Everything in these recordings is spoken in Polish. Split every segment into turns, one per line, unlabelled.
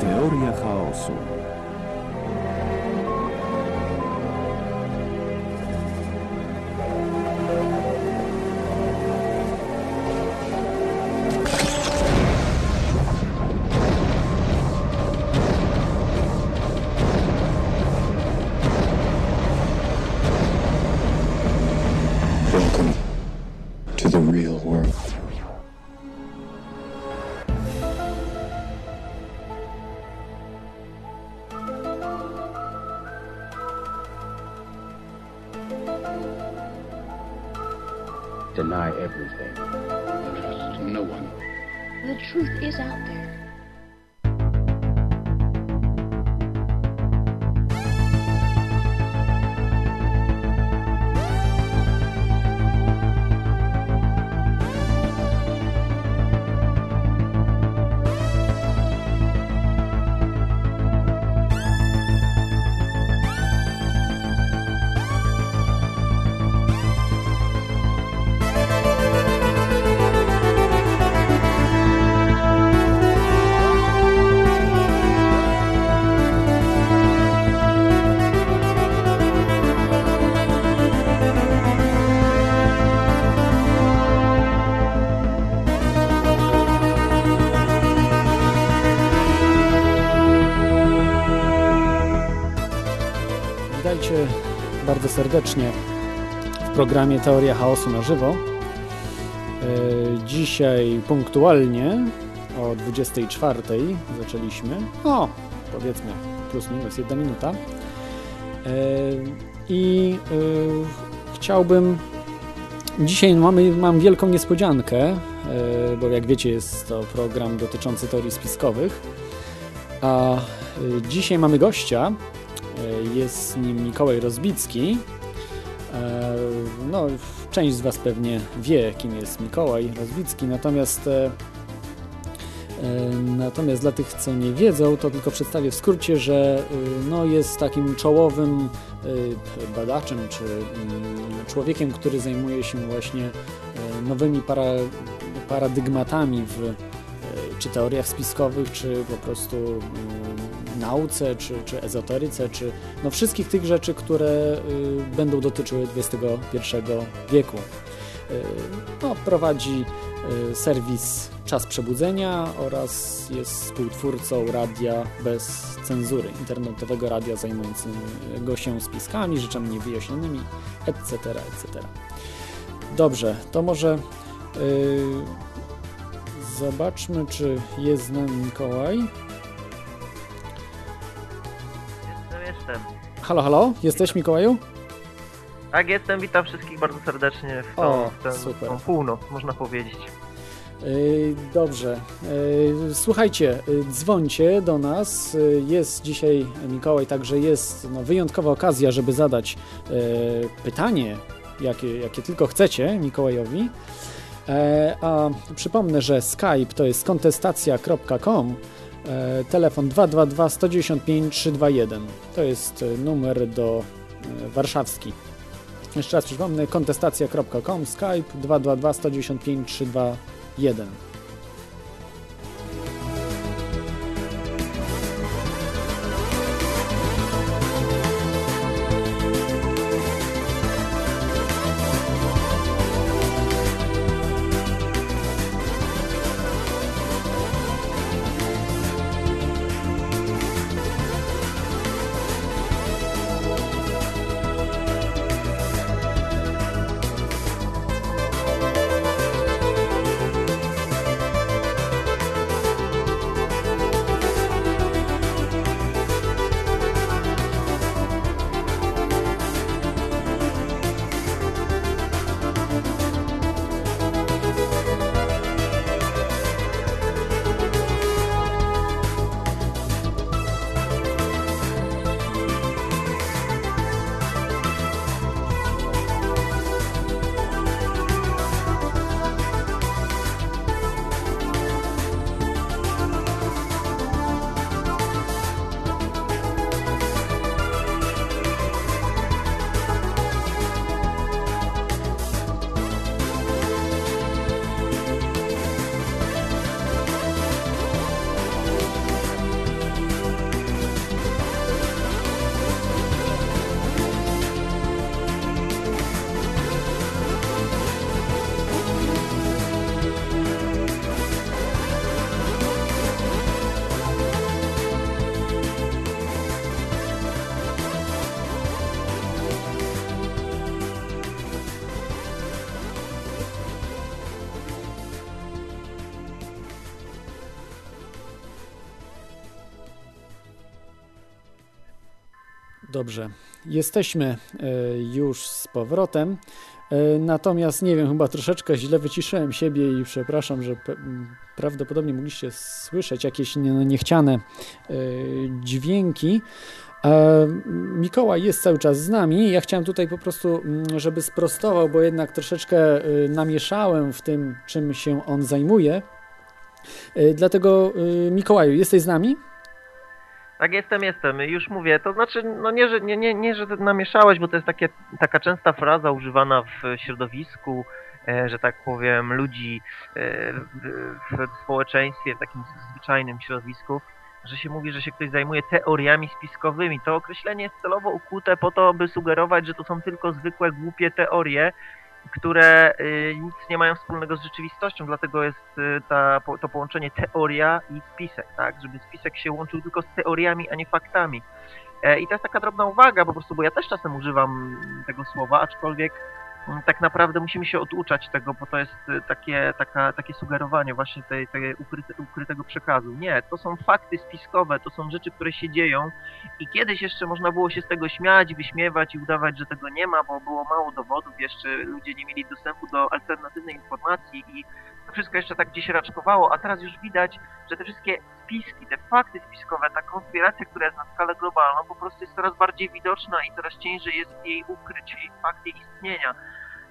Teoria chaosu.
Serdecznie w programie Teoria Chaosu na żywo. E, Dzisiaj punktualnie o 24 zaczęliśmy. O, powiedzmy plus minus jedna minuta. E, I e, chciałbym. Dzisiaj mamy, mam wielką niespodziankę, bo jak wiecie, jest to program dotyczący teorii spiskowych. A dzisiaj mamy gościa, Jest nim Mikołaj Rozbicki. Część z Was pewnie wie, kim jest Mikołaj Rozbicki, natomiast e, e, natomiast dla tych, co nie wiedzą, to tylko przedstawię w skrócie, że e, no, jest takim czołowym badaczem, czy mm, człowiekiem, który zajmuje się właśnie nowymi para, paradygmatami w czy teoriach spiskowych, czy po prostu mm, nauce, czy, czy ezoteryce, czy no wszystkich tych rzeczy, które y, będą dotyczyły XXI wieku. Y, no, prowadzi y, serwis Czas Przebudzenia oraz jest współtwórcą radia bez cenzury, internetowego radia zajmującego się spiskami, rzeczami niewyjaśnionymi, etc., etc. Dobrze, to może y, zobaczmy, czy jest z nami Mikołaj. Halo, halo, jesteś Mikołaju?
Tak, jestem, witam wszystkich bardzo serdecznie w tą,
O,
w tę,
super.
tą północ, można powiedzieć.
Yy, Dobrze. Yy, Słuchajcie, yy, dzwońcie do nas. Yy, Jest dzisiaj Mikołaj, także jest no, wyjątkowa okazja, żeby zadać pytanie, jakie, jakie tylko chcecie Mikołajowi. A przypomnę, że Skype to jest kontestacja.com, telefon 222 195 321. To jest e, numer do e, warszawski. Jeszcze raz przypomnę, kontestacja.com, Skype 222 195 321. Dobrze. Jesteśmy e, już z powrotem. E, Natomiast nie wiem, chyba troszeczkę źle wyciszyłem siebie i przepraszam, że prawdopodobnie mogliście słyszeć jakieś nie- niechciane e, dźwięki. Mikołaj jest cały czas z nami. Ja chciałem tutaj po prostu, żeby sprostował, bo jednak troszeczkę namieszałem w tym, czym się on zajmuje. Dlatego, Mikołaju, jesteś z nami?
Tak, jestem, jestem. Już mówię, to znaczy, no nie, że, nie, nie, nie, że namieszałeś, bo to jest takie, taka częsta fraza używana w środowisku, e, że tak powiem, ludzi e, w społeczeństwie, w takim zwyczajnym środowisku, że się mówi, że się ktoś zajmuje teoriami spiskowymi. To określenie jest celowo ukute po to, by sugerować, że to są tylko zwykłe, głupie teorie, które y, nic nie mają wspólnego z rzeczywistością, dlatego jest y, ta, to połączenie teoria i spisek, tak? Żeby spisek się łączył tylko z teoriami, a nie faktami. E, I to jest taka drobna uwaga po prostu, bo ja też czasem używam tego słowa, aczkolwiek tak naprawdę musimy się oduczać tego, bo to jest y, takie, taka, takie sugerowanie właśnie tej, tej ukryte, ukrytego przekazu. Nie, to są fakty spiskowe, to są rzeczy, które się dzieją i kiedyś jeszcze można było się z tego śmiać, wyśmiewać i udawać, że tego nie ma, bo było mało dowodów, jeszcze ludzie nie mieli dostępu do alternatywnej informacji i wszystko jeszcze tak gdzieś raczkowało, a teraz już widać, że te wszystkie spiski, te fakty spiskowe, ta konspiracja, która jest na skalę globalną, po prostu jest coraz bardziej widoczna i coraz ciężej jest jej ukryć jej fakt jej istnienia.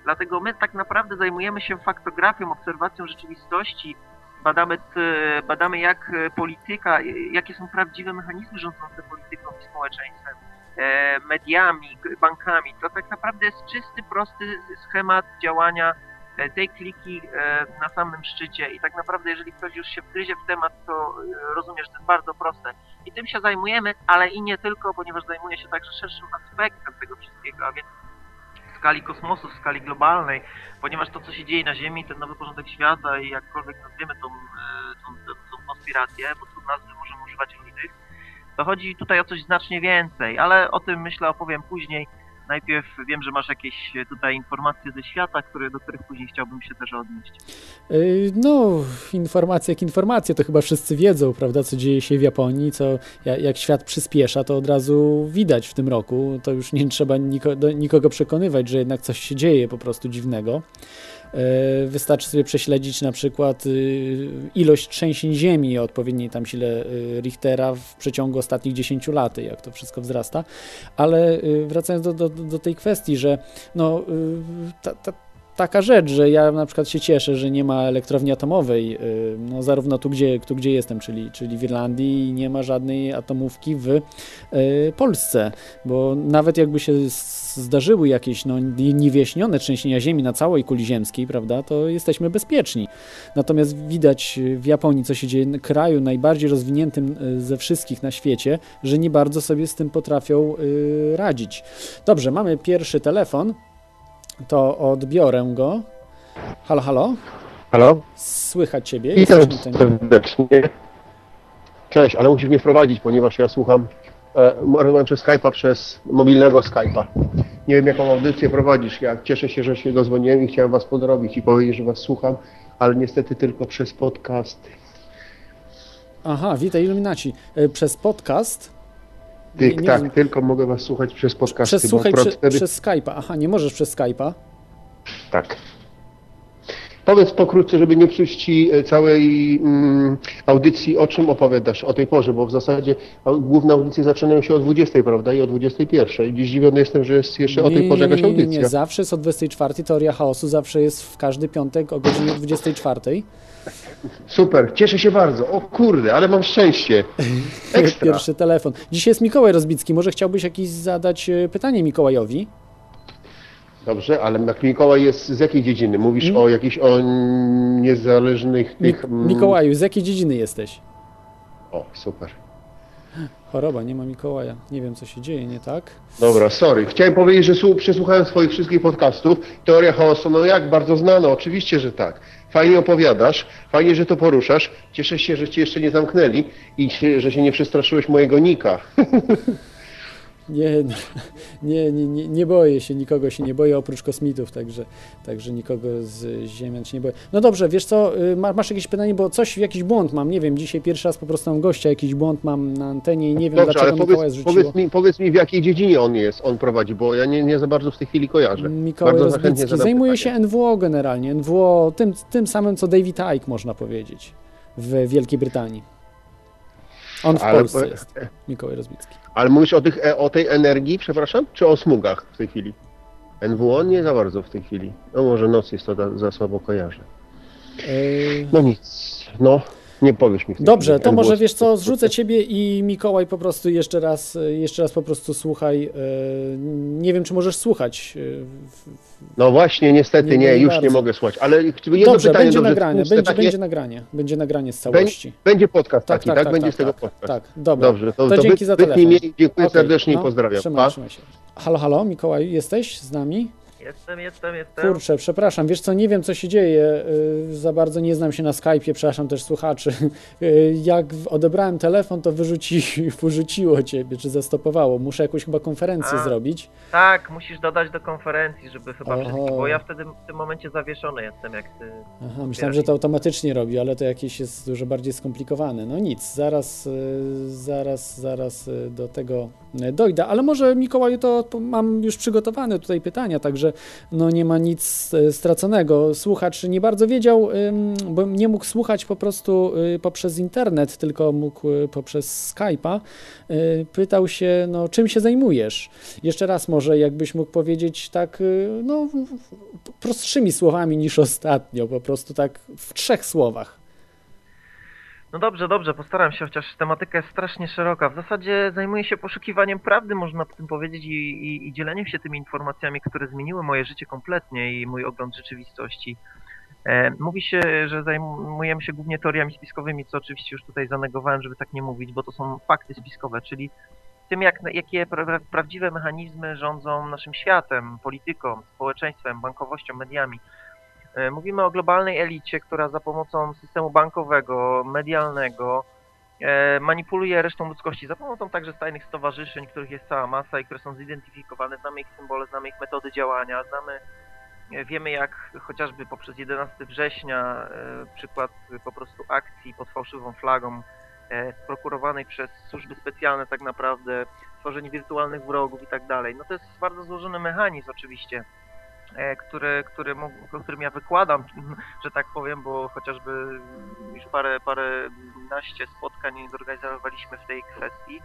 Dlatego my tak naprawdę zajmujemy się faktografią, obserwacją rzeczywistości, badamy, badamy jak polityka, jakie są prawdziwe mechanizmy rządzące polityką i społeczeństwem, e, mediami, bankami. To tak naprawdę jest czysty, prosty schemat działania tej kliki e, na samym szczycie i tak naprawdę jeżeli ktoś już się wgryzie w temat, to e, rozumie, że to jest bardzo proste. I tym się zajmujemy, ale i nie tylko, ponieważ zajmuje się także szerszym aspektem tego wszystkiego, a więc w skali kosmosu, w skali globalnej, ponieważ to, co się dzieje na Ziemi, ten nowy porządek świata i jakkolwiek nazwiemy tą, e, tą, tą, tą konspirację, bo tu nazwy możemy używać różnych, to chodzi tutaj o coś znacznie więcej, ale o tym myślę opowiem później. Najpierw wiem, że masz jakieś e, tutaj informacje ze świata, które, do których później chciałbym się też odnieść.
Yy, No, informacje jak informacje, to chyba wszyscy wiedzą, prawda, co dzieje się w Japonii, co ja- jak świat przyspiesza, to od razu widać w tym roku. To już nie trzeba niko, do, nikogo przekonywać, że jednak coś się dzieje po prostu dziwnego. Yy, Wystarczy sobie prześledzić na przykład yy, ilość trzęsień ziemi o odpowiedniej tam sile yy, Richtera w przeciągu ostatnich 10 lat, jak to wszystko wzrasta. Ale yy, wracając do, do, do tej kwestii, że no, ta, ta, taka rzecz, że ja na przykład się cieszę, że nie ma elektrowni atomowej, yy, no zarówno tu gdzie, tu, gdzie jestem, czyli, czyli w Irlandii nie ma żadnej atomówki w yy, Polsce, bo nawet jakby się zdarzyły jakieś no, nie- niewyjaśnione trzęsienia ziemi na całej kuli ziemskiej, prawda, to jesteśmy bezpieczni. Natomiast widać yy, w Japonii, co się dzieje, kraju najbardziej rozwiniętym ze wszystkich na świecie, że nie bardzo sobie z tym potrafią radzić. Dobrze, mamy pierwszy telefon to odbiorę go. Halo, halo?
Halo?
Słychać Ciebie?
Witam serdecznie. Cześć, ale musisz mnie wprowadzić, ponieważ ja słucham, e, rozmawiam przez Skype'a, przez mobilnego Skype'a. Nie wiem, jaką audycję prowadzisz. Ja cieszę się, że się dozwoniłem i chciałem Was pozdrowić i powiedzieć, że Was słucham, ale niestety tylko przez podcast.
Aha, witaj Iluminaci. E, Przez podcast?
Ty,
Nie- nie
tak,
rozumiem.
tylko mogę Was słuchać przez podcasty,
Przez, słuchaj, prze,
wtedy...
przez Skype'a. Aha, nie możesz przez Skype'a.
Tak. Powiedz pokrótce, żeby nie psuć Ci e, całej mm, audycji, o czym opowiadasz o tej porze, bo w zasadzie główne audycje zaczynają się o 20, prawda, i o 21. Dziś zdziwiony jestem, że jest jeszcze o tej
Nie,
porze
nie,
jakaś
nie, nie,
audycja.
nie, zawsze jest o 24. Teoria chaosu zawsze jest w każdy piątek o godzinie 24.
Super, cieszę się bardzo. O kurde, ale mam szczęście. Ekstra.
Pierwszy telefon. Dzisiaj jest Mikołaj Rozbicki. Może chciałbyś jakieś zadać e, pytanie Mikołajowi?
Dobrze, ale jak Mikołaj jest z jakiej dziedziny? Mówisz o jakichś o niezależnych
Mi
tych... mm,
Mikołaju, z jakiej dziedziny jesteś?
O, super.
Choroba, nie ma Mikołaja. Nie wiem, co się dzieje, nie tak?
Dobra, sorry. Chciałem powiedzieć, że słu- przesłuchałem swoich wszystkich podcastów. Teoria chaosu, no jak, bardzo znana, oczywiście, że tak. Fajnie opowiadasz, fajnie, że to poruszasz. Cieszę się, że cię jeszcze nie zamknęli i że się nie przestraszyłeś mojego nika.
Nie, nie, nie, nie, boję się, nikogo się nie boję oprócz kosmitów, także, także nikogo z Ziemian się nie boję. No dobrze, wiesz co, y, ma- masz jakieś pytanie, bo coś, jakiś błąd mam, nie wiem, dzisiaj pierwszy raz po prostu mam gościa, jakiś błąd mam na antenie i nie wiem
Dobrze,
dlaczego Mikołaj
powiedz,
zrzuciło.
powiedz, mi, powiedz mi, w jakiej dziedzinie on jest, on prowadzi, bo ja nie, nie za bardzo w tej chwili kojarzę.
Mikołaj
Bardzo
Rozbicki zajmuje
pytanie.
się NWO generalnie, NWO tym, tym samym co David Icke można powiedzieć w Wielkiej Brytanii. On w
Ale-
Polsce jest, Mikołaj Rozbicki.
Ale mówisz o, tych, e, o tej energii, przepraszam, czy o smugach w tej chwili? NWO nie za bardzo w tej chwili. No może noc jest to za, za słabo kojarzę. No nic, no nie powiesz mi
Dobrze, to może wiesz co, zrzucę ciebie i Mikołaj po prostu jeszcze raz, jeszcze raz po prostu słuchaj. y, Nie wiem, czy możesz słuchać. w-
No właśnie, niestety
Nie,
nie, już
bardzo.
nie mogę słuchać, ale jedno
Dobrze,
pytanie
będzie
dobrze,
nagranie,
puste
będzie,
takie-
będzie nagranie, będzie nagranie z całości.
Będzie podcast
Tak,
taki,
tak,
tak?
tak,
Będzie
tak,
z tego
tak,
podcast.
tak, dobra.
Dobrze, to,
To
to
dzięki
wy-
za telefon.
mnie i dziękuję
Okej,
serdecznie
no,
i pozdrawiam.
Trzymaj,
Pa.
trzymaj się. Halo, halo, Mikołaj, jesteś z nami?
Jestem, jestem, jestem.
Kurczę, przepraszam, wiesz co, nie wiem co się dzieje, y, za bardzo nie znam się na Skype'ie, przepraszam też słuchaczy. Y, Jak odebrałem telefon, to wyrzuci, wyrzuciło ciebie, czy zastopowało. Muszę jakąś chyba konferencję
A.
zrobić.
Tak, musisz dodać do konferencji, żeby chyba wszystkich, bo ja wtedy w tym momencie zawieszony jestem, jak ty.
Aha, myślałem, że to automatycznie robi, ale to jakieś jest dużo bardziej skomplikowane. No nic, zaraz, y, zaraz, zaraz do tego y, dojdę, ale może Mikołaju to mam już przygotowane tutaj pytania, także no nie ma nic y, straconego. Słuchacz nie bardzo wiedział, bo nie mógł słuchać po prostu y, poprzez internet, tylko mógł y, poprzez Skype'a. Y, Pytał się, no czym się zajmujesz? Jeszcze raz może jakbyś mógł powiedzieć tak, y, no prostszymi słowami niż ostatnio, po prostu tak w trzech słowach.
No dobrze, dobrze, postaram się, chociaż tematyka jest strasznie szeroka. W zasadzie zajmuję się poszukiwaniem prawdy, można tym powiedzieć, i, i, i dzieleniem się tymi informacjami, które zmieniły moje życie kompletnie i mój ogląd rzeczywistości. E, mówi się, że zajmujemy się głównie teoriami spiskowymi, co oczywiście już tutaj zanegowałem, żeby tak nie mówić, bo to są fakty spiskowe, czyli tym, jak, jakie pra, prawdziwe mechanizmy rządzą naszym światem, polityką, społeczeństwem, bankowością, mediami. E, Mówimy o globalnej elicie, która za pomocą systemu bankowego, medialnego e, manipuluje resztą ludzkości, za pomocą także tajnych stowarzyszeń, których jest cała masa i które są zidentyfikowane, znamy ich symbole, znamy ich metody działania, znamy, e, wiemy jak chociażby poprzez 11 września, przykład po prostu akcji pod fałszywą flagą, prokurowanej przez służby specjalne tak naprawdę, tworzenie wirtualnych wrogów i tak dalej. No to jest bardzo złożony mechanizm oczywiście, który, który, mógł- którym ja wykładam, że tak powiem, bo chociażby już parę, parę naście spotkań zorganizowaliśmy w tej kwestii.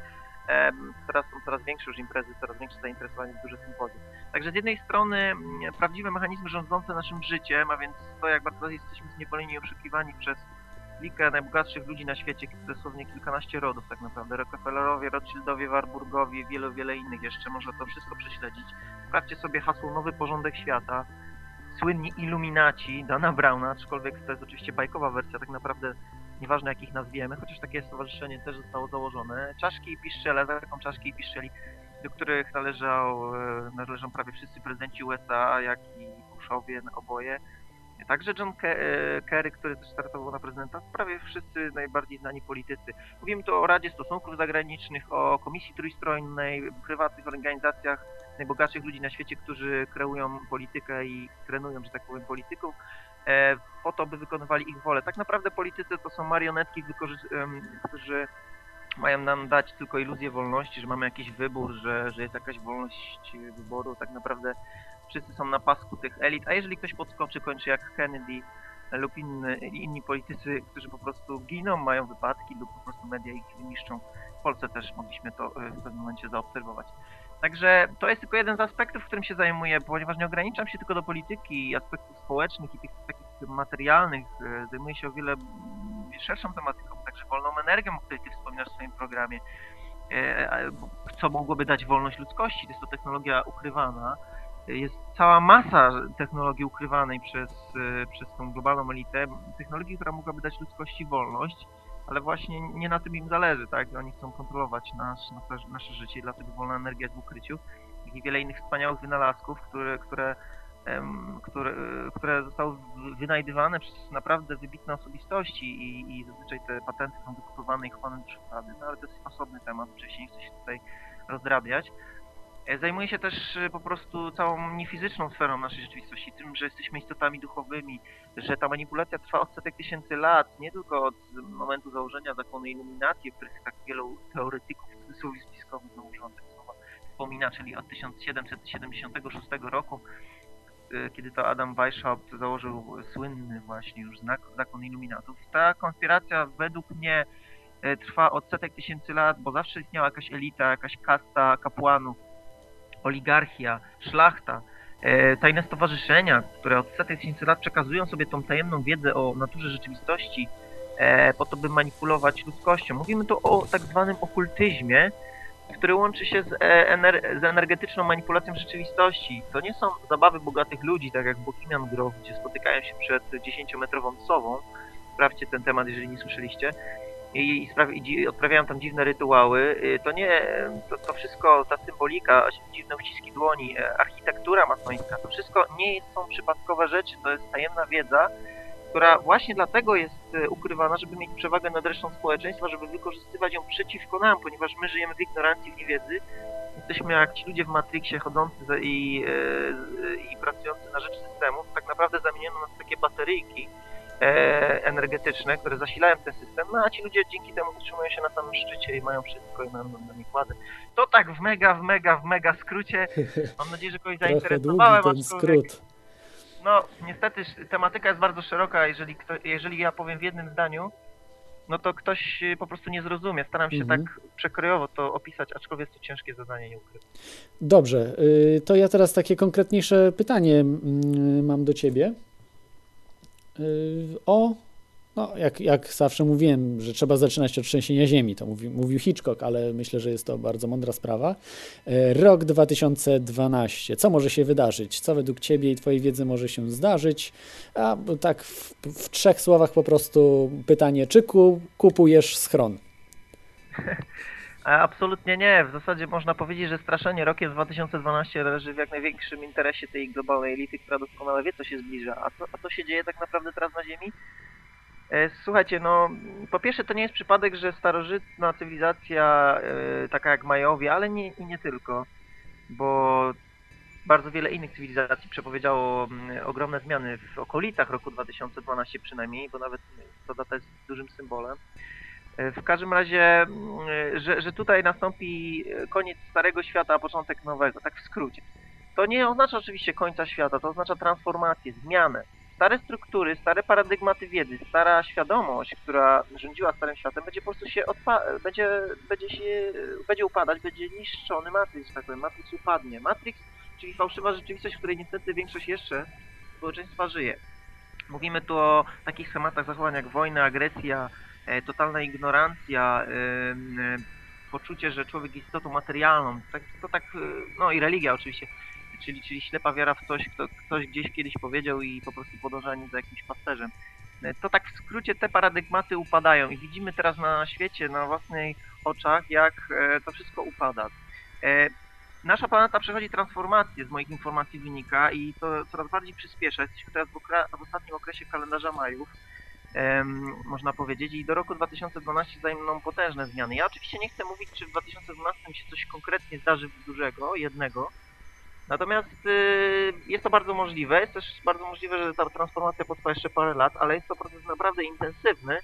Teraz są coraz większe już imprezy, coraz większe zainteresowanie, duże sympozje. Także z jednej strony mm, prawdziwe mechanizmy rządzące naszym życiem, a więc to jak bardzo jesteśmy zniewoleni i oszukiwani przez klikę najbogatszych ludzi na świecie, dosłownie kilkanaście rodów tak naprawdę. Rockefellerowie, Rothschildowie, Warburgowie, wielu, wiele innych jeszcze, można to wszystko prześledzić. Sprawdźcie sobie hasło Nowy Porządek Świata, słynni iluminaci Dana Browna, aczkolwiek to jest oczywiście bajkowa wersja, tak naprawdę nieważne jak ich nazwiemy, chociaż takie stowarzyszenie też zostało założone. Czaszki i piszczele, taką czaszki i piszczeli, do których należał, e, należą prawie wszyscy prezydenci USA, jak i Bushowie oboje. Także John e, Kerry, który też startował na prezydenta, prawie wszyscy najbardziej znani politycy. Mówimy tu o Radzie Stosunków Zagranicznych, o Komisji Trójstronnej, prywatnych organizacjach najbogatszych ludzi na świecie, którzy kreują politykę i trenują, że tak powiem, polityków, e, po to, by wykonywali ich wolę. Tak naprawdę politycy to są marionetki, którzy mają nam dać tylko iluzję wolności, że mamy jakiś wybór, że, że jest jakaś wolność wyboru. Tak naprawdę wszyscy są na pasku tych elit, a jeżeli ktoś podskoczy, kończy jak Kennedy lub inny, inni politycy, którzy po prostu giną, mają wypadki lub po prostu media ich niszczą. W Polsce też mogliśmy to e, w pewnym momencie zaobserwować. Także to jest tylko jeden z aspektów, którym się zajmuję, ponieważ nie ograniczam się tylko do polityki i aspektów społecznych i tych takich materialnych. e, Zajmuję się o wiele mm, szerszą tematyką, także wolną energią, o której ty wspominasz w swoim programie. E, Co mogłoby dać wolność ludzkości? To jest to technologia ukrywana. Jest cała masa technologii ukrywanej przez, e, przez tą globalną elitę, technologii, która mogłaby dać ludzkości wolność, ale właśnie nie na tym im zależy, tak? Oni chcą kontrolować nasz, nasze, nasze życie, dlatego wolna energia jest w ukryciu. Jak i wiele innych wspaniałych wynalazków, które, które, które, e, które zostały wynajdywane przez naprawdę wybitne osobistości i, i zazwyczaj te patenty są wykupywane i chowane do szuflady. No ale to jest osobny temat, wcześniej nie chcę się tutaj rozrabiać. E, Zajmuje się też e, po prostu całą niefizyczną sferą naszej rzeczywistości, tym, że jesteśmy istotami duchowymi, że ta manipulacja trwa od setek tysięcy lat, nie tylko od momentu założenia zakonu iluminacji, o których tak wielu teoretyków w cudzysłowie spiskowych, no słowa, wspomina, czyli od 1776 roku, y, kiedy to Adam Weishaupt założył słynny właśnie już znak, zakon iluminatów. Ta konspiracja według mnie trwa od setek tysięcy lat, bo zawsze istniała jakaś elita, jakaś kasta kapłanów, oligarchia, szlachta, e, tajne stowarzyszenia, które od setek tysięcy lat przekazują sobie tą tajemną wiedzę o naturze rzeczywistości e, po to, by manipulować ludzkością. Mówimy tu o tak zwanym okultyzmie, który łączy się z, e, ener- z energetyczną manipulacją rzeczywistości. To nie są zabawy bogatych ludzi, tak jak Bohemian Grove, gdzie spotykają się przed 10-metrową sową. Sprawdźcie ten temat, jeżeli nie słyszeliście. I, i, spraw- i odprawiają tam dziwne rytuały. Y, To nie, to, to wszystko, ta symbolika, dziwne uściski dłoni, e, architektura masońska, to wszystko nie są przypadkowe rzeczy, to jest tajemna wiedza, która właśnie dlatego jest e, ukrywana, żeby mieć przewagę nad resztą społeczeństwa, żeby wykorzystywać ją przeciwko nam, ponieważ my żyjemy w ignorancji, w niewiedzy. Jesteśmy jak ci ludzie w Matrixie chodzący i, e, i pracujący na rzecz systemu. Tak naprawdę zamieniono nas takie bateryjki energetyczne, które zasilają ten system, no a ci ludzie dzięki temu utrzymują się na samym szczycie i mają wszystko i mają na nich władzę. To tak w mega, w mega, w mega skrócie. Mam nadzieję, że kogoś
Trochę długi
zainteresowałem,
ten skrót.
no, niestety tematyka jest bardzo szeroka, jeżeli, kto, jeżeli ja powiem w jednym zdaniu, no to ktoś po prostu nie zrozumie. Staram się
Mhm.
tak przekrojowo to opisać, aczkolwiek jest to ciężkie zadanie, nie ukrywam.
Dobrze, y, to ja teraz takie konkretniejsze pytanie mm, mam do ciebie. O, no jak, jak zawsze mówiłem, że trzeba zaczynać od trzęsienia ziemi, to mówi, mówił Hitchcock, ale myślę, że jest to bardzo mądra sprawa. Y, Rok 2012. Co może się wydarzyć? Co według ciebie i twojej wiedzy może się zdarzyć? A tak w, w trzech słowach po prostu pytanie, czy ku, kupujesz schron?
A absolutnie nie. W zasadzie można powiedzieć, że straszenie rokiem 2012 leży w jak największym interesie tej globalnej elity, która doskonale wie, co się zbliża. A co, a co się dzieje tak naprawdę teraz na Ziemi? E, Słuchajcie, no po pierwsze to nie jest przypadek, że starożytna cywilizacja, e, taka jak Majowie, ale nie, i nie tylko, bo bardzo wiele innych cywilizacji przepowiedziało mm, ogromne zmiany w okolicach roku 2012 przynajmniej, bo nawet ta data jest dużym symbolem. W każdym razie, mm, że, że tutaj nastąpi koniec starego świata, a początek nowego, tak w skrócie. To nie oznacza oczywiście końca świata, to oznacza transformację, zmianę. Stare struktury, stare paradygmaty wiedzy, stara świadomość, która rządziła starym światem, będzie po prostu się odpa- będzie, będzie się, będzie upadać, będzie niszczony Matrix, tak powiem, Matrix upadnie. Matrix, czyli fałszywa rzeczywistość, w której niestety większość jeszcze społeczeństwa żyje. Mówimy tu o takich schematach zachowań jak wojna, agresja, totalna ignorancja, em, e, poczucie, że człowiek jest istotą materialną, tak, to tak, e, no i religia oczywiście, czyli, czyli ślepa wiara w coś, kto ktoś gdzieś kiedyś powiedział i po prostu podążanie za jakimś pasterzem. E, To tak w skrócie te paradygmaty upadają i widzimy teraz na świecie, na własnych oczach, jak e, to wszystko upada. E, Nasza planeta przechodzi transformację, z moich informacji wynika i to coraz bardziej przyspiesza. Jesteśmy teraz w, w ostatnim okresie kalendarza Majów, można powiedzieć, i do roku 2012 zajmą potężne zmiany. Ja oczywiście nie chcę mówić, czy w 2012 się coś konkretnie zdarzy dużego, jednego, natomiast y, jest to bardzo możliwe. Jest też bardzo możliwe, że ta transformacja potrwa jeszcze parę lat, ale jest to proces naprawdę intensywny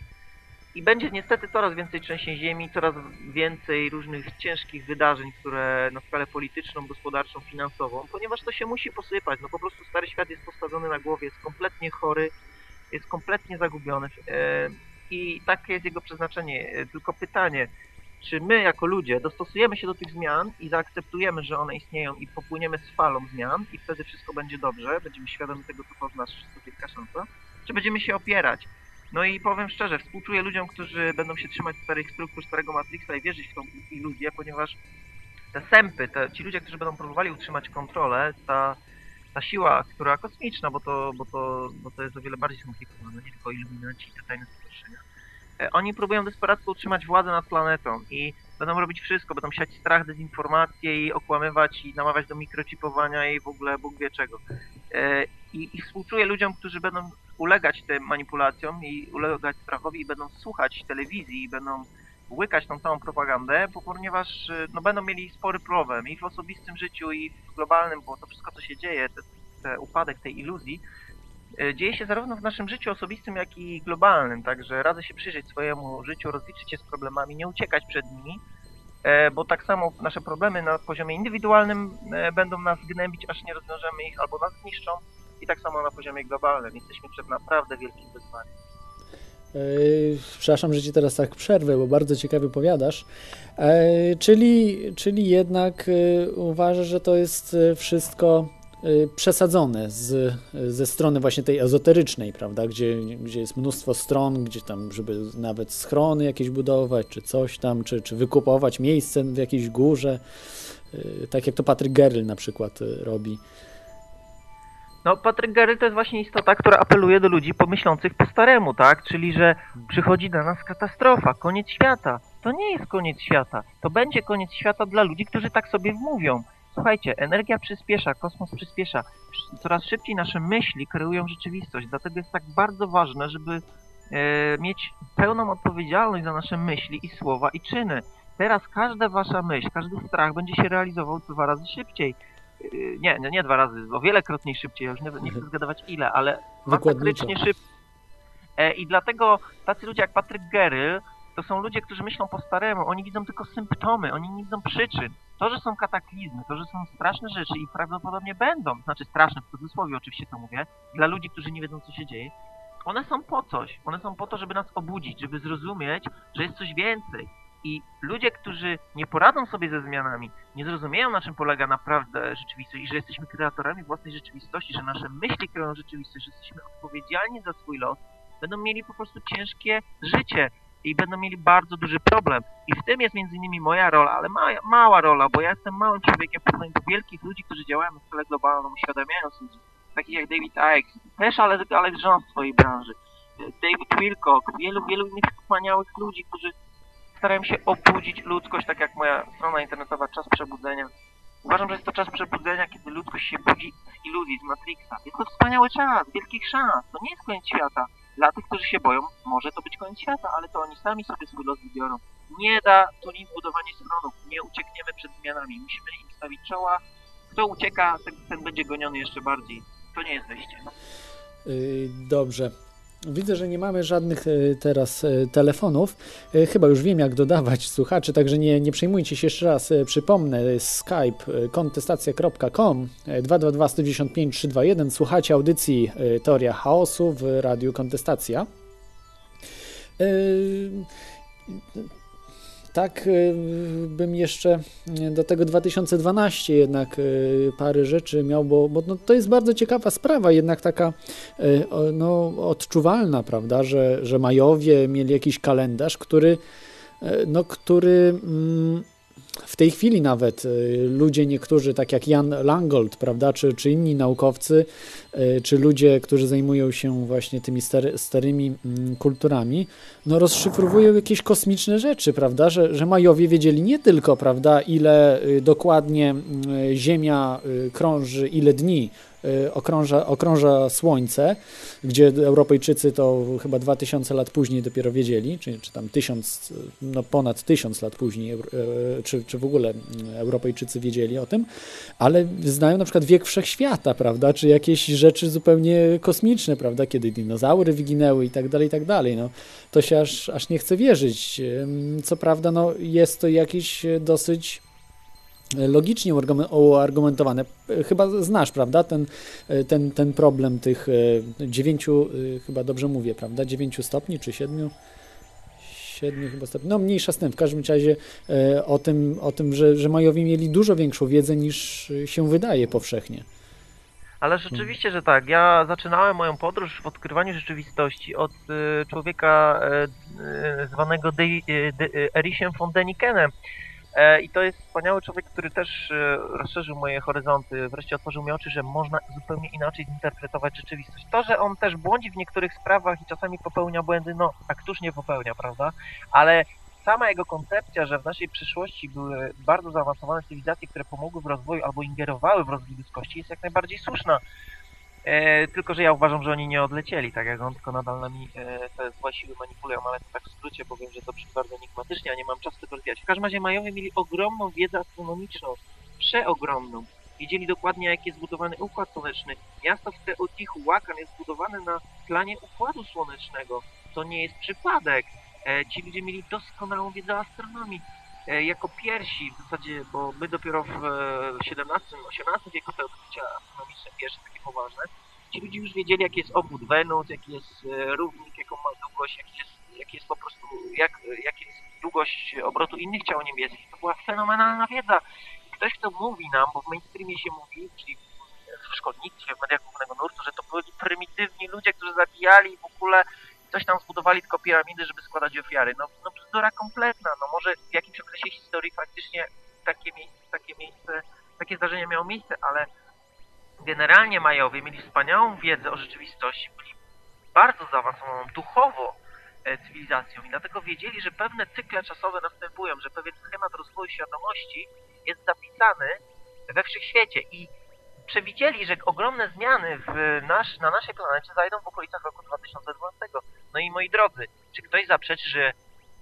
i będzie niestety coraz więcej trzęsień ziemi, coraz więcej różnych ciężkich wydarzeń, które na skalę polityczną, gospodarczą, finansową, ponieważ to się musi posypać. No po prostu stary świat jest postawiony na głowie, jest kompletnie chory, jest kompletnie zagubiony. e, I takie jest jego przeznaczenie. E, Tylko pytanie, czy my jako ludzie dostosujemy się do tych zmian i zaakceptujemy, że one istnieją i popłyniemy z falą zmian i wtedy wszystko będzie dobrze, będziemy świadomi tego, co to znaczy, to wielka szansa, czy będziemy się opierać? No i powiem szczerze, współczuję ludziom, którzy będą się trzymać starych struktur, starego Matrixa i wierzyć w tą iluzję, ponieważ te sępy, te, ci ludzie, którzy będą próbowali utrzymać kontrolę, ta, ta siła, która kosmiczna, bo to, bo, to, bo to jest o wiele bardziej skomplikowane, nie tylko iluminaci i te tajne stowarzyszenia, e, oni próbują desperacko utrzymać władzę nad planetą i będą robić wszystko, będą siać strach, dezinformację i okłamywać i namawiać do mikrochipowania i w ogóle Bóg wie czego. E, I, I współczuję ludziom, którzy będą ulegać tym manipulacjom i ulegać strachowi i będą słuchać telewizji i będą łykać tą całą propagandę, bo ponieważ y, no, będą mieli spory problem i w osobistym życiu, i w globalnym, bo to wszystko, co się dzieje, te, te upadek tej iluzji, y, dzieje się zarówno w naszym życiu osobistym, jak i globalnym. Także radzę się przyjrzeć swojemu życiu, rozliczyć się z problemami, nie uciekać przed nimi, e, bo tak samo nasze problemy na poziomie indywidualnym e, będą nas gnębić, aż nie rozwiążemy ich albo nas zniszczą. I tak samo na poziomie globalnym. Jesteśmy przed naprawdę wielkim wyzwaniem.
Yy, Przepraszam, że ci teraz tak przerwę, bo bardzo ciekawie powiadasz. Yy, Czyli, czyli jednak yy, uważasz, że to jest wszystko przesadzone z, ze strony właśnie tej ezoterycznej, prawda? Gdzie, gdzie jest mnóstwo stron, gdzie tam, żeby nawet schrony jakieś budować, czy coś tam, czy, czy wykupować miejsce w jakiejś górze. Tak jak to Patryk Gerl na przykład robi.
No, Patryk Gary to jest właśnie istota, która apeluje do ludzi pomyślących po staremu, tak? Czyli, że przychodzi na nas katastrofa, koniec świata. To nie jest koniec świata. To będzie koniec świata dla ludzi, którzy tak sobie mówią. Słuchajcie, energia przyspiesza, kosmos przyspiesza. Sz- Coraz szybciej nasze myśli kreują rzeczywistość. Dlatego jest tak bardzo ważne, żeby e, mieć pełną odpowiedzialność za nasze myśli i słowa i czyny. Teraz każda wasza myśl, każdy strach będzie się realizował dwa razy szybciej. Yy, Nie, nie, nie dwa razy, o wielokrotniej szybciej, ja już nie, nie chcę zgadywać ile, ale masakrycznie szybko. E, I dlatego tacy ludzie jak Patryk Geryl to są ludzie, którzy myślą po staremu, oni widzą tylko symptomy, oni nie widzą przyczyn. To, że są kataklizmy, to, że są straszne rzeczy i prawdopodobnie będą, znaczy straszne w cudzysłowie oczywiście to mówię, dla ludzi, którzy nie wiedzą co się dzieje, one są po coś. One są po to, żeby nas obudzić, żeby zrozumieć, że jest coś więcej. I ludzie, którzy nie poradzą sobie ze zmianami, nie zrozumieją na czym polega naprawdę rzeczywistość i że jesteśmy kreatorami własnej rzeczywistości, że nasze myśli kreują rzeczywistość, że jesteśmy odpowiedzialni za swój los, będą mieli po prostu ciężkie życie i będą mieli bardzo duży problem. I w tym jest między innymi moja rola, ale ma, mała rola, bo ja jestem małym człowiekiem porównaniu wielkich ludzi, którzy działają na skalę globalną, uświadamiając ludzi. Takich jak David Icke, też ale, ale rząd w swojej branży. David Wilcock, wielu, wielu innych wspaniałych ludzi, którzy starają się obudzić ludzkość, tak jak moja strona internetowa Czas Przebudzenia. Uważam, że jest to czas przebudzenia, kiedy ludzkość się budzi z iluzji, z Matrixa. Jest to wspaniały czas, wielkich szans. To nie jest koniec świata. Dla tych, którzy się boją, może to być koniec świata, ale to oni sami sobie swój los wybiorą. Nie da tu nic budowanie stronów. Nie uciekniemy przed zmianami. Musimy im stawić czoła. Kto ucieka, ten, ten będzie goniony jeszcze bardziej. To nie jest wyjście.
Yy, Dobrze. Widzę, że nie mamy żadnych e, teraz e, telefonów. E, Chyba już wiem, jak dodawać słuchaczy, także nie, nie przejmujcie się jeszcze raz. Przypomnę, Skype kontestacja.com e, 222 195 321. Słuchacie audycji Teoria Chaosu w Radiu Kontestacja. E, Tak, e, bym jeszcze e, do tego 2012 jednak e, parę rzeczy miał, bo, bo no, to jest bardzo ciekawa sprawa, jednak taka no, odczuwalna, prawda, że, że Majowie mieli jakiś kalendarz, który, no, który mm, w tej chwili nawet e, ludzie niektórzy, tak jak Jan Langold, prawda, czy, czy inni naukowcy, e, czy ludzie, którzy zajmują się właśnie tymi stary, starymi mm, kulturami, no rozszyfrowują jakieś kosmiczne rzeczy, prawda, że, że Majowie wiedzieli nie tylko, prawda, ile y, dokładnie mm, Ziemia y, krąży, ile dni y, okrąża, okrąża Słońce, gdzie Europejczycy to chyba 2000 lat później dopiero wiedzieli, czy, czy tam 1000, no ponad 1000 lat później, e, czy, czy w ogóle mm, Europejczycy wiedzieli o tym, ale znają na przykład wiek wszechświata, prawda, czy jakieś rzeczy zupełnie kosmiczne, prawda, kiedy dinozaury wyginęły i tak dalej, i tak dalej, no to się aż, aż nie chce wierzyć. Co prawda, no, jest to jakieś e, dosyć logicznie uargumen- uargumentowane. Chyba znasz, prawda, ten, ten, ten problem tych e, dziewięciu, e, chyba dobrze mówię, prawda, dziewięciu stopni czy siedmiu? Siedmiu chyba stopni. No mniejsza z tym. W każdym razie e, o tym, o tym że, że Majowie mieli dużo większą wiedzę niż się wydaje powszechnie.
Ale rzeczywiście, że tak. Ja zaczynałem moją podróż w odkrywaniu rzeczywistości od człowieka zwanego Erisiem von Denikenem. E, I to jest wspaniały człowiek, który też y, rozszerzył moje horyzonty, wreszcie otworzył mi oczy, że można zupełnie inaczej zinterpretować rzeczywistość. To, że on też błądzi w niektórych sprawach i czasami popełnia błędy, no, a któż nie popełnia, prawda? Ale sama jego koncepcja, że w naszej przyszłości były bardzo zaawansowane cywilizacje, które pomogły w rozwoju albo ingerowały w rozwój ludzkości, jest jak najbardziej słuszna. E, tylko, że ja uważam, że oni nie odlecieli, tak jak on, tylko nadal nami e, te złe siły manipulują, ale to tak w skrócie powiem, że to brzmi bardzo enigmatycznie, a nie mam czasu tego rozwijać. W każdym razie Majowie mieli ogromną wiedzę astronomiczną, przeogromną. Wiedzieli dokładnie, jak jest zbudowany Układ Słoneczny. Miasto w Teotihuacan jest zbudowane na planie Układu Słonecznego. To nie jest przypadek. E, ci ludzie mieli doskonałą wiedzę astronomii. E, jako pierwsi w zasadzie, bo my dopiero w XVII-XVIII wieku te odkrycia astronomiczne pierwsze takie poważne, ci ludzie już wiedzieli, jaki jest obwód Wenus, jaki jest e, równik, jaką ma długość, jaki jest, jaki jest po prostu, jak, jaka jest długość obrotu innych ciał niebieskich. To była fenomenalna wiedza. Ktoś, kto mówi nam, bo w mainstreamie się mówi, czyli w szkolnictwie, w mediach głównego nurtu, że to byli prymitywni ludzie, którzy zabijali w ogóle coś tam zbudowali tylko piramidy, żeby składać ofiary. No, no bzdura kompletna. No może w jakimś okresie historii faktycznie takie miejsce, takie miejsce, takie zdarzenia miało miejsce, ale generalnie Majowie mieli wspaniałą wiedzę o rzeczywistości, byli bardzo zaawansowaną duchowo e, cywilizacją i dlatego wiedzieli, że pewne cykle czasowe następują, że pewien schemat rozwoju świadomości jest zapisany we wszechświecie i przewidzieli, że ogromne zmiany nasz, na naszej planecie zajdą w okolicach roku 2012. No i moi drodzy, czy ktoś zaprzeczy, że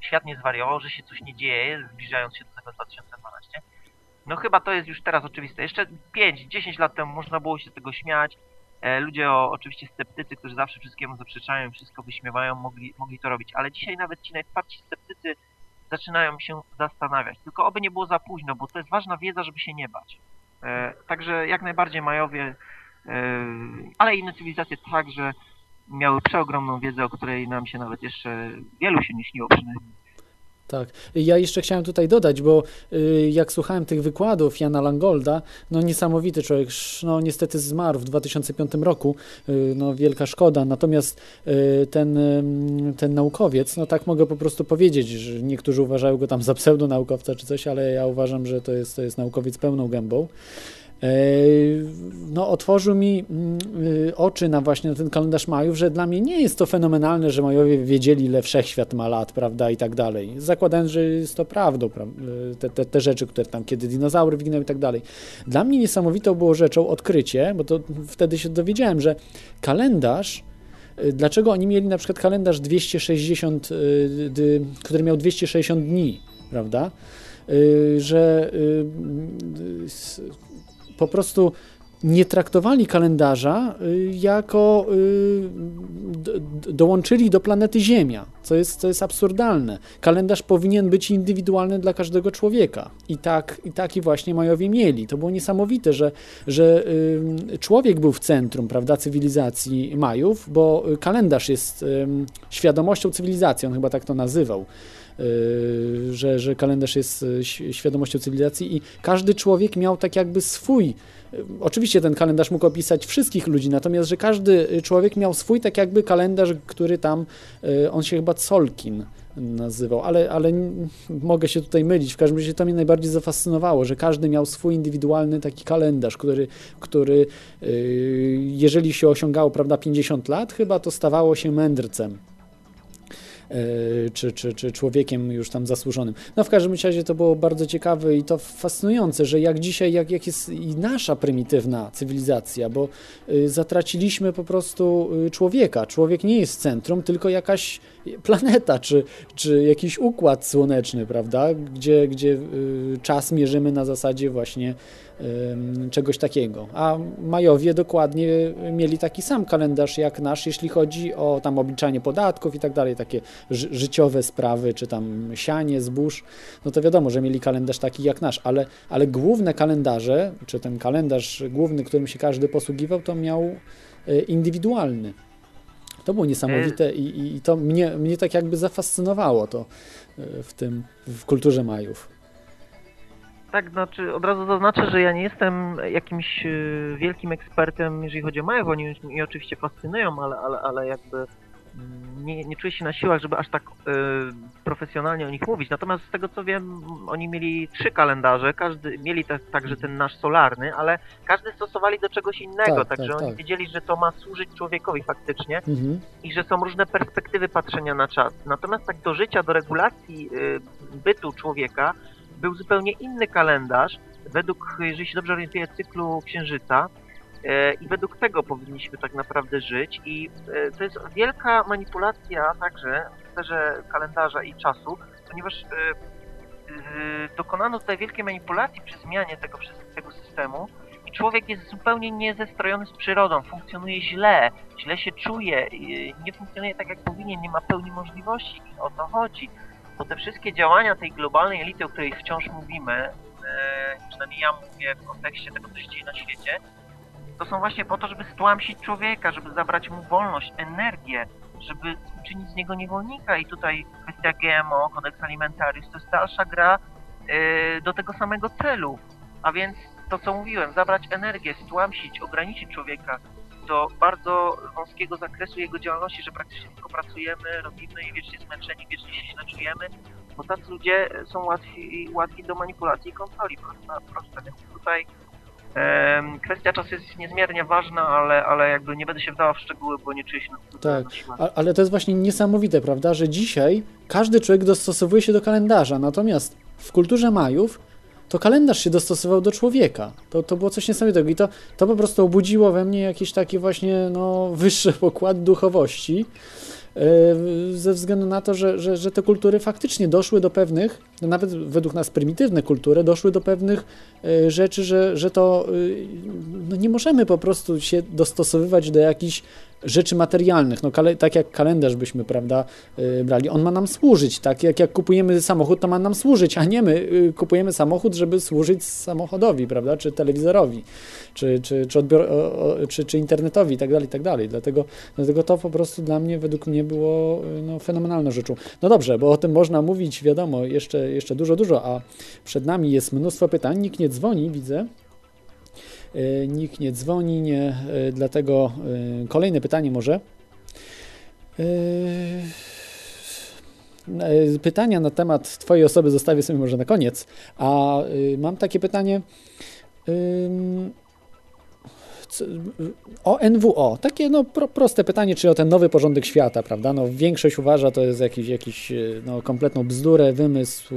świat nie zwariował, że się coś nie dzieje, zbliżając się do tego 2012? No chyba to jest już teraz oczywiste. Jeszcze 5-10 lat temu można było się z tego śmiać. E, ludzie, o, oczywiście sceptycy, którzy zawsze wszystkiemu zaprzeczają, wszystko wyśmiewają, mogli, mogli to robić. Ale dzisiaj nawet ci najtwardsi sceptycy zaczynają się zastanawiać. Tylko oby nie było za późno, bo to jest ważna wiedza, żeby się nie bać. E, także jak najbardziej Majowie, e, ale inne cywilizacje także miały przeogromną wiedzę, o której nam się nawet jeszcze wielu się nie śniło przynajmniej.
Tak. Ja jeszcze chciałem tutaj dodać, bo y, jak słuchałem tych wykładów Jana Langolda, no niesamowity człowiek, no niestety zmarł w 2005 roku, y, no wielka szkoda, natomiast y, ten, ten naukowiec, no tak mogę po prostu powiedzieć, że niektórzy uważają go tam za pseudonaukowca czy coś, ale ja uważam, że to jest, to jest naukowiec pełną gębą no, otworzył mi mm, y, oczy na właśnie ten kalendarz Majów, że dla mnie nie jest to fenomenalne, że Majowie wiedzieli, ile wszechświat ma lat, prawda, i tak dalej. Zakładając, że jest to prawdą, y, te, te, te rzeczy, które tam, kiedy dinozaury wyginęły i tak dalej. Dla mnie niesamowitą było rzeczą odkrycie, bo to wtedy się dowiedziałem, że kalendarz y, Dlaczego oni mieli na przykład kalendarz 260, który miał 260 dni, prawda? Że po prostu nie traktowali kalendarza y, jako y, dołączyli do planety Ziemia, co jest, co jest absurdalne. Kalendarz powinien być indywidualny dla każdego człowieka. I tak, i taki właśnie Majowie mieli. To było niesamowite, że, że y, człowiek był w centrum prawda, cywilizacji Majów, bo kalendarz jest świadomością cywilizacji, on chyba tak to nazywał. Y, że, że kalendarz jest y, świadomością cywilizacji i każdy człowiek miał tak jakby swój. Y, oczywiście ten kalendarz mógł opisać wszystkich ludzi, natomiast że każdy człowiek miał swój tak jakby kalendarz, który tam, on się chyba Colkin nazywał, ale, ale mogę się tutaj mylić. W każdym razie to mnie najbardziej zafascynowało, że każdy miał swój indywidualny taki kalendarz, który, który jeżeli się osiągało prawda, 50 lat, chyba to stawało się mędrcem. E, czy, czy, czy człowiekiem już tam zasłużonym. No w każdym razie to było bardzo ciekawe i to fascynujące, że jak dzisiaj, jak, jak jest i nasza prymitywna cywilizacja, bo y, zatraciliśmy po prostu y, człowieka. Człowiek nie jest centrum, tylko jakaś planeta, czy, czy jakiś układ słoneczny, prawda, gdzie, gdzie y, czas mierzymy na zasadzie właśnie czegoś takiego. A Majowie dokładnie mieli taki sam kalendarz jak nasz, jeśli chodzi o tam obliczanie podatków i tak dalej, takie życiowe sprawy, czy tam sianie, zbóż, no to wiadomo, że mieli kalendarz taki jak nasz, ale, ale główne kalendarze, czy ten kalendarz główny, którym się każdy posługiwał, to miał e, indywidualny. To było niesamowite i, i to mnie, mnie tak jakby zafascynowało to e, w tym, w kulturze Majów.
Tak, znaczy od razu zaznaczę, że ja nie jestem jakimś e, wielkim ekspertem, jeżeli chodzi o Majów. Oni mnie oczywiście fascynują, ale, ale, ale jakby nie, nie czuję się na siłach, żeby aż tak y, profesjonalnie o nich mówić. Natomiast z tego co wiem, oni mieli trzy kalendarze, każdy mieli te, także ten nasz solarny, ale każdy stosowali do czegoś innego, tak, także tak, oni tak. wiedzieli, że to ma służyć człowiekowi faktycznie mhm. i że są różne perspektywy patrzenia na czas. Natomiast tak do życia, do regulacji y, bytu człowieka był zupełnie inny kalendarz, według, jeżeli się dobrze orientuję, cyklu Księżyca, I według tego powinniśmy tak naprawdę żyć. I e, to jest wielka manipulacja także w sferze kalendarza i czasu, ponieważ e, e, dokonano tutaj wielkiej manipulacji przy zmianie tego, tego systemu i człowiek jest zupełnie niezestrojony z przyrodą, funkcjonuje źle, źle się czuje, nie funkcjonuje tak jak powinien, nie ma pełni możliwości i o to chodzi. Bo te wszystkie działania tej globalnej elity, o której wciąż mówimy, e, przynajmniej ja mówię w kontekście tego, co się dzieje na świecie, to są właśnie po to, żeby stłamsić człowieka, żeby zabrać mu wolność, energię, żeby uczynić z niego niewolnika. I tutaj kwestia GMO, kodeks alimentarius, to jest dalsza gra e, do tego samego celu. A więc to, co mówiłem, zabrać energię, stłamsić, ograniczyć człowieka do bardzo wąskiego zakresu jego działalności, że praktycznie tylko pracujemy, robimy i wiecznie zmęczeni, wiecznie się źle czujemy, bo tacy ludzie są łatwi, łatwi do manipulacji i kontroli, prosta, proste. Więc tutaj kwestia czasu jest niezmiernie ważna, ale, ale jakby nie będę się wdała w szczegóły, bo nie czuję się na
Tak. A, ale to jest właśnie niesamowite, prawda, że dzisiaj każdy człowiek dostosowuje się do kalendarza, natomiast w kulturze Majów to kalendarz się dostosował do człowieka. To, to było coś niesamowitego i to, to po prostu obudziło we mnie jakiś taki właśnie no, wyższy pokład duchowości. E, Ze względu na to, że, że, że te kultury faktycznie doszły do pewnych, no nawet według nas prymitywne kultury, doszły do pewnych e, rzeczy, że, że to e, no nie możemy po prostu się dostosowywać do jakichś rzeczy materialnych, no tak jak kalendarz byśmy, prawda, y, brali, on ma nam służyć, tak? Jak, jak kupujemy samochód, to ma nam służyć, a nie my y, kupujemy samochód, żeby służyć samochodowi, prawda, czy telewizorowi, czy, czy, czy, odbior, o, czy, czy internetowi i tak dalej, i tak dalej, dlatego, dlatego to po prostu dla mnie, według mnie było y, no, fenomenalną rzeczą. No dobrze, bo o tym można mówić, wiadomo, jeszcze, jeszcze dużo, dużo, a przed nami jest mnóstwo pytań, nikt nie dzwoni, widzę, Nikt nie dzwoni, nie, y, dlatego y, kolejne pytanie może. Pytania na temat Twojej osoby zostawię sobie może na koniec, a mam takie pytanie o NWO. Takie no, pro, proste pytanie, czy o ten nowy porządek świata, prawda? No, większość uważa, to jest jakiś, jakiś no, kompletną bzdurę, wymysł.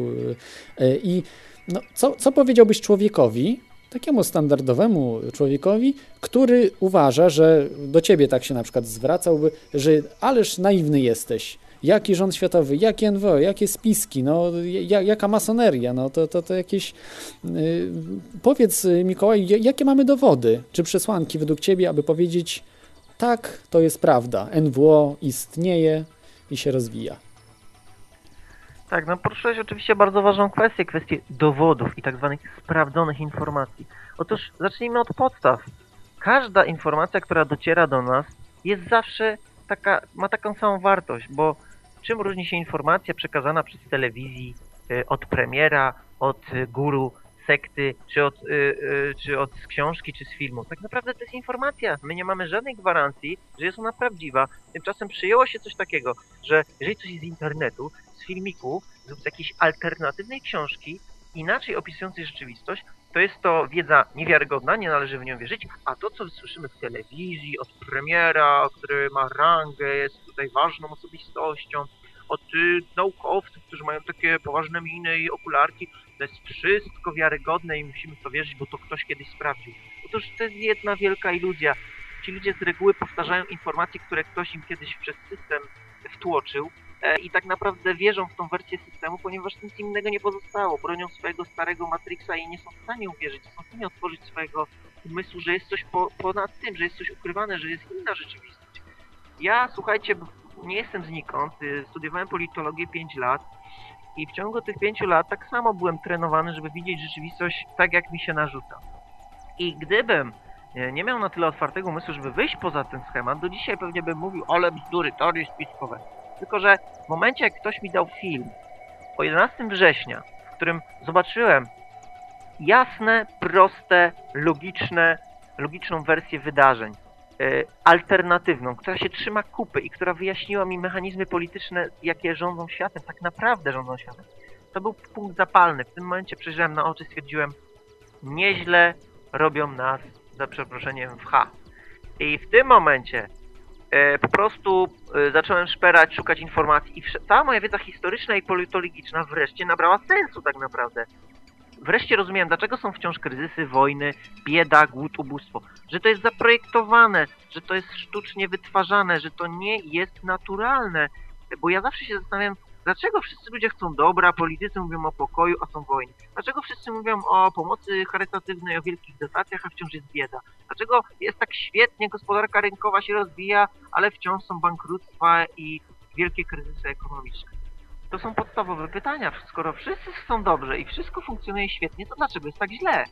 I no, co, co powiedziałbyś człowiekowi, takiemu standardowemu człowiekowi, który uważa, że do ciebie tak się na przykład zwracałby, że ależ naiwny jesteś. Jaki rząd światowy, jakie NWO, jakie spiski, no, ja, jaka masoneria, no to, to, to jakieś... Yy, powiedz y, Mikołaj, ja- jakie mamy dowody, czy przesłanki według ciebie, aby powiedzieć tak, to jest prawda, NWO istnieje i się rozwija.
Tak, no poruszyłeś oczywiście bardzo ważną kwestię, kwestię dowodów i tak zwanych sprawdzonych informacji. Otóż zacznijmy od podstaw. Każda informacja, która dociera do nas, jest zawsze taka, ma taką samą wartość, bo czym różni się informacja przekazana przez telewizji y, od premiera, od guru, sekty, czy od, y, y, czy od książki, czy z filmu? Tak naprawdę to jest informacja. My nie mamy żadnej gwarancji, że jest ona prawdziwa. Tymczasem przyjęło się coś takiego, że jeżeli coś jest z internetu, z filmików z jakiejś alternatywnej książki, inaczej opisującej rzeczywistość, to jest to wiedza niewiarygodna, nie należy w nią wierzyć, a to, co słyszymy w telewizji, od premiera, który ma rangę, jest tutaj ważną osobistością, od y, naukowców, którzy mają takie poważne miny i okularki, to jest wszystko wiarygodne i musimy to wierzyć, bo to ktoś kiedyś sprawdził. Otóż to jest jedna wielka iluzja. Ci ludzie z reguły powtarzają informacje, które ktoś im kiedyś przez system wtłoczył, e, i tak naprawdę wierzą w tą wersję systemu, ponieważ nic innego nie pozostało. Bronią swojego starego Matrixa i nie są w stanie uwierzyć, nie są w stanie otworzyć swojego umysłu, że jest coś po, ponad tym, że jest coś ukrywane, że jest inna rzeczywistość. Ja, słuchajcie, nie jestem znikąd, y, studiowałem politologię 5 lat i w ciągu tych 5 lat tak samo byłem trenowany, żeby widzieć rzeczywistość tak, jak mi się narzuca. I gdybym e, nie miał na tyle otwartego umysłu, żeby wyjść poza ten schemat, do dzisiaj pewnie bym mówił, ale bzdury, teorie spiskowe. Tylko, że w momencie, jak ktoś mi dał film o 11 września, w którym zobaczyłem jasne, proste, logiczne, logiczną wersję wydarzeń, alternatywną, która się trzyma kupy i która wyjaśniła mi mechanizmy polityczne, jakie rządzą światem, tak naprawdę rządzą światem. To był punkt zapalny. W tym momencie przejrzałem na oczy, stwierdziłem, nieźle robią nas, za przeproszeniem, w H. I w tym momencie e, po prostu e, zacząłem szperać, szukać informacji i cała moja wiedza historyczna i politologiczna wreszcie nabrała sensu tak naprawdę. Wreszcie rozumiem, dlaczego są wciąż kryzysy, wojny, bieda, głód, ubóstwo. Że to jest zaprojektowane, że to jest sztucznie wytwarzane, że to nie jest naturalne. Bo ja zawsze się zastanawiam, dlaczego wszyscy ludzie chcą dobra, politycy mówią o pokoju, a są wojny. Dlaczego wszyscy mówią o pomocy charytatywnej, o wielkich dotacjach, a wciąż jest bieda? Dlaczego jest tak świetnie, gospodarka rynkowa się rozwija, ale wciąż są bankructwa i wielkie kryzysy ekonomiczne? To są podstawowe pytania. Skoro wszyscy są dobrze i wszystko funkcjonuje świetnie, to dlaczego jest tak źle?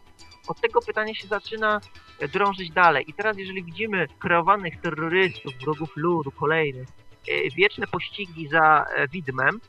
Od tego pytanie się zaczyna e, drążyć dalej. I teraz, jeżeli widzimy kreowanych terrorystów, wrogów ludu, kolejnych, e, wieczne pościgi za e, widmem,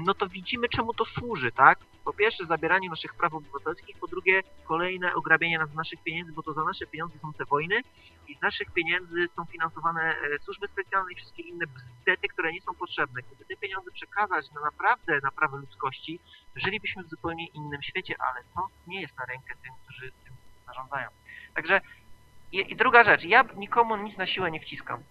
no to widzimy, czemu to służy, tak? Po pierwsze, zabieranie naszych praw obywatelskich, po drugie, kolejne ograbienie nas naszych pieniędzy, bo to za nasze pieniądze są te wojny i z naszych pieniędzy są finansowane e, służby specjalne i wszystkie inne bzdety, które nie są potrzebne. Gdyby te pieniądze przekazać na naprawdę naprawę ludzkości, żylibyśmy w zupełnie innym świecie, ale to nie jest na rękę tym, którzy tym zarządzają. Także i, i druga rzecz, ja nikomu nic na siłę nie wciskam.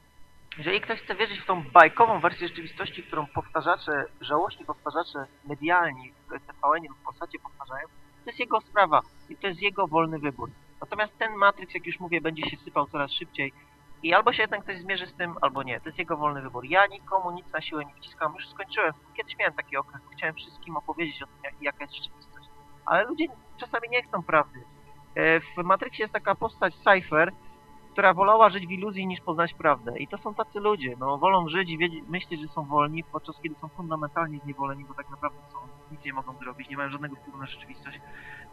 Jeżeli ktoś chce wierzyć w tą bajkową wersję rzeczywistości, którą powtarzacze, żałośni powtarzacze medialni w TVN lub Polsacie powtarzają, to jest jego sprawa i to jest jego wolny wybór. Natomiast ten Matrix, jak już mówię, będzie się sypał coraz szybciej i albo się jednak ktoś zmierzy z tym, albo nie. To jest jego wolny wybór. Ja nikomu nic na siłę nie wciskam. Już skończyłem. Kiedyś miałem taki okres. Chciałem wszystkim opowiedzieć o tym, jak, jaka jest rzeczywistość. Ale ludzie czasami nie chcą prawdy. E, W Matrixie jest taka postać Cypher, która wolała żyć w iluzji niż poznać prawdę. I to są tacy ludzie, no wolą żyć i myśleć, że są wolni, podczas kiedy są fundamentalnie zniewoleni, bo tak naprawdę są, nic nie mogą zrobić, nie mają żadnego wpływu na rzeczywistość,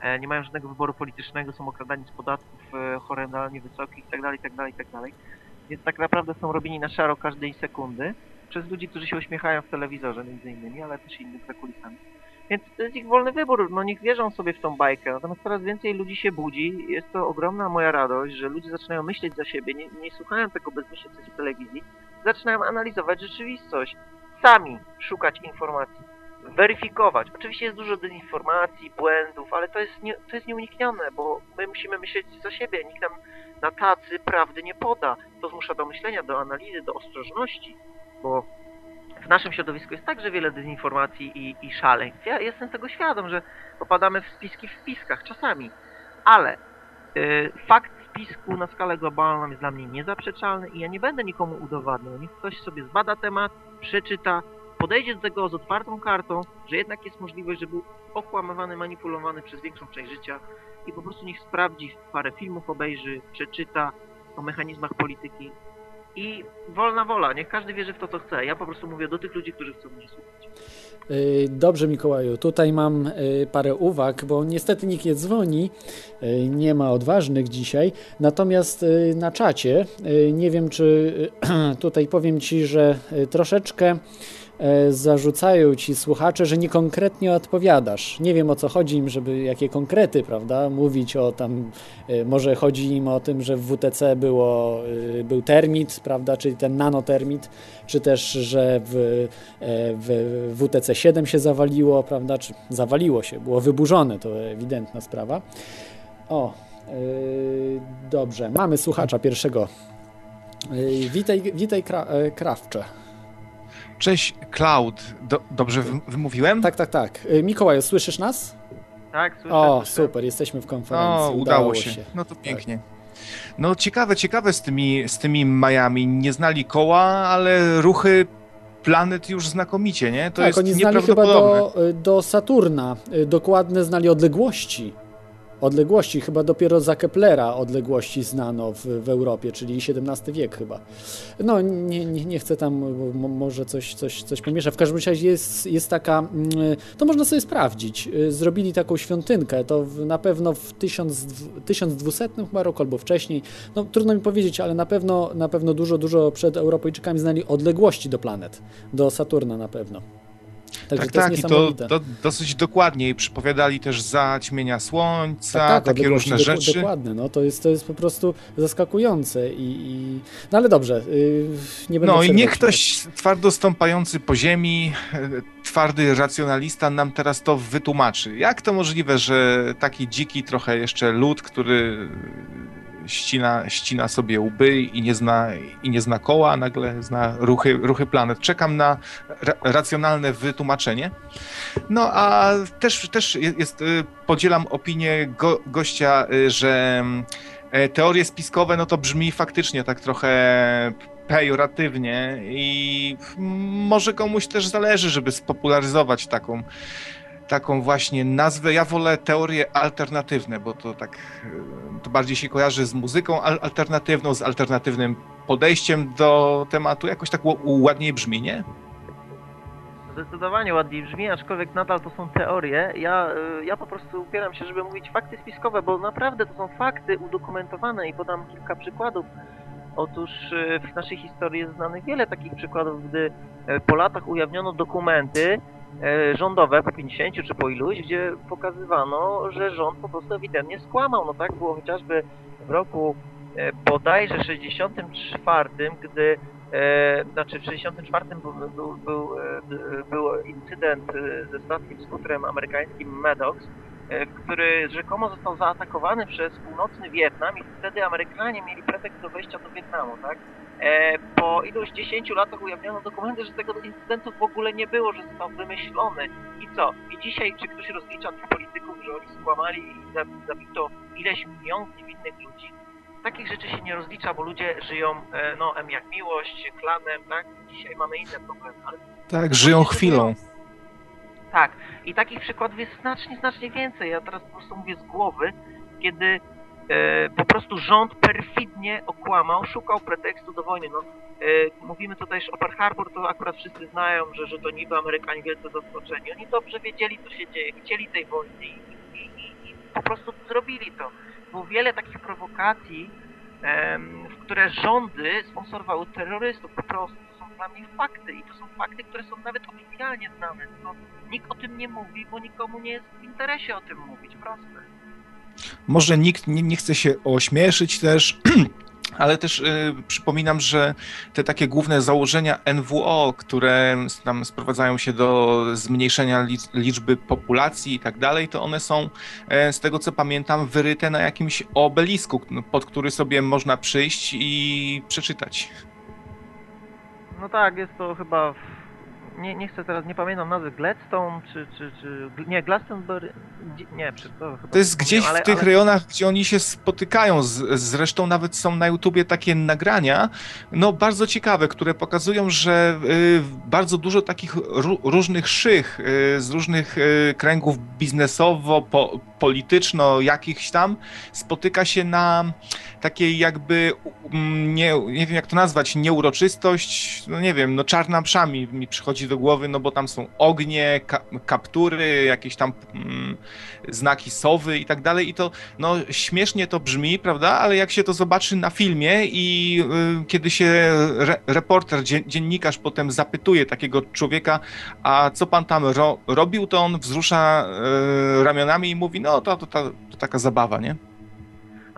e, nie mają żadnego wyboru politycznego, są okradani z podatków e, horrendalnie wysokich itd., itd., itd. Więc tak naprawdę są robieni na szaro każdej sekundy przez ludzi, którzy się uśmiechają w telewizorze między innymi, ale też innych za kulisami. Więc to jest ich wolny wybór, no niech wierzą sobie w tą bajkę, natomiast coraz więcej ludzi się budzi, jest to ogromna moja radość, że ludzie zaczynają myśleć za siebie, nie, nie słuchają tego bezmyślnie coś w telewizji, zaczynają analizować rzeczywistość, sami szukać informacji, weryfikować. Oczywiście jest dużo dezinformacji, błędów, ale to jest, nie, to jest nieuniknione, bo my musimy myśleć za siebie, nikt nam na tacy prawdy nie poda. To zmusza do myślenia, do analizy, do ostrożności, bo w naszym środowisku jest także wiele dezinformacji i, i szaleństw. Ja jestem tego świadom, że popadamy w spiski w spiskach czasami, ale y, fakt spisku na skalę globalną jest dla mnie niezaprzeczalny i ja nie będę nikomu udowadniał. Niech ktoś sobie zbada temat, przeczyta, podejdzie do tego z otwartą kartą, że jednak jest możliwość, że był okłamywany, manipulowany przez większą część życia i po prostu niech sprawdzi, parę filmów obejrzy, przeczyta o mechanizmach polityki i wolna wola, niech każdy wierzy w to, co chce. Ja po prostu mówię do tych ludzi, którzy chcą mnie słuchać.
Y, Dobrze, Mikołaju. Tutaj mam y, parę uwag, bo niestety nikt nie dzwoni, y, nie ma odważnych dzisiaj. Natomiast na czacie, nie wiem czy tutaj powiem Ci, że troszeczkę zarzucają Ci słuchacze, że niekonkretnie odpowiadasz. Nie wiem o co chodzi im, żeby jakie konkrety, prawda, mówić o tam, y, może chodzi im o tym, że w WTC było, y, był termit, prawda, czyli ten nanotermit, czy też, że w, e, w WTC 7 się zawaliło, prawda, czy zawaliło się, było wyburzone, to ewidentna sprawa. O, yy, dobrze, mamy słuchacza pierwszego. Witaj, witaj kra, e, Krawcze.
Cześć, Cloud. Do, dobrze wy- wymówiłem?
Tak, tak, tak. Yy, Mikołaju, słyszysz nas?
Tak, słyszę,
O,
słyszę.
super, jesteśmy w konferencji.
O, udało się. No to pięknie. No ciekawe, ciekawe z tymi, z tymi Majami. Nie znali koła, ale ruchy planet już znakomicie, nie? To
tak,
jest
oni znali chyba do, y, do Saturna, y, dokładne znali odległości. Odległości, chyba dopiero za Keplera odległości znano w, w Europie, czyli XVII wiek chyba. No, nie, nie, nie chcę tam, może coś, coś, coś pomiesza. W każdym razie jest, jest taka, mm, to można sobie sprawdzić. Y, Zrobili taką świątynkę, to na pewno w 1000, 1200 chyba roku albo wcześniej. No, trudno mi powiedzieć, ale na pewno, na pewno dużo, dużo przed Europejczykami znali odległości do planet, do Saturna na pewno. Także
Tak, tak, i to, to dosyć dokładnie. I przypowiadali też zaćmienia słońca,
tak, tak,
takie różne rzeczy.
Dokładnie, no to jest, to jest po prostu zaskakujące i, i... No ale dobrze, yy, nie będę
No i niech ktoś twardo stąpający po ziemi, e, twardy racjonalista nam teraz to wytłumaczy. Jak to możliwe, że taki dziki trochę jeszcze lud, który ścina, ścina sobie łby i nie zna, i nie zna koła, a nagle zna ruchy, ruchy planet. Czekam na ra racjonalne wytłumaczenie. No a też, też jest, y, podzielam opinię go, gościa, y, że e, teorie spiskowe, no to brzmi faktycznie tak trochę pejoratywnie i może komuś też zależy, żeby spopularyzować taką, taką właśnie nazwę. Ja wolę teorie alternatywne, bo to tak e, to bardziej się kojarzy z muzyką al- alternatywną, z alternatywnym podejściem do tematu. Jakoś tak ładniej brzmi, nie?
Zdecydowanie ładniej brzmi, aczkolwiek nadal to są teorie. Ja, y, ja po prostu upieram się, żeby mówić fakty spiskowe, bo naprawdę to są fakty udokumentowane i podam kilka przykładów. Otóż y, w naszej historii jest znanych wiele takich przykładów, gdy po latach ujawniono dokumenty rządowe po 50 czy po iluś, gdzie pokazywano, że rząd po prostu ewidentnie skłamał. No tak było chociażby w roku e, bodajże 64, gdy e, znaczy w 64 był, był, był, e, był incydent e, ze statkiem skutrem amerykańskim Maddox, e, który rzekomo został zaatakowany przez północny Wietnam i wtedy Amerykanie mieli pretekst do wejścia do Wietnamu, tak? E, po iluś 10 latach ujawniono dokumenty, że tego incydentu w ogóle nie było, że został wymyślony. I co? I dzisiaj czy ktoś rozlicza tych polityków, że oni skłamali i za- zabito ileś milionów niewinnych ludzi? Takich rzeczy się nie rozlicza, bo ludzie żyją, e, no, em jak miłość, klanem, tak? Dzisiaj mamy inne problemy, ale
Tak, żyją chwilą.
tak, i takich przykładów jest znacznie, znacznie więcej. Ja teraz po prostu mówię z głowy, kiedy po prostu rząd perfidnie okłamał, szukał pretekstu do wojny. No, e, mówimy tutaj o Pearl Harbor, to akurat wszyscy znają, że, że to niby Amerykanie wielce zaskoczeni. Oni dobrze wiedzieli, co się dzieje, chcieli tej wojny i, i, i, i po prostu zrobili to. Było wiele takich prowokacji, w które rządy sponsorowały terrorystów. Po prostu to są dla mnie fakty i to są fakty, które są nawet oficjalnie znane. Tylko nikt o tym nie mówi, bo nikomu nie jest w interesie o tym mówić. Proste.
Może nikt nie, nie chce się ośmieszyć też, ale też y, przypominam, że te takie główne założenia NWO, które tam sprowadzają się do zmniejszenia lic- liczby populacji i tak dalej, to one są, e, z tego co pamiętam, wyryte na jakimś obelisku, pod który sobie można przyjść i przeczytać.
No tak, jest to chyba... W... Nie, nie chcę teraz, nie pamiętam nazwy, Gladstone czy... czy, czy... Nie, Glastonbury... Nie, to chyba...
To jest gdzieś w tych
ale...
rejonach, gdzie oni się spotykają. Z, zresztą nawet są na YouTubie takie nagrania, no bardzo ciekawe, które pokazują, że y, bardzo dużo takich ró- różnych szych y, z różnych y, kręgów biznesowo, po, polityczno, jakichś tam, spotyka się na takiej jakby, mm, nie, nie wiem jak to nazwać, nieuroczystość, no nie wiem, no czarna msza mi, mi przychodzi do głowy, no bo tam są ognie, ka, kaptury, jakieś tam mm, znaki sowy i tak dalej i to, no śmiesznie to brzmi, prawda, ale jak się to zobaczy na filmie i y, kiedy się re, reporter, dzien, dziennikarz potem zapytuje takiego człowieka, a co pan tam ro, robił, to on wzrusza y, ramionami i mówi, no to, to, to, to taka zabawa, nie?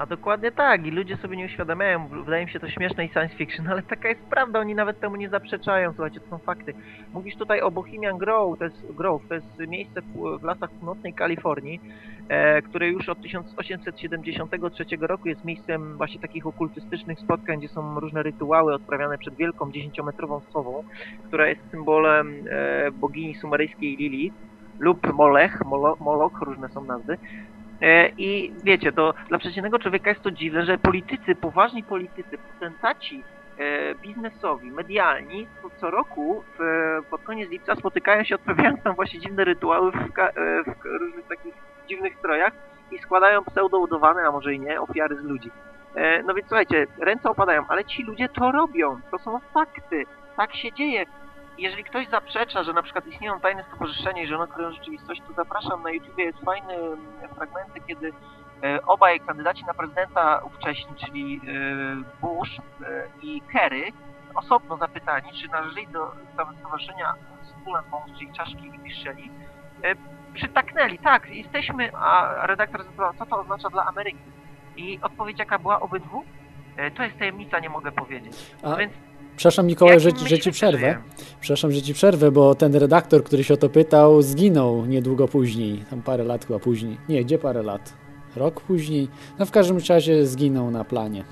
A dokładnie tak, i ludzie sobie nie uświadamiają, wydaje mi się to śmieszne i science fiction, ale taka jest prawda, oni nawet temu nie zaprzeczają, słuchajcie, to są fakty. Mówisz tutaj o Bohemian Grove, to jest, Grove, to jest miejsce w, w lasach północnej Kalifornii, e, które już od 1873 roku jest miejscem właśnie takich okultystycznych spotkań, gdzie są różne rytuały odprawiane przed wielką dziesięciometrową sową, która jest symbolem e, bogini sumeryjskiej Lilith lub Molech, Molo, różne są nazwy. E, I wiecie, to dla przeciętnego człowieka jest to dziwne, że politycy, poważni politycy, potentaci e, biznesowi, medialni, co, roku w, pod koniec lipca spotykają się, odprawiając tam właśnie dziwne rytuały w, e, w różnych takich dziwnych strojach i składają pseudo-udawane, a może i nie, ofiary z ludzi. No więc słuchajcie, ręce opadają, ale ci ludzie to robią, to są fakty, tak się dzieje. Jeżeli ktoś zaprzecza, że na przykład istnieją tajne stowarzyszenia i że one kryją rzeczywistość, to zapraszam na YouTubie, jest fajny mm, fragmenty, kiedy e, obaj kandydaci na prezydenta ówcześni, czyli e, Bush e, i Kerry, osobno zapytani, czy należeli do stowarzyszenia Skull Bones, czyli czaszki i piszczeli, przytaknęli, tak, jesteśmy, a redaktor zapytał, co to oznacza dla Ameryki. I odpowiedź jaka była obydwu? To jest tajemnica, nie mogę powiedzieć.
A,
Więc
przepraszam Mikołaj, że, że ci przerwę. Przepraszam, że ci przerwę, bo ten redaktor, który się o to pytał, zginął niedługo później. Tam parę lat chyba później. Nie, gdzie parę lat? rok później. No w każdym razie zginął na planie.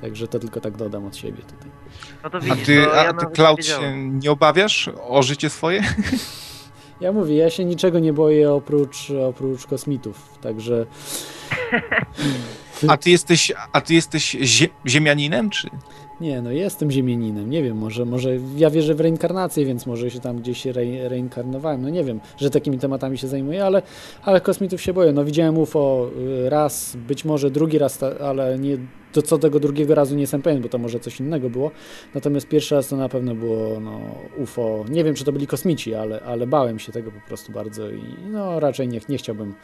Także to tylko tak dodam od siebie tutaj.
No to
A
widzisz,
ty,
to
a
ja
ty Cloud,
nie
się nie obawiasz o życie swoje?
Ja mówię, ja się niczego nie boję oprócz, oprócz kosmitów, także
A ty jesteś, a ty jesteś zie, ziemianinem, czy?
Nie, no jestem ziemianinem, nie wiem, może, może ja wierzę w reinkarnację, więc może się tam gdzieś re, reinkarnowałem, no nie wiem, że takimi tematami się zajmuję, ale, ale kosmitów się boję, no widziałem UFO y, raz, być może drugi raz, ale nie, to co tego drugiego razu nie jestem pewien, bo to może coś innego było, natomiast pierwszy raz to na pewno było no, UFO, nie wiem czy to byli kosmici, ale, ale bałem się tego po prostu bardzo i no raczej nie, nie chciałbym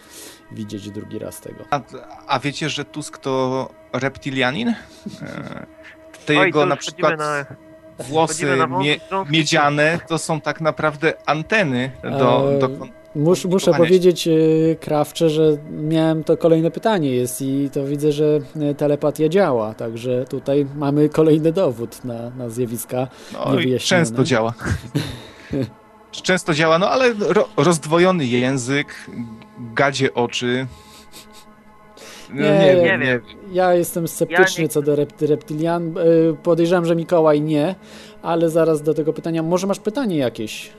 widzieć drugi raz tego.
A, a wiecie, że Tusk to reptilianin? Te
Oj, to
jego na przykład
na-
włosy
na
mie, miedziane to są tak naprawdę anteny do,
Eee,
do
Mus, muszę powiedzieć, e, Krawcze, że miałem to kolejne pytanie jest i to widzę, że e, telepatia działa, także tutaj mamy kolejny dowód na, na zjawiska
No i często działa. Często działa, no ale ro, rozdwojony język, gadzie oczy. No,
Nie,
nie,
nie
wiem,
wiem.
nie
Ja jestem sceptyczny
Ja nie-
co do repty, reptilian. E, Podejrzewam, że Mikołaj nie, ale zaraz do tego pytania. Może masz pytanie jakieś?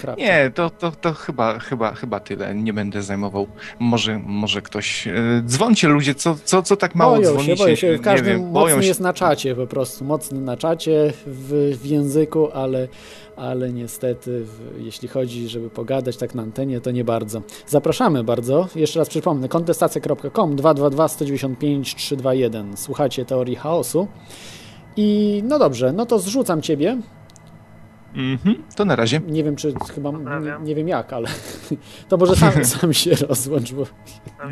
Krawcze?
Nie, to, to, to chyba, chyba, chyba tyle. Nie będę zajmował. Może, może ktoś. e, Dzwońcie ludzie, co, co, co tak mało
boją
dzwonicie?
się, boją się.
Nie
Każdy
wiem, boją
mocny
się.
jest na czacie po prostu. Mocny na czacie w, w języku, ale, ale niestety w, jeśli chodzi, żeby pogadać tak na antenie, to nie bardzo. Zapraszamy bardzo. Jeszcze raz przypomnę, kontestacja.com 222 195 321. Słuchacie teorii chaosu. I no dobrze, no to zrzucam ciebie.
Mhm, to na razie.
Nie wiem, czy chyba, nie, wiem jak, ale to może sam, sam się rozłącz, bo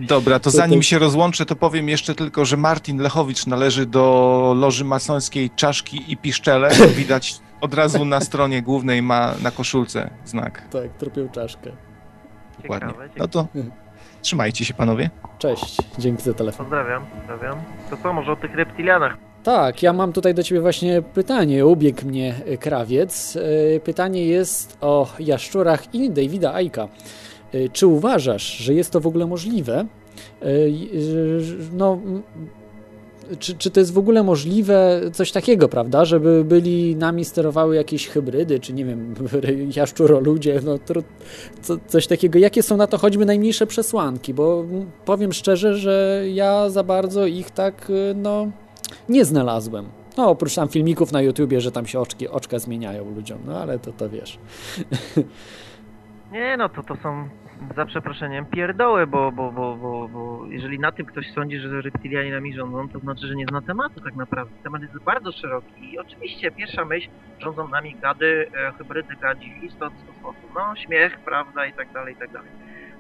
Dobra, to zanim się rozłączę, to powiem jeszcze tylko, że Martin Lechowicz należy do loży masońskiej Czaszki i Piszczele. Widać od razu na stronie głównej ma na koszulce znak.
tak, tropią czaszkę.
Dokładnie.
Ciekawe,
No to trzymajcie się panowie.
Cześć, dzięki za telefon.
Pozdrawiam, pozdrawiam. To co, może o tych reptilianach?
Tak, ja mam tutaj do Ciebie właśnie pytanie. Ubiegł mnie e, krawiec. E, Pytanie jest o jaszczurach i Davida Aika. E, Czy uważasz, że jest to w ogóle możliwe? No, czy, czy to jest w ogóle możliwe coś takiego, prawda? Żeby byli nami sterowały jakieś hybrydy, czy nie wiem, jaszczuroludzie, no tru, co, coś takiego. Jakie są na to choćby najmniejsze przesłanki? Bo powiem szczerze, że ja za bardzo ich tak, e, no nie znalazłem. No, oprócz tam filmików na YouTubie, że tam się oczki, oczka zmieniają ludziom, no ale to to wiesz.
Nie no, to to są za przeproszeniem pierdoły, bo, bo, bo, bo, bo jeżeli na tym ktoś sądzi, że reptilianie nami rządzą, to znaczy, że nie zna tematu tak naprawdę. Temat jest bardzo szeroki i oczywiście pierwsza myśl, rządzą nami gady, e, hybrydy gadzi, istot z. No, śmiech, prawda i tak dalej, i tak dalej.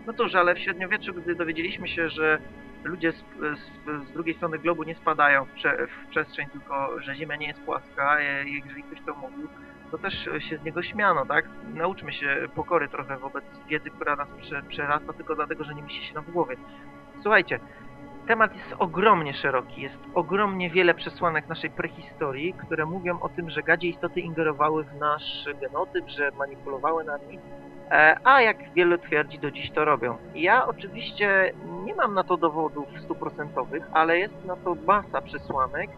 No cóż, ale w średniowieczu, gdy dowiedzieliśmy się, że ludzie z, z, z drugiej strony globu nie spadają w, prze, w przestrzeń, tylko że Ziemia nie jest płaska, e, jeżeli ktoś to mówił, to też się z niego śmiano, tak? Nauczmy się pokory trochę wobec wiedzy, która nas prze, przerasta tylko dlatego, że nie mieści się nam w głowie. Słuchajcie, temat jest ogromnie szeroki, jest ogromnie wiele przesłanek naszej prehistorii, które mówią o tym, że gadzie istoty ingerowały w nasz genotyp, że manipulowały nami, e, a jak wielu twierdzi, do dziś to robią. Ja oczywiście nie mam na to dowodów stuprocentowych, ale jest na to masa przesłanek,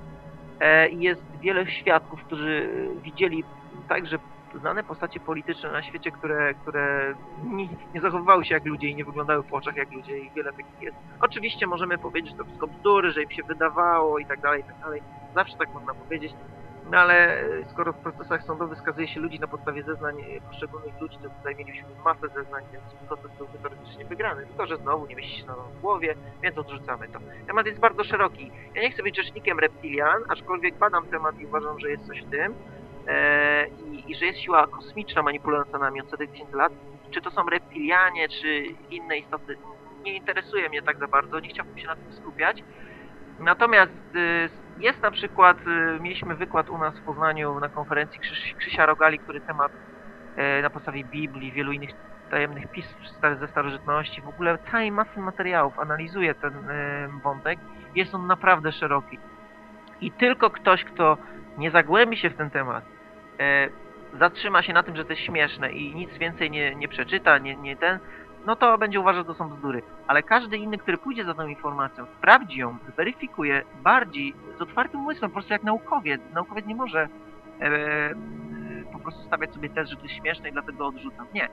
E, jest wiele świadków, którzy widzieli także znane postacie polityczne na świecie, które, które nie, nie zachowywały się jak ludzie i nie wyglądały w oczach jak ludzie i wiele takich jest. Oczywiście możemy powiedzieć, że to wszystko bzdury, że im się wydawało i tak dalej, i tak dalej. Zawsze tak można powiedzieć. No ale skoro w procesach sądowych skazuje się ludzi na podstawie zeznań poszczególnych ludzi, to tutaj mieliśmy masę zeznań, więc proces byłby teoretycznie wygrany. Tylko, że znowu nie mieści się na głowie, więc odrzucamy to. Temat jest bardzo szeroki. Ja nie chcę być rzecznikiem reptilian, aczkolwiek badam temat i uważam, że jest coś w tym. E, i, I że jest siła kosmiczna manipulująca nami od setek tysięcy lat. Czy to są reptilianie, czy inne istoty, nie interesuje mnie tak za bardzo, nie chciałbym się na tym skupiać. Natomiast y, jest na przykład, y, mieliśmy wykład u nas w Poznaniu na konferencji Krzysia Rogali, który temat y, na podstawie Biblii, wielu innych tajemnych pism ze starożytności, w ogóle całej masy materiałów analizuje ten y, wątek. Jest on naprawdę szeroki. I tylko ktoś, kto nie zagłębi się w ten temat, e, zatrzyma się na tym, że to jest śmieszne i nic więcej nie, nie przeczyta, nie, nie ten, no to będzie uważał, że to są bzdury. Ale każdy inny, który pójdzie za tą informacją, sprawdzi ją, zweryfikuje bardziej z otwartym umysłem, po prostu jak naukowiec. Naukowiec nie może e, po prostu stawiać sobie tez, że to jest śmieszne i dlatego odrzucam. Nie.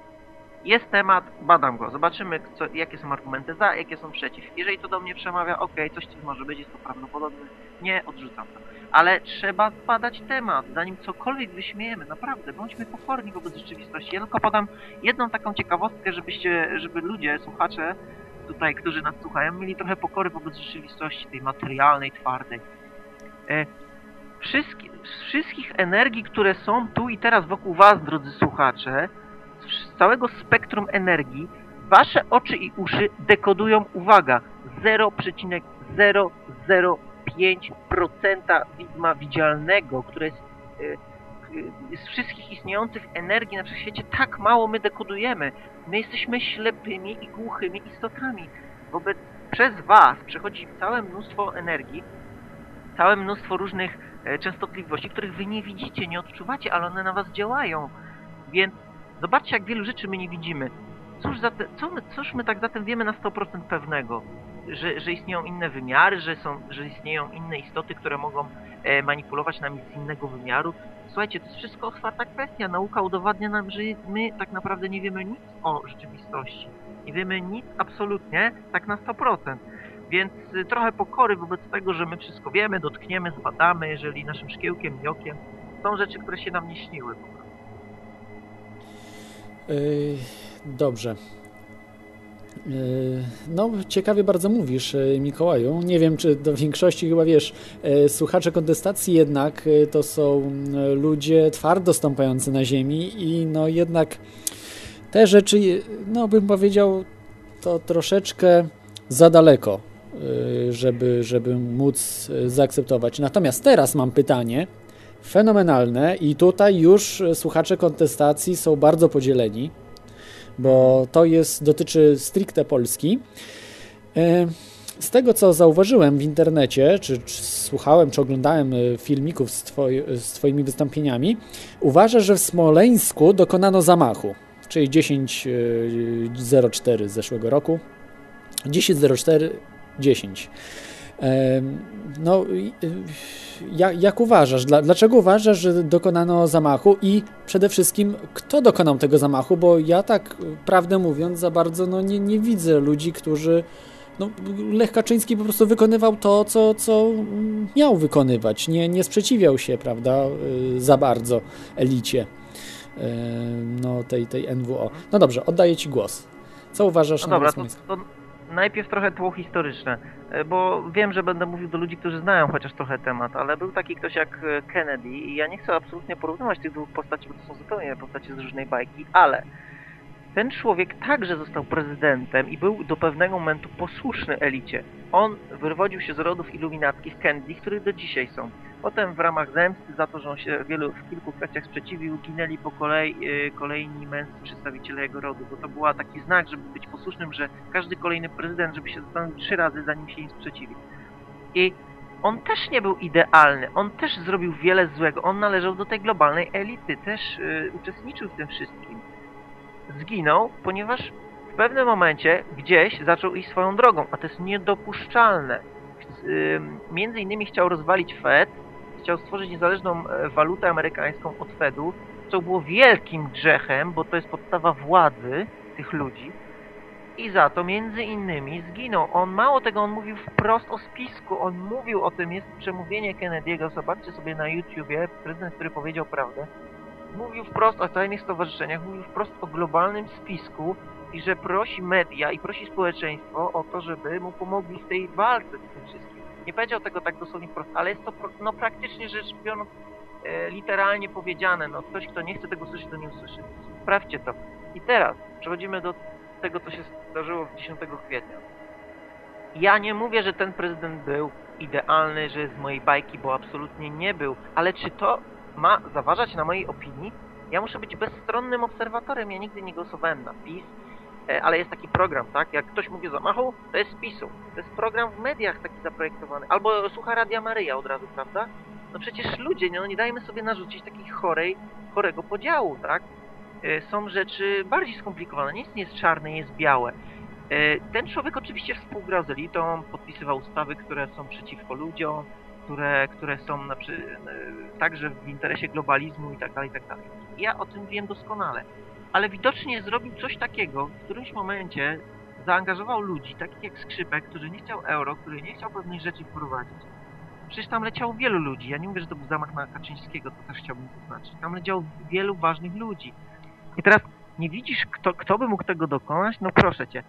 Jest temat, badam go, zobaczymy, co, jakie są argumenty za, jakie są przeciw. Jeżeli to do mnie przemawia, okej, coś tu może być, jest to prawdopodobne, nie, odrzucam to. Ale trzeba zbadać temat, zanim cokolwiek wyśmiejemy, naprawdę, bądźmy pokorni wobec rzeczywistości. Ja tylko podam jedną taką ciekawostkę, żebyście, żeby ludzie, słuchacze tutaj, którzy nas słuchają, mieli trochę pokory wobec rzeczywistości, tej materialnej, twardej. E, z wszystkich energii, które są tu i teraz wokół was, drodzy słuchacze, z całego spektrum energii, wasze oczy i uszy dekodują, uwaga, 0,005% widma widzialnego, które jest y, y, z wszystkich istniejących energii na wszechświecie tak mało my dekodujemy. My jesteśmy ślepymi i głuchymi istotami. Wobec przez was przechodzi całe mnóstwo energii, całe mnóstwo różnych e, częstotliwości, których wy nie widzicie, nie odczuwacie, ale one na was działają. Więc zobaczcie, jak wielu rzeczy my nie widzimy. Cóż, za te, co my, cóż my tak zatem wiemy na 100% pewnego? Że, że istnieją inne wymiary, że, są, że istnieją inne istoty, które mogą e, manipulować nami z innego wymiaru. Słuchajcie, to jest wszystko otwarta kwestia. Nauka udowadnia nam, że my tak naprawdę nie wiemy nic o rzeczywistości. Nie wiemy nic absolutnie, tak na 100%. Więc y, trochę pokory wobec tego, że my wszystko wiemy, dotkniemy, zbadamy, jeżeli naszym szkiełkiem i okiem są rzeczy, które się nam nie śniły.
Yy, dobrze. Yy, No, ciekawie bardzo mówisz, yy, Mikołaju. Nie wiem, czy do większości chyba wiesz, yy, słuchacze kontestacji jednak to są ludzie twardo stąpający na ziemi i no jednak te rzeczy, no bym powiedział, to troszeczkę za daleko, żeby, żeby móc zaakceptować. Natomiast teraz mam pytanie fenomenalne i tutaj już słuchacze kontestacji są bardzo podzieleni bo to jest, dotyczy stricte Polski. E, Z tego, co zauważyłem w internecie, czy, czy słuchałem, czy oglądałem e, filmików z, twoi, z Twoimi wystąpieniami, uważasz, że w Smoleńsku dokonano zamachu, czyli 10.04 z zeszłego roku. 10.04, 10. No, y, jak, jak uważasz? Dla, dlaczego uważasz, że dokonano zamachu i przede wszystkim kto dokonał tego zamachu? Bo ja tak, prawdę mówiąc, za bardzo no, nie, nie widzę ludzi, którzy. No, Lech Kaczyński po prostu wykonywał to, co, co miał wykonywać. Nie, nie sprzeciwiał się, prawda, y, za bardzo elicie y, no, tej, tej NWO. No dobrze, oddaję Ci głos. Co uważasz
No
na
dobra, to, to najpierw trochę tło historyczne, e, bo wiem, że będę mówił do ludzi, którzy znają chociaż trochę temat, ale był taki ktoś jak e, Kennedy i ja nie chcę absolutnie porównywać tych dwóch postaci, bo to są zupełnie postacie z różnej bajki, ale ten człowiek także został prezydentem i był do pewnego momentu posłuszny elicie. On wywodził się z rodów iluminackich Kennedy, których do dzisiaj są. Potem w ramach zemsty za to, że on się wielu, w kilku kwestiach sprzeciwił, ginęli po kolei y, kolejni męscy przedstawiciele jego rodu, bo to była taki znak, żeby być posłusznym, że każdy kolejny prezydent, żeby się zastanowił trzy razy, zanim się im sprzeciwi. I on też nie był idealny, on też zrobił wiele złego, on należał do tej globalnej elity, też y, uczestniczył w tym wszystkim. Zginął, ponieważ w pewnym momencie gdzieś zaczął iść swoją drogą, a to jest niedopuszczalne. Y, między innymi chciał rozwalić Fed, chciał stworzyć niezależną e, walutę amerykańską od Fedu, co było wielkim grzechem, bo to jest podstawa władzy tych ludzi. I za to między innymi zginął. On mało tego, on mówił wprost o spisku, on mówił o tym, jest przemówienie Kennedy'ego, zobaczcie sobie na YouTubie, prezydent, który powiedział prawdę. Mówił wprost o tajnych stowarzyszeniach, mówił wprost o globalnym spisku i że prosi media i prosi społeczeństwo o to, żeby mu pomogli w tej walce. Nie powiedział tego tak dosłownie wprost, ale jest to no, praktycznie rzecz biorąc e, literalnie powiedziane. No ktoś, kto nie chce tego słyszeć, to nie usłyszy. Sprawdźcie to. I teraz przechodzimy do tego, co się zdarzyło w 10 kwietnia. Ja nie mówię, że ten prezydent był idealny, że z mojej bajki, bo absolutnie nie był, ale czy to ma zaważać na mojej opinii? Ja muszę być bezstronnym obserwatorem, ja nigdy nie głosowałem na PiS, ale jest taki program, tak? Jak ktoś mówi o zamachu, to jest z PiSu. To jest program w mediach taki zaprojektowany. Albo słucha Radia Maryja od razu, prawda? No przecież ludzie, no nie dajmy sobie narzucić takiej chorej, chorego podziału, tak? e, są rzeczy bardziej skomplikowane. Nic nie jest czarne, nie jest białe. E, Ten człowiek oczywiście współgrał z elitą, podpisywał ustawy, które są przeciwko ludziom, które, które są na, e, także w interesie globalizmu i tak dalej, i tak dalej. Ja o tym wiem doskonale. Ale widocznie zrobił coś takiego, w którymś momencie zaangażował ludzi, takich jak Skrzypek, który nie chciał euro, który nie chciał pewnych rzeczy wprowadzić. Przecież tam leciało wielu ludzi. Ja nie mówię, że to był zamach na Kaczyńskiego, to też chciałbym zaznaczyć. Tam leciało wielu ważnych ludzi. I teraz nie widzisz, kto, kto by mógł tego dokonać? No proszę cię.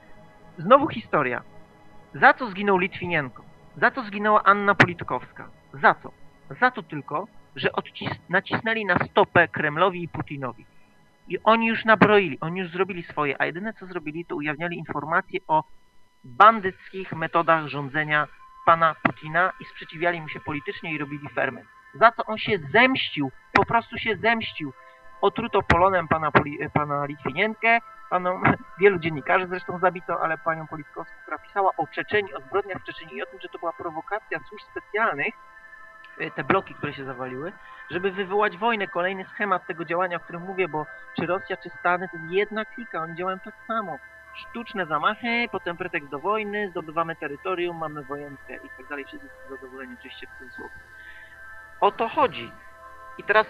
Znowu historia. Za co zginął Litwinienko? Za co zginęła Anna Politkowska? Za co? Za to tylko, że odcis- nacisnęli na stopę Kremlowi i Putinowi. I oni już nabroili, oni już zrobili swoje, a jedyne co zrobili, to ujawniali informacje o bandyckich metodach rządzenia pana Putina i sprzeciwiali mu się politycznie i robili ferment. Za co on się zemścił, po prostu się zemścił. Otruto polonem pana, Poli- pana Litwinienkę, paną, wielu dziennikarzy zresztą zabito, ale panią Politkowską, która pisała o Czeczeni, o zbrodniach w Czeczeni i o tym, że to była prowokacja służb specjalnych, te bloki, które się zawaliły, żeby wywołać wojnę. Kolejny schemat tego działania, o którym mówię, bo czy Rosja, czy Stany, to jest jedna klika, oni działają tak samo. Sztuczne zamachy, potem pretekst do wojny, zdobywamy terytorium, mamy wojenkę i tak dalej. Wszyscy są zadowoleni oczywiście w cudzysłowie. O to chodzi. I teraz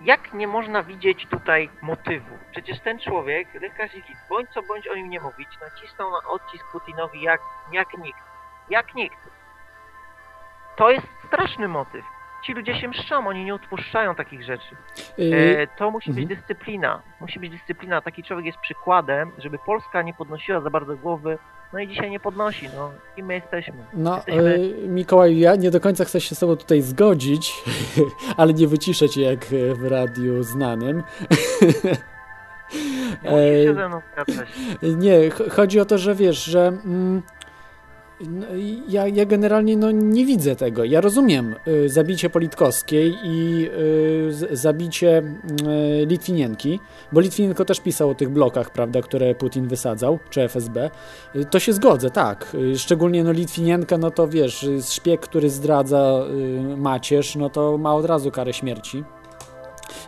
jak nie można widzieć tutaj motywu? Przecież ten człowiek, Lech bądź co bądź o nim nie mówić, nacisnął na odcisk Putinowi jak, jak nikt. Jak nikt. To jest straszny motyw. Ci ludzie się mszczą, oni nie odpuszczają takich rzeczy.
Y,
E, to musi być
mhm.
dyscyplina. Musi być dyscyplina. Taki człowiek jest przykładem, żeby Polska nie podnosiła za bardzo głowy. No i dzisiaj nie podnosi, no. I my jesteśmy.
No,
Jesteśmy-
y, Mikołaj, ja nie do końca chcę się z tobą tutaj zgodzić, ale nie wyciszę cię jak e, w radiu znanym.
Nie się
E,
ze mną.
Nie, ch- chodzi o to, że wiesz, że mm, ja, ja generalnie no, nie widzę tego. Ja rozumiem y, zabicie Politkowskiej i y, zabicie y, Litwinienki, bo Litwinienko też pisał o tych blokach, prawda, które Putin wysadzał, czy FSB. Y, to się zgodzę, tak. Y, szczególnie no, Litwinienka, no to wiesz, y, szpieg, który zdradza y, macierz, no to ma od razu karę śmierci.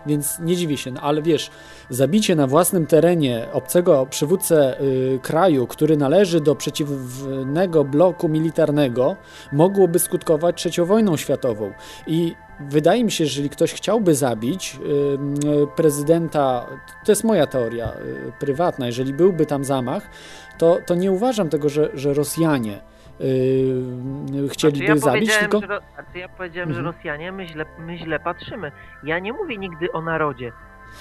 Więc nie dziwię się, no, ale wiesz, zabicie na własnym terenie obcego przywódcę y, kraju, który należy do przeciwnego bloku militarnego, mogłoby skutkować trzecią wojną światową. I wydaje mi się, że jeżeli ktoś chciałby zabić y, y, prezydenta, to jest moja teoria y, prywatna, jeżeli byłby tam zamach, to, to nie uważam tego, że, że Rosjanie y, chcieliby
Znaczy, ja
zabić,
powiedziałem,
tylko...
że, znaczy ja powiedziałem,
Mhm.
że Rosjanie my źle, my źle patrzymy. Ja nie mówię nigdy o narodzie.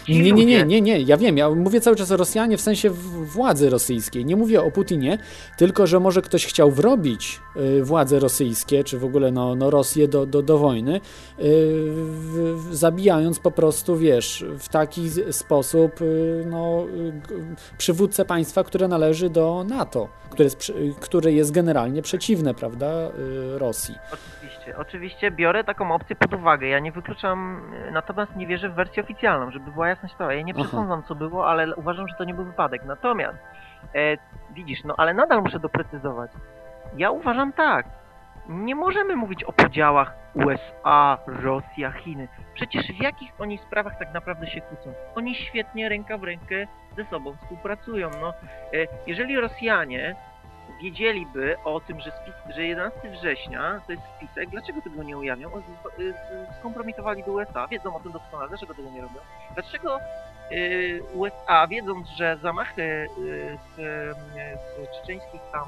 Nie, nie, nie, nie, nie, ja wiem, ja mówię cały czas o Rosjanie w sensie władzy rosyjskiej. Nie mówię o Putinie, tylko że może ktoś chciał wrobić y, władze rosyjskie, czy w ogóle no, no Rosję do, do, do wojny, y, zabijając po prostu, wiesz, w taki sposób y, no, przywódcę państwa, które należy do NATO, które jest, które jest generalnie przeciwne, prawda, Rosji.
Oczywiście, oczywiście biorę taką opcję pod uwagę. Ja nie wykluczam, natomiast nie wierzę w wersję oficjalną, żeby była jasność cała. Ja nie przesądzam, co było, ale uważam, że to nie był wypadek. Natomiast, e, widzisz, no ale nadal muszę doprecyzować. Ja uważam tak. Nie możemy mówić o podziałach USA, Rosja, Chiny. Przecież w jakich oni sprawach tak naprawdę się kłócą? Oni świetnie ręka w rękę ze sobą współpracują. No, e, jeżeli Rosjanie wiedzieliby o tym, że, spis, że 11 września to jest spisek, dlaczego tego nie ujawnią? Y, Skompromitowali USA, wiedzą o tym doskonale, dlaczego tego nie robią? Dlaczego y, USA, wiedząc, że zamachy y, z, z czeczeńskich tam,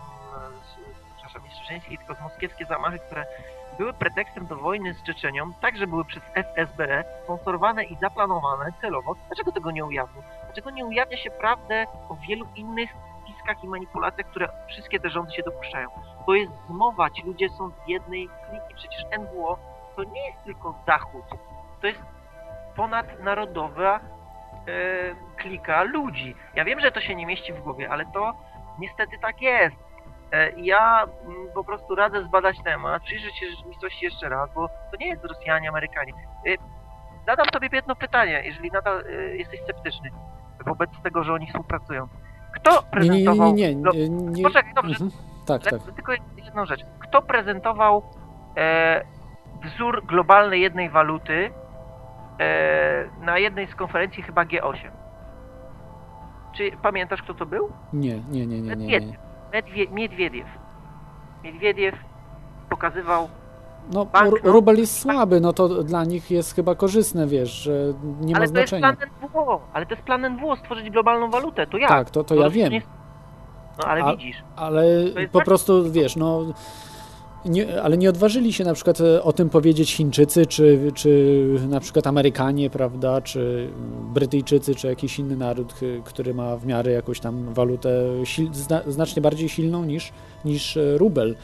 przepraszam, nie z czeczeńskich, tylko z moskiewskie zamachy, które były pretekstem do wojny z Czeczenią, także były przez FSB sponsorowane i zaplanowane celowo, dlaczego tego nie ujawnią? Dlaczego nie ujawnia się prawdę o wielu innych spiskach i manipulacjach, które wszystkie te rządy się dopuszczają. To jest zmowa, ci ludzie są z jednej kliki. Przecież NWO to nie jest tylko Zachód. To jest ponadnarodowa e, klika ludzi. Ja wiem, że to się nie mieści w głowie, ale to niestety tak jest. E, ja mm, po prostu radzę zbadać temat, przyjrzeć się rzeczywistości jeszcze raz, bo to nie jest Rosjanie, Amerykanie. E, zadam tobie jedno pytanie, jeżeli nadal jesteś sceptyczny wobec tego, że oni współpracują. Kto
Nie, nie, nie,
prezentował...
nie,
no,
nie, nie.
Poczekaj, dobrze,
Mhm. Tak, tak.
tylko jedną rzecz. Kto prezentował e, wzór globalnej jednej waluty e, na jednej z konferencji chyba G8? Czy pamiętasz, kto to był?
Nie, nie, nie, nie, nie. nie.
Medwie, Miedwiediew. Miedwiediew pokazywał
No,
Bank,
ru-
no.
rubel jest słaby, no to dla nich jest chyba korzystne, wiesz, że nie ma
ale to jest
znaczenia.
plan NWO, ale to jest plan NWO, stworzyć globalną walutę, to ja.
Tak, to, to ja
rozumiesz?
wiem,
No ale
A-
widzisz,
ale
To
po
tak-
prostu, wiesz, no... Nie, ale nie odważyli się na przykład e, o tym powiedzieć Chińczycy, czy, czy na przykład Amerykanie, prawda, czy Brytyjczycy, czy jakiś inny naród, który ma w miarę jakąś tam walutę sil, zna, znacznie bardziej silną niż, niż e, rubel.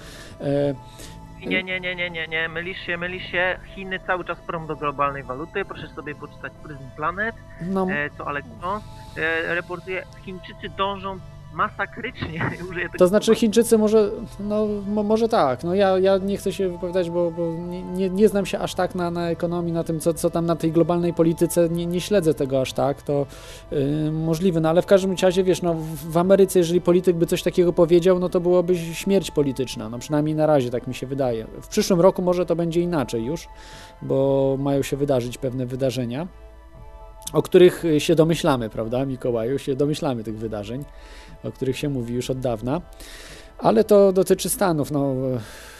Nie, nie, nie, nie, nie, nie, mylisz się, mylisz się, Chiny cały czas prą do globalnej waluty, proszę sobie poczytać Prism Planet,
no,
e, co Alex Jones e, reportuje, Chińczycy dążą masakrycznie, użyję tego
To znaczy. Chińczycy może, no mo, może tak, no ja, ja nie chcę się wypowiadać, bo, bo nie, nie, znam się aż tak na, na ekonomii, na tym, co, co tam na tej globalnej polityce, nie, nie śledzę tego aż tak, to yy, możliwe, no ale w każdym razie, wiesz, no w, Ameryce, jeżeli polityk by coś takiego powiedział, no to byłoby śmierć polityczna, no przynajmniej na razie, tak mi się wydaje. W przyszłym roku może to będzie inaczej już, bo mają się wydarzyć pewne wydarzenia, o których się domyślamy, prawda, Mikołaju, się domyślamy tych wydarzeń o których się mówi już od dawna, ale to dotyczy Stanów. No,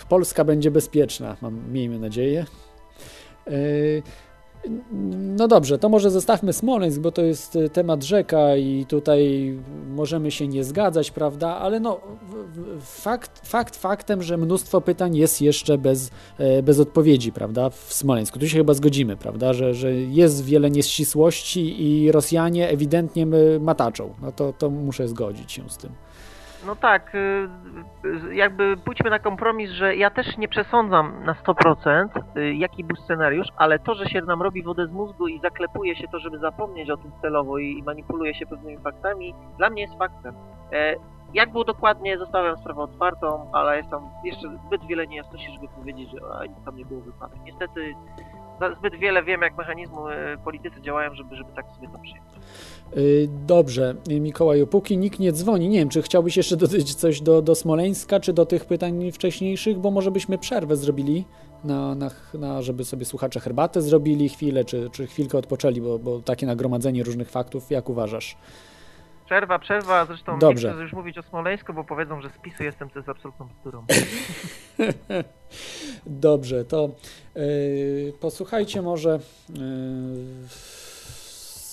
Polska będzie bezpieczna, mam, miejmy nadzieję. E, No dobrze, to może zostawmy Smoleńsk, bo to jest e, temat rzeka i tutaj możemy się nie zgadzać, prawda? Ale no, fakt, fakt faktem, że mnóstwo pytań jest jeszcze bez, e, bez odpowiedzi, prawda? W Smoleńsku. Tu się chyba zgodzimy, prawda? Że, że jest wiele nieścisłości i Rosjanie ewidentnie my mataczą. No to, to muszę zgodzić się z tym.
No tak, y, y, jakby pójdźmy na kompromis, że ja też nie przesądzam na 100% y, jaki był scenariusz, ale to, że się nam robi wodę z mózgu i zaklepuje się to, żeby zapomnieć o tym celowo i manipuluje się pewnymi faktami, dla mnie jest faktem. E, Jak było dokładnie, zostawiam sprawę otwartą, ale jest tam jeszcze zbyt wiele niejasności, żeby powiedzieć, że a, tam nie było wypadek. Niestety zbyt wiele wiem, jak mechanizmy e, politycy działają, żeby, żeby tak sobie to przyjąć.
Y, Dobrze, y, Mikołaju, póki nikt nie dzwoni, nie wiem, czy chciałbyś jeszcze dodać coś do, do Smoleńska, czy do tych pytań wcześniejszych, bo może byśmy przerwę zrobili, na, na, na, żeby sobie słuchacze herbatę zrobili chwilę, czy, czy chwilkę odpoczęli, bo, bo takie nagromadzenie różnych faktów, jak uważasz?
Przerwa, przerwa, zresztą
Dobrze.
nie chcę już mówić o Smoleńsku, bo powiedzą, że z PiSu jestem, to jest absolutną bzdurą.
Dobrze, to y, posłuchajcie może. y,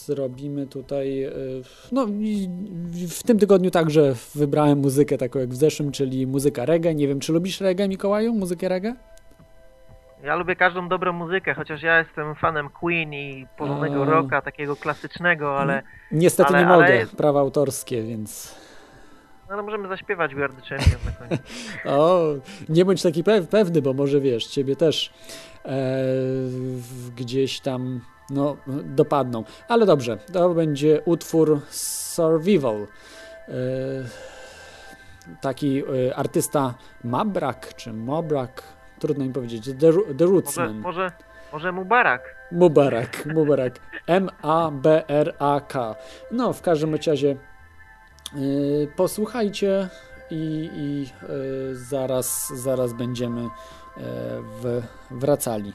zrobimy tutaj. y, no, w tym tygodniu także wybrałem muzykę taką jak w zeszłym, czyli muzyka reggae. Nie wiem, czy lubisz reggae, Mikołaju? Muzykę reggae?
Ja lubię każdą dobrą muzykę, chociaż ja jestem fanem Queen i porządnego
A.
rocka, takiego klasycznego, ale,
Niestety
Ale-
nie mogę,
ale-
prawa autorskie, więc.
ale możemy zaśpiewać We Are The Champions na koniec.
O, nie bądź taki pew- pewny, bo może wiesz, ciebie też e, gdzieś tam no, dopadną. Ale dobrze, to będzie utwór Survival. E, taki e, artysta Mabrak czy Mobrak, trudno mi powiedzieć. The, The
Może,
Rootsman.
może, może Mubarak.
Mubarak, Mubarak. M-A-B-R-A-K. No, w każdym razie yy, posłuchajcie i, i yy, zaraz, zaraz będziemy yy, w, wracali.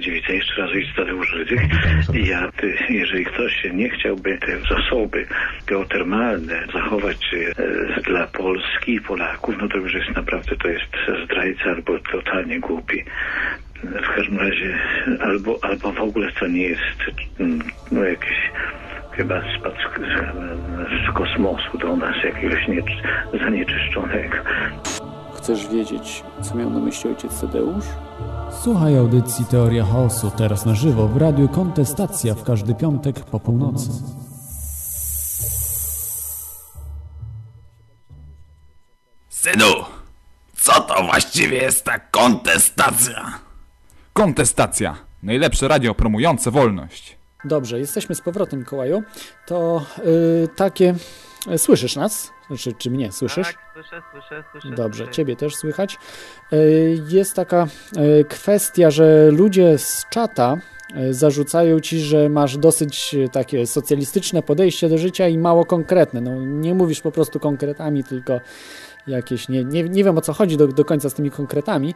Dziewica. Jeszcze raz ojciec Tadeusz Rydzyk. Ja, ty, jeżeli ktoś nie chciałby te zasoby geotermalne zachować e, dla Polski i Polaków, no to już jest naprawdę, to jest zdrajca albo totalnie głupi. W każdym razie, albo, albo w ogóle to nie jest mm, no, jakiś chyba spadł z, z kosmosu do nas jakiegoś nie, zanieczyszczonego.
Chcesz wiedzieć, co miał na myśli ojciec Tadeusz?
Słuchaj audycji Teoria Chaosu teraz na żywo w radiu Kontestacja w każdy piątek po północy.
Synu, co to właściwie jest ta kontestacja?
Kontestacja. Najlepsze radio promujące wolność.
Dobrze, jesteśmy z powrotem, Mikołaju. To y, takie... Słyszysz nas? Znaczy, czy mnie słyszysz?
Tak, słyszę, słyszę, słyszę.
Dobrze,
słyszę.
ciebie też słychać. Y, Jest taka y, kwestia, że ludzie z czata y, zarzucają ci, że masz dosyć takie socjalistyczne podejście do życia i mało konkretne. No, nie mówisz po prostu konkretami, tylko jakieś. Nie, nie, nie wiem o co chodzi do, do końca z tymi konkretami.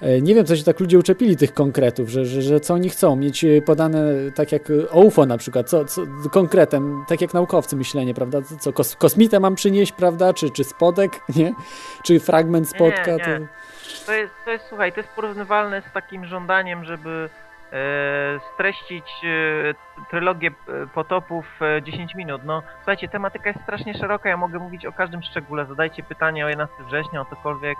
E, Nie wiem, co się tak ludzie uczepili tych konkretów, że, że, że co oni chcą mieć e, podane tak jak e, o UFO na przykład, co, co konkretem, tak jak naukowcy myślenie, prawda? Co kos, kosmitę mam przynieść, prawda? Czy, czy spodek, nie? Czy fragment spodka?
Nie, nie.
To...
To jest, to jest, słuchaj, to jest porównywalne z takim żądaniem, żeby streścić e, trylogię e, potopów w 10 minut. No, słuchajcie, tematyka jest strasznie szeroka, ja mogę mówić o każdym szczególe. Zadajcie pytanie o 11 września, o cokolwiek.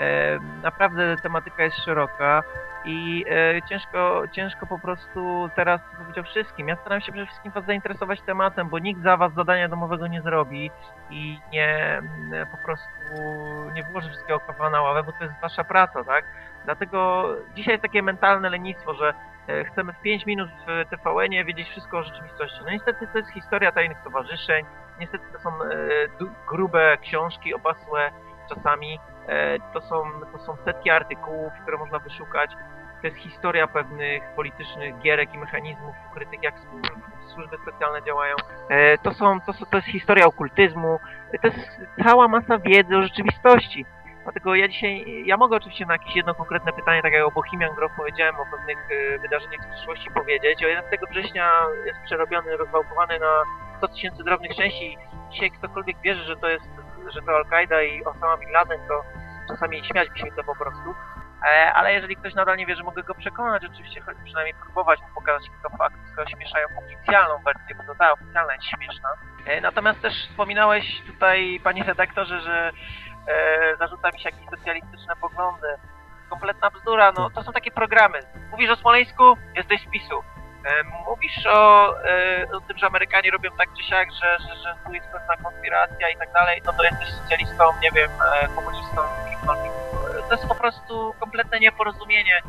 E, naprawdę tematyka jest szeroka i e, ciężko, ciężko po prostu teraz mówić o wszystkim. Ja staram się przede wszystkim Was zainteresować tematem, bo nikt za Was zadania domowego nie zrobi i nie m, po prostu nie włoży wszystkiego kawa na ławę, bo to jest Wasza praca, tak? Dlatego dzisiaj jest takie mentalne lenistwo, że e, chcemy w 5 minut w TVN-ie wiedzieć wszystko o rzeczywistości. No niestety to jest historia tajnych stowarzyszeń, niestety to są e, grube książki, opasłe czasami, e, to są, to są setki artykułów, które można wyszukać, to jest historia pewnych politycznych gierek i mechanizmów ukrytych, jak słu- służby specjalne działają. To, są, to, to jest historia okultyzmu, to jest cała masa wiedzy o rzeczywistości. Dlatego ja dzisiaj, ja mogę oczywiście na jakieś jedno konkretne pytanie, tak jak o Bohemian Grove powiedziałem, o pewnych e, wydarzeniach z przyszłości powiedzieć. O 11 września jest przerobiony, rozwałkowany na 100 tysięcy drobnych części. Dzisiaj ktokolwiek wierzy, że to jest, że to Al-Kaida i Osama Bin Laden, to czasami śmiać mi się to po prostu. E, Ale jeżeli ktoś nadal nie wierzy, mogę go przekonać, oczywiście choć przynajmniej próbować mu pokazać kilka faktów, które ośmieszają oficjalną wersję, bo to ta oficjalna jest śmieszna. E, Natomiast też wspominałeś tutaj, panie redaktorze, że e, zarzuca mi się jakieś socjalistyczne poglądy. Kompletna bzdura, no to są takie programy. Mówisz o Smoleńsku, jesteś z PiSu. E, Mówisz o, e, o tym, że Amerykanie robią tak czy siak, że, że, że tu jest pewna konspiracja i tak dalej, no to jesteś socjalistą, nie wiem, e, komunistą, kimkolwiek. To jest po prostu kompletne nieporozumienie.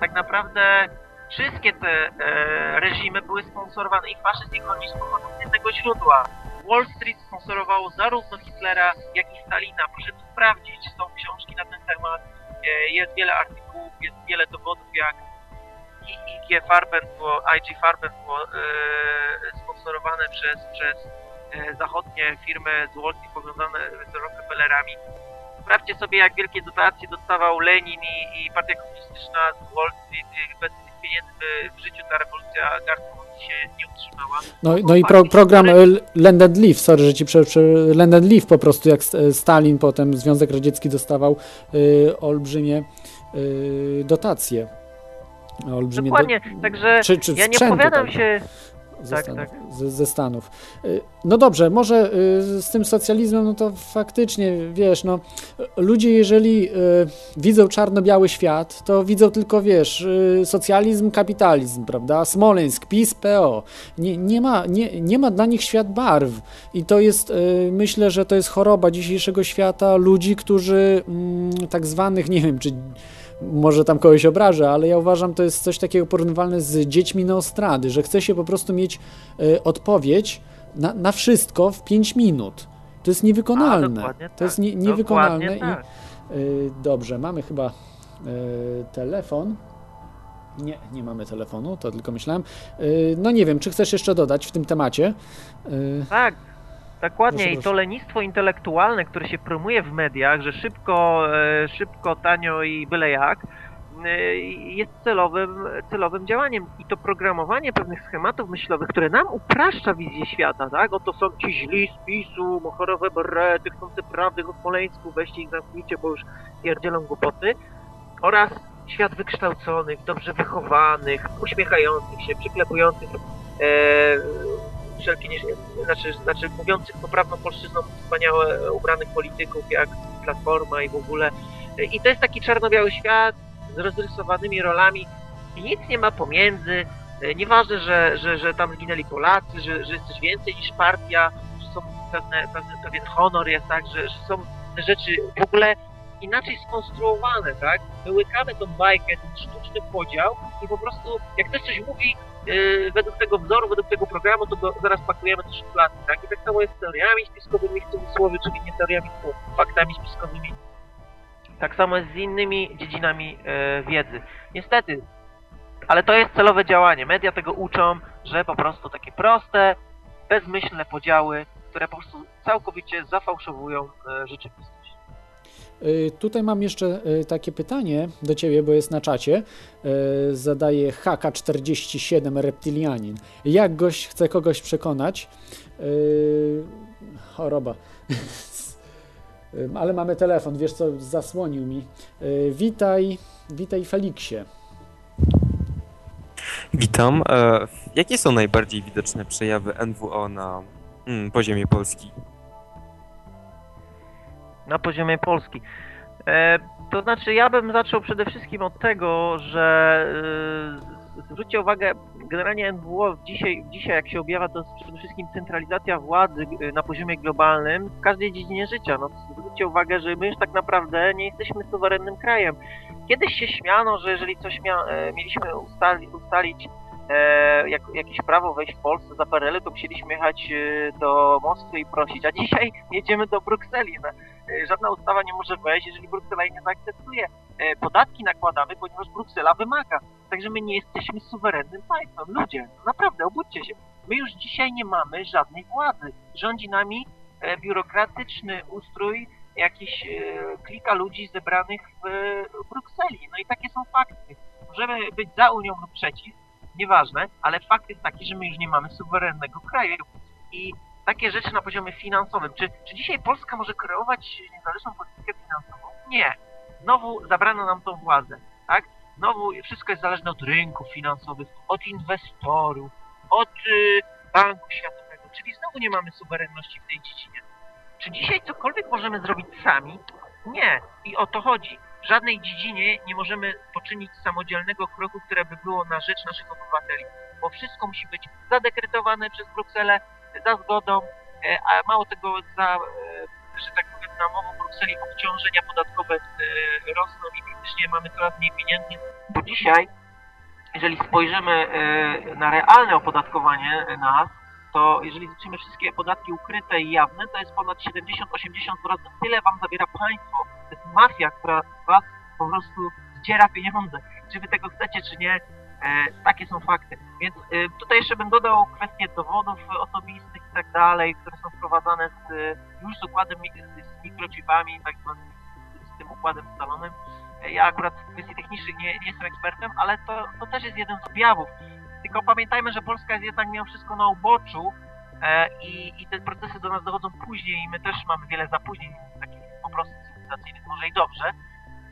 Tak naprawdę wszystkie te e, reżimy były sponsorowane i faszyzm i komunizm pochodzą z jednego źródła. Wall Street sponsorowało zarówno Hitlera, jak i Stalina. Proszę to sprawdzić, są książki na ten temat, e, jest wiele artykułów, jest wiele dowodów, jak IG Farben było, IG Farben było e, sponsorowane przez, przez e, zachodnie firmy z Wall Street powiązane z Rockefellerami. Sprawdźcie sobie, jak wielkie dotacje dostawał Lenin i, i Partia Komunistyczna z Wall Street. Bez pieniędzy w życiu ta rewolucja garstką się nie utrzymała.
No, no i pro, program e, Land and Leave, sorry, że ci prze, prze, Land and Leave po prostu, jak S- Stalin, potem Związek Radziecki dostawał y, olbrzymie y, dotacje. Olbrzymie
Dokładnie, także
czy, czy
ja nie opowiadam
tak.
się...
ze,
Tak,
Stanów,
tak.
Ze, ze Stanów. Y, No dobrze, może y, z tym socjalizmem, no to faktycznie, wiesz, no ludzie jeżeli y, widzą czarno-biały świat, to widzą tylko, wiesz, socjalizm, kapitalizm, prawda? Smoleńsk, PiS, PO. Nie, nie, ma, nie, nie ma dla nich świat barw. I to jest, myślę, że to jest choroba dzisiejszego świata ludzi, którzy mm, tak zwanych, nie wiem, czy może tam kogoś obrażę, ale ja uważam, to jest coś takiego porównywalne z dziećmi na ostrady, że chce się po prostu mieć y, odpowiedź na, na wszystko w 5 minut. To jest niewykonalne.
dokładnie
to jest nie, niewykonalne.
Tak.
I, y, dobrze, mamy chyba y, telefon. Nie, nie mamy telefonu, to tylko myślałem. No nie wiem, czy chcesz jeszcze dodać w tym temacie?
Tak, dokładnie.
Proszę,
I to lenistwo intelektualne, które się promuje w mediach, że szybko, e, szybko, tanio i byle jak, y, jest celowym, celowym działaniem i to programowanie pewnych schematów myślowych, które nam upraszcza wizję świata, tak? Oto są ci źli z PiSu, mochorowe berety, chcące prawdy o Smoleńsku, weźcie ich zamknijcie, bo już pierdzielą głupoty oraz świat wykształconych, dobrze wychowanych, uśmiechających się, przyklepujących e, wszelkie, znaczy, znaczy mówiących poprawną polszczyzną wspaniałe ubranych polityków jak Platforma i w ogóle. I to jest taki czarno-biały świat z rozrysowanymi rolami i nic nie ma pomiędzy. Nieważne, że, że, że tam zginęli Polacy, że, że jest coś więcej niż partia, że są pewne, pewne, pewien honor jest tak, że, że są rzeczy w ogóle inaczej skonstruowane, tak? My łykamy tą bajkę, ten sztuczny podział i po prostu jak ktoś coś mówi yy, według tego wzoru, według tego programu, to go zaraz pakujemy do szuflady, tak? I tak samo jest z teoriami spiskowymi w cudzysłowie, czyli nie teoriami, tylko faktami spiskowymi. Tak samo jest z innymi dziedzinami e, wiedzy. Niestety, ale to jest celowe działanie. Media tego uczą, że po prostu takie proste, bezmyślne podziały, które po prostu całkowicie zafałszowują e, rzeczywistość.
Y, Tutaj mam jeszcze y, takie pytanie do Ciebie, bo jest na czacie. Y, Zadaje HK47 Reptilianin. Jak gość chce kogoś przekonać? Choroba. Ale mamy telefon, wiesz co, zasłonił mi. Witaj, witaj Feliksie.
Witam. E, jakie są najbardziej widoczne przejawy NWO na mm, poziomie Polski?
Na poziomie Polski. E, to znaczy, ja bym zaczął przede wszystkim od tego, że e, zwróćcie uwagę, generalnie NWO dzisiaj, dzisiaj jak się objawia, to jest przede wszystkim centralizacja władzy na poziomie globalnym w każdej dziedzinie życia. No, zwróćcie uwagę, że my już tak naprawdę nie jesteśmy suwerennym krajem. Kiedyś się śmiano, że jeżeli coś e, mieliśmy ustali, ustalić e, jak, jakieś prawo wejść w Polsce za PRL, to musieliśmy jechać do Moskwy i prosić, a dzisiaj jedziemy do Brukseli. No, żadna ustawa nie może wejść, jeżeli Bruksela jej nie zaakceptuje. E, podatki nakładamy, ponieważ Bruksela wymaga. Także my nie jesteśmy suwerennym państwem. Ludzie, naprawdę, obudźcie się. My już dzisiaj nie mamy żadnej władzy. Rządzi nami e, biurokratyczny ustrój, jakiś e, klika ludzi zebranych w Brukseli. No i takie są fakty. Możemy być za Unią lub przeciw, nieważne, ale fakt jest taki, że my już nie mamy suwerennego kraju. I takie rzeczy na poziomie finansowym. Czy, czy dzisiaj Polska może kreować niezależną politykę finansową? Nie. Znowu zabrano nam tą władzę, tak? Znowu wszystko jest zależne od rynków finansowych, od inwestorów, od y, Banku Światowego, czyli znowu nie mamy suwerenności w tej dziedzinie. Czy dzisiaj cokolwiek możemy zrobić sami? Nie. I o to chodzi. W żadnej dziedzinie nie możemy poczynić samodzielnego kroku, które by było na rzecz naszych obywateli, bo wszystko musi być zadekretowane przez Brukselę za zgodą, e, a mało tego za, e, że tak powiem, namową Brukseli obciążenia podatkowe e, rosną i praktycznie mamy coraz mniej pieniędzy, bo dzisiaj, jeżeli spojrzymy na realne opodatkowanie nas, to jeżeli liczymy wszystkie podatki ukryte i jawne, to jest ponad 70-80 razy tyle wam zabiera państwo. To jest mafia, która was po prostu zdziera pieniądze. Czy wy tego chcecie, czy nie, takie są fakty. Więc e, tutaj jeszcze bym dodał kwestię dowodów osobistych i tak dalej, które są wprowadzane z, e, już z układem, z, mikrochipami, tak zwanym, z tym układem scalonym. E, Ja akurat w kwestii technicznych nie, nie jestem ekspertem, ale to, to też jest jeden z objawów. Tylko pamiętajmy, że Polska jest jednak mimo wszystko na uboczu e, i, i te procesy do nas dochodzą później i my też mamy wiele zapóźnień takich po prostu cywilizacyjnych, może i dobrze,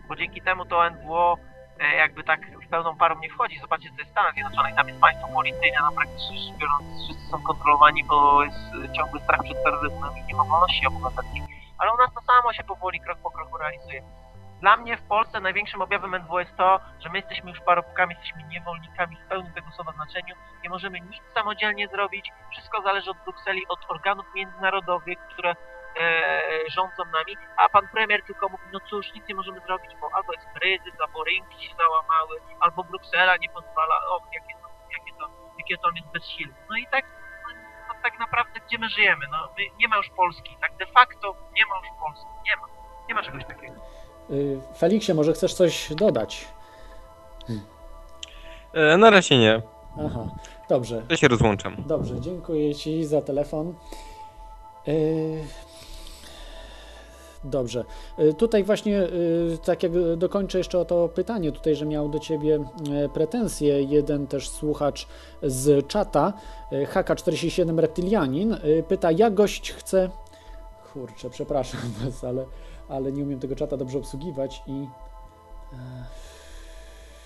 bo dzięki temu to NWO e, jakby tak pełną parą nie wchodzi. Zobaczcie, co jest w Stanach Zjednoczonych, tam jest państwo policyjne, no praktycznie rzecz biorąc wszyscy są kontrolowani, bo jest e, ciągły strach przed terroryzmem i nie ma wolności obywatelskiej. Ale u nas to samo się powoli, krok po kroku realizuje. Dla mnie w Polsce największym objawem NWO jest to, że my jesteśmy już parobkami, jesteśmy niewolnikami w pełnym tego słowa znaczeniu. Nie możemy nic samodzielnie zrobić. Wszystko zależy od Brukseli, od organów międzynarodowych, które e, rządzą nami. A pan premier tylko mówi, no cóż, nic nie możemy zrobić, bo albo jest kryzys, albo rynki się załamały, albo Bruksela nie pozwala, o, jakie to, jakie to, jakie to on jest bezsilny. No i tak, no, no, tak naprawdę gdzie my żyjemy? No, my, nie ma już Polski, tak de facto nie ma już Polski, nie ma. Nie ma czegoś takiego.
Y, Feliksie, może chcesz coś dodać?
E, na razie nie.
Aha, dobrze.
To się rozłączam.
Dobrze, dziękuję Ci za telefon. Yy, Dobrze. Y, Tutaj właśnie, y, tak jak dokończę jeszcze o to pytanie, tutaj, że miał do ciebie e, pretensje jeden też słuchacz z czata, y, HK47 Reptilianin, pyta, jak gość chce. Kurczę, przepraszam was, ale, ale nie umiem tego czata dobrze obsługiwać i.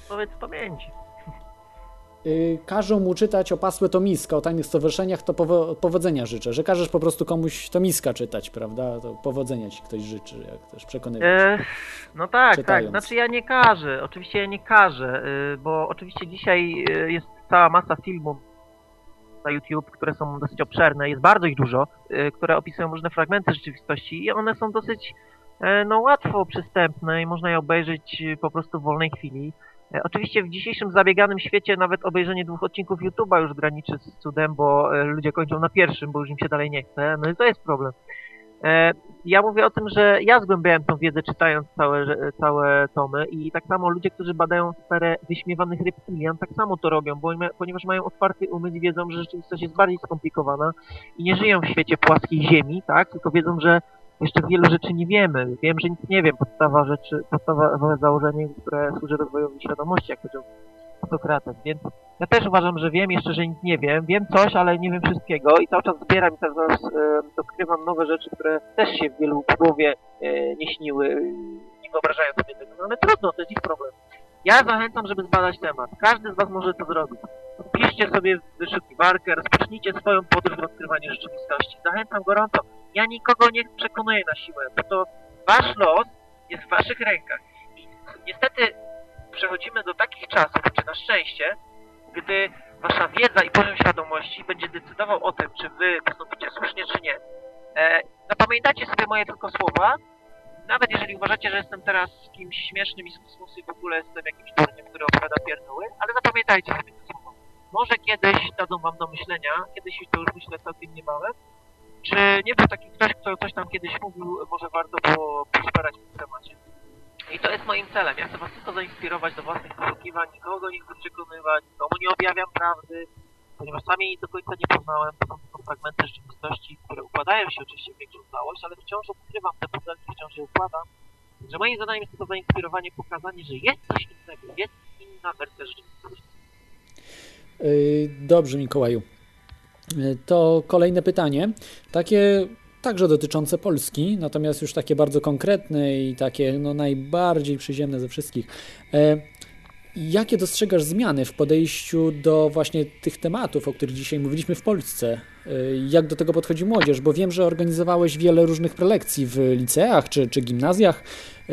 Powiedz z pamięci.
Y, każą mu czytać opasłe tomiska o tajnych stowarzyszeniach, to powo- powodzenia życzę. Że każesz po prostu komuś tomiska czytać, prawda? To powodzenia ci ktoś życzy, jak też przekonywać.
E, no tak,
Czytając.
tak. Znaczy ja nie każę. Oczywiście ja nie każę, y, bo oczywiście dzisiaj y, jest cała masa filmów na YouTube, które są dosyć obszerne, jest bardzo ich dużo, które opisują różne fragmenty rzeczywistości i one są dosyć e, no, łatwo przystępne i można je obejrzeć po prostu w wolnej chwili. E, Oczywiście w dzisiejszym zabieganym świecie nawet obejrzenie dwóch odcinków YouTube'a już graniczy z cudem, bo e, ludzie kończą na pierwszym, bo już im się dalej nie chce. No i to jest problem. E, Ja mówię o tym, że ja zgłębiałem tą wiedzę czytając całe, całe tomy i tak samo ludzie, którzy badają sferę wyśmiewanych reptilian, tak samo to robią, bo, ponieważ mają otwarty umysł i wiedzą, że rzeczywistość jest bardziej skomplikowana i nie żyją w świecie płaskiej ziemi, tak? Tylko wiedzą, że jeszcze wielu rzeczy nie wiemy. Wiem, że nic nie wiem. Podstawa rzeczy, podstawowe założenie, które służy rozwojowi świadomości, jak powiedział Sokrates. Więc ja też uważam, że wiem jeszcze, że nic nie wiem. Wiem coś, ale nie wiem wszystkiego i cały czas zbieram i cały czas odkrywam nowe rzeczy, które też się w wielu głowie e, nie śniły, nie wyobrażają sobie tego. No ale trudno, to jest ich problem. Ja zachęcam, żeby zbadać temat. Każdy z Was może to zrobić. Wpiszcie sobie wyszukiwarkę, rozpocznijcie swoją podróż w odkrywanie rzeczywistości. Zachęcam gorąco. Ja nikogo nie przekonuję na siłę, bo to Wasz los jest w Waszych rękach. I niestety przechodzimy do takich czasów, czy na szczęście, gdy Wasza wiedza i poziom świadomości będzie decydował o tym, czy Wy postąpicie słusznie, czy nie. E, zapamiętajcie sobie moje tylko słowa, nawet jeżeli uważacie, że jestem teraz kimś śmiesznym i z i w ogóle jestem jakimś durniem, który opowiada pierdoły, ale zapamiętajcie sobie te słowa. Może kiedyś dadzą wam do myślenia, kiedyś to już myślę całkiem niebawem, czy nie był taki ktoś, kto coś tam kiedyś mówił, może warto było poszperać w tym temacie. I to jest moim celem. Ja chcę was tylko zainspirować do własnych poszukiwań, nikogo nie chcę przekonywać, nikomu nie objawiam prawdy, ponieważ sam jej do końca nie poznałem, to są tylko fragmenty rzeczywistości, które układają się oczywiście w większą całość, ale wciąż odkrywam te puzelki, wciąż je układam. Że moim zadaniem jest tylko zainspirowanie, pokazanie, że jest coś innego, jest inna wersja rzeczywistości.
Y, Dobrze, Mikołaju. To kolejne pytanie. Takie także dotyczące Polski, natomiast już takie bardzo konkretne i takie no, najbardziej przyziemne ze wszystkich. E, Jakie dostrzegasz zmiany w podejściu do właśnie tych tematów, o których dzisiaj mówiliśmy w Polsce? E, Jak do tego podchodzi młodzież? Bo wiem, że organizowałeś wiele różnych prelekcji w liceach czy, czy gimnazjach. E,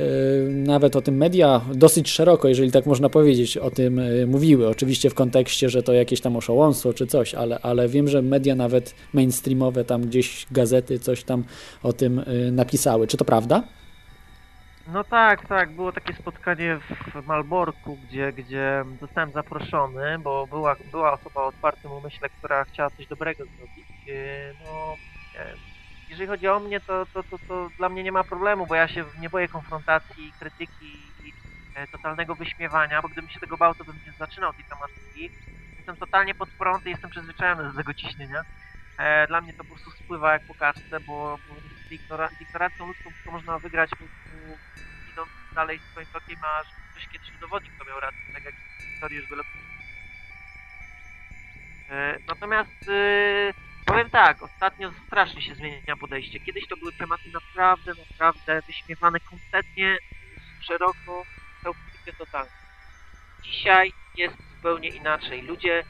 Nawet o tym media dosyć szeroko, jeżeli tak można powiedzieć, o tym e, mówiły. Oczywiście w kontekście, że to jakieś tam oszołomstwo czy coś, ale, ale wiem, że media nawet mainstreamowe, tam gdzieś gazety coś tam o tym e, napisały. Czy to prawda?
No tak, tak, było takie spotkanie w Malborku, gdzie, gdzie zostałem zaproszony, bo była, była osoba o otwartym umyśle, która chciała coś dobrego zrobić. No, e, jeżeli chodzi o mnie, to, to, to, to dla mnie nie ma problemu, bo ja się nie boję konfrontacji, krytyki i e, totalnego wyśmiewania, bo gdybym się tego bał, to bym nie zaczynał tej tematyki. Jestem totalnie pod prąd i jestem przyzwyczajony do tego ciśnienia. E, Dla mnie to po prostu spływa jak po bo, z ignora- ludzką to można wygrać idąc dalej swoim tokiem, aż ktoś kiedyś udowodni, kto miał rację, tak jak historię już wielokrotnie. E, Natomiast e, powiem tak, ostatnio strasznie się zmienia podejście. Kiedyś to były tematy naprawdę, naprawdę wyśmiewane kompletnie szeroko, całkowicie totalnie. Dzisiaj jest zupełnie inaczej. Ludzie,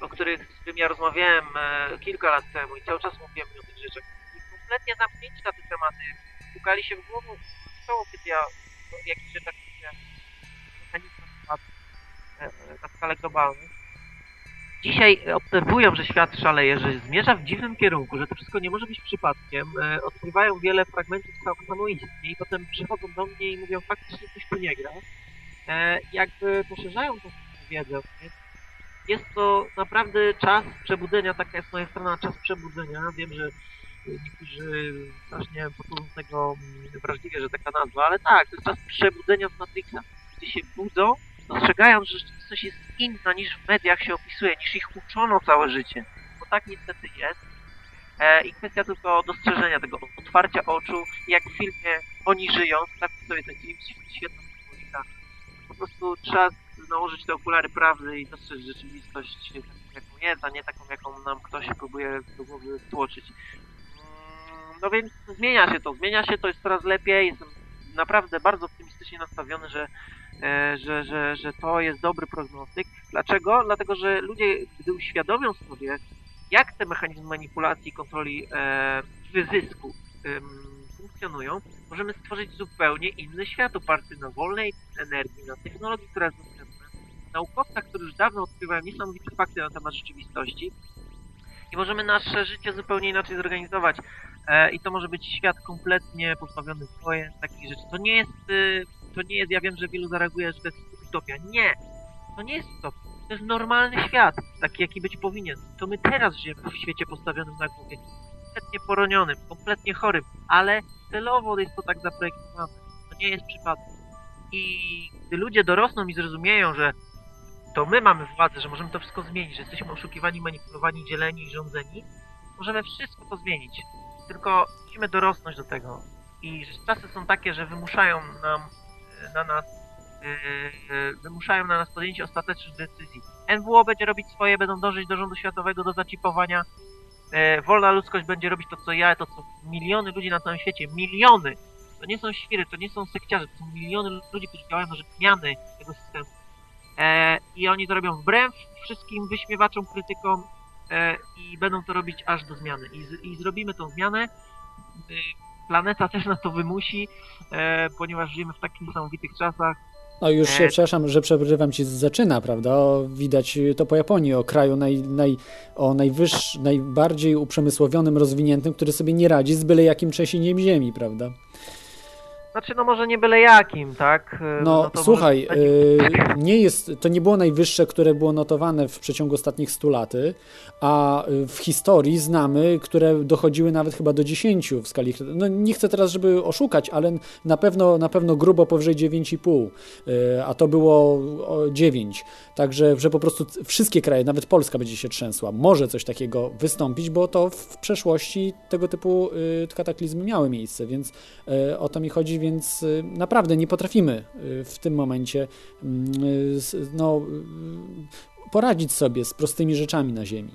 o których z którymi ja rozmawiałem e, kilka lat temu i cały czas mówiłem o tych rzeczach, kompletnie zamknięci na te tematy. Pukali się w głowę, co kiedy ja o jakichś rzeczach mechanizmach e, na skalę globalną. Dzisiaj obserwują, że świat szaleje, że zmierza w dziwnym kierunku, że to wszystko nie może być przypadkiem. E, odkrywają wiele fragmentów sam- samoistnie i potem przychodzą do mnie i mówią, faktycznie coś tu nie gra. E, jakby poszerzają tą wiedzę. Jest to naprawdę czas przebudzenia, taka jest moja strona, czas przebudzenia. Wiem, że niektórzy strasznie posługują tego mm, wrażliwie, że taka nazwa, ale tak, to jest czas przebudzenia z Matrixa. Ludzie się budzą, dostrzegają, że rzeczywistość jest inna niż w mediach się opisuje, niż ich uczono całe życie. Bo tak niestety jest. E, I kwestia tylko dostrzeżenia tego, otwarcia oczu, jak w filmie Oni żyją, sprawdźcie sobie ten film, świetna symbolika. Po prostu trzeba nałożyć te okulary prawdy i dostrzec rzeczywistość taką, jaką jest, a nie taką, jaką nam ktoś próbuje do głowy wtłoczyć. Mm, No więc zmienia się to, zmienia się, to jest coraz lepiej, jestem naprawdę bardzo optymistycznie nastawiony, że, że, że, że to jest dobry prognostyk. Dlaczego? Dlatego, że ludzie, gdy uświadomią sobie, jak te mechanizmy manipulacji, kontroli e, wyzysku funkcjonują, możemy stworzyć zupełnie inny świat oparty na wolnej energii, na technologii, która jest dostępna, naukowcach, którzy już dawno odkrywają niesamowite fakty na temat rzeczywistości i możemy nasze życie zupełnie inaczej zorganizować. E, I to może być świat kompletnie pozbawiony wojen, takich rzeczy. To nie jest, to nie jest, ja wiem, że wielu zareaguje, że to jest utopia. Nie! To nie jest utopia. To jest normalny świat, taki jaki być powinien. To my teraz żyjemy w świecie postawionym na głowie. Kompletnie poronionym, kompletnie chorym, ale celowo jest to tak zaprojektowane. To nie jest przypadek. I gdy ludzie dorosną i zrozumieją, że to my mamy władzę, że możemy to wszystko zmienić, że jesteśmy oszukiwani, manipulowani, dzieleni i rządzeni, możemy wszystko to zmienić. Tylko musimy dorosnąć do tego. I czasy są takie, że wymuszają nam, na nas, e, e, wymuszają na nas podjęcie ostatecznych decyzji. NWO będzie robić swoje, będą dążyć do rządu światowego, do zacipowania. E, Wolna ludzkość będzie robić to, co ja, to, co miliony ludzi na całym świecie. Miliony! To nie są świry, to nie są sekciarze, to są miliony ludzi, którzy działają na rzecz zmiany tego systemu. E, I oni to robią wbrew wszystkim wyśmiewaczom, krytykom e, i będą to robić aż do zmiany. I, z, i zrobimy tą zmianę. E, planeta też nas to wymusi, e, ponieważ żyjemy w tak niesamowitych czasach.
No już się,
E,
przepraszam, że przerywam ci, zaczyna, prawda? O, widać to po Japonii, o kraju naj, naj, o najwyższ, najbardziej uprzemysłowionym, rozwiniętym, który sobie nie radzi z byle jakim trzęsieniem ziemi, prawda?
Znaczy, no może nie byle jakim, tak? E,
No,
to
słuchaj,
może-
y, nie jest, to nie było najwyższe, które było notowane w przeciągu ostatnich 100 lat, a y, w historii znamy, które dochodziły nawet chyba do 10 w skali. No nie chcę teraz, żeby oszukać, ale na pewno, na pewno grubo powyżej 9,5, y, a to było o 9. Także, że po prostu wszystkie kraje, nawet Polska będzie się trzęsła. Może coś takiego wystąpić, bo to w przeszłości tego typu y, kataklizmy miały miejsce, więc y, o to mi chodzi, więc y, naprawdę nie potrafimy y, w tym momencie mm, y, no, poradzić sobie z prostymi rzeczami na Ziemi.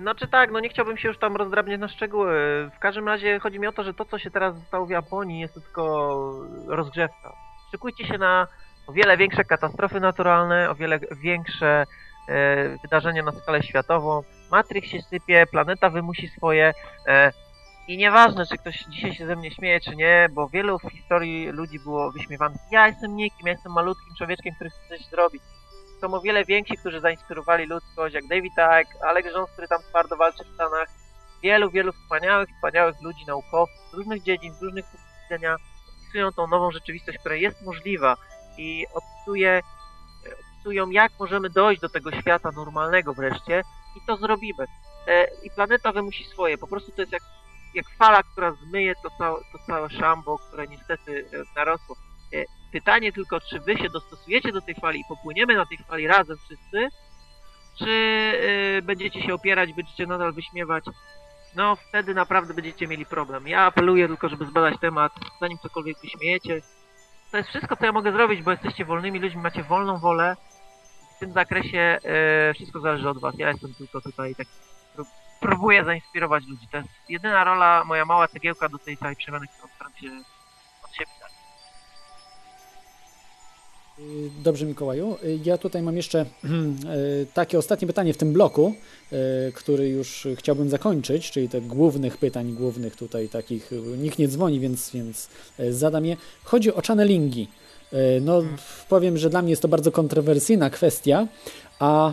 Znaczy tak, no nie chciałbym się już tam rozdrabniać na szczegóły. W każdym razie chodzi mi o to, że to, co się teraz stało w Japonii, jest tylko rozgrzewka. Szykujcie się na o wiele większe katastrofy naturalne, o wiele większe e, wydarzenia na skalę światową. Matrix się sypie, planeta wymusi swoje. E, I nieważne, czy ktoś dzisiaj się ze mnie śmieje, czy nie, bo wielu w historii ludzi było wyśmiewanych. Ja jestem nikim, ja jestem malutkim człowieczkiem, który chce coś zrobić są o wiele więksi, którzy zainspirowali ludzkość, jak David Icke, Alex Jones, który tam twardo walczy w Stanach. Wielu, wielu wspaniałych, wspaniałych ludzi, naukowców z różnych dziedzin, z różnych punktów widzenia opisują tą nową rzeczywistość, która jest możliwa i opisuje, opisują, jak możemy dojść do tego świata normalnego wreszcie i to zrobimy. E, I planeta wymusi swoje. Po prostu to jest jak, jak fala, która zmyje to całe, to całe szambo, które niestety e, narosło. E, Pytanie tylko, czy wy się dostosujecie do tej fali i popłyniemy na tej fali razem wszyscy, czy y, będziecie się opierać, będziecie nadal wyśmiewać. No, wtedy naprawdę będziecie mieli problem. Ja apeluję tylko, żeby zbadać temat, zanim cokolwiek wyśmiejecie. To jest wszystko, co ja mogę zrobić, bo jesteście wolnymi ludźmi, macie wolną wolę. W tym zakresie wszystko zależy od was. Ja jestem tylko tutaj tak prób- próbuję zainspirować ludzi. To jest jedyna rola, moja mała cegiełka do tej całej przemiany, którą staram się od siebie dać.
Dobrze, Mikołaju. Ja tutaj mam jeszcze y, takie ostatnie pytanie w tym bloku, y, który już chciałbym zakończyć, czyli te głównych pytań, głównych tutaj takich. Nikt nie dzwoni, więc, więc y, zadam je. Chodzi o channelingi. No, powiem, że dla mnie jest to bardzo kontrowersyjna kwestia, a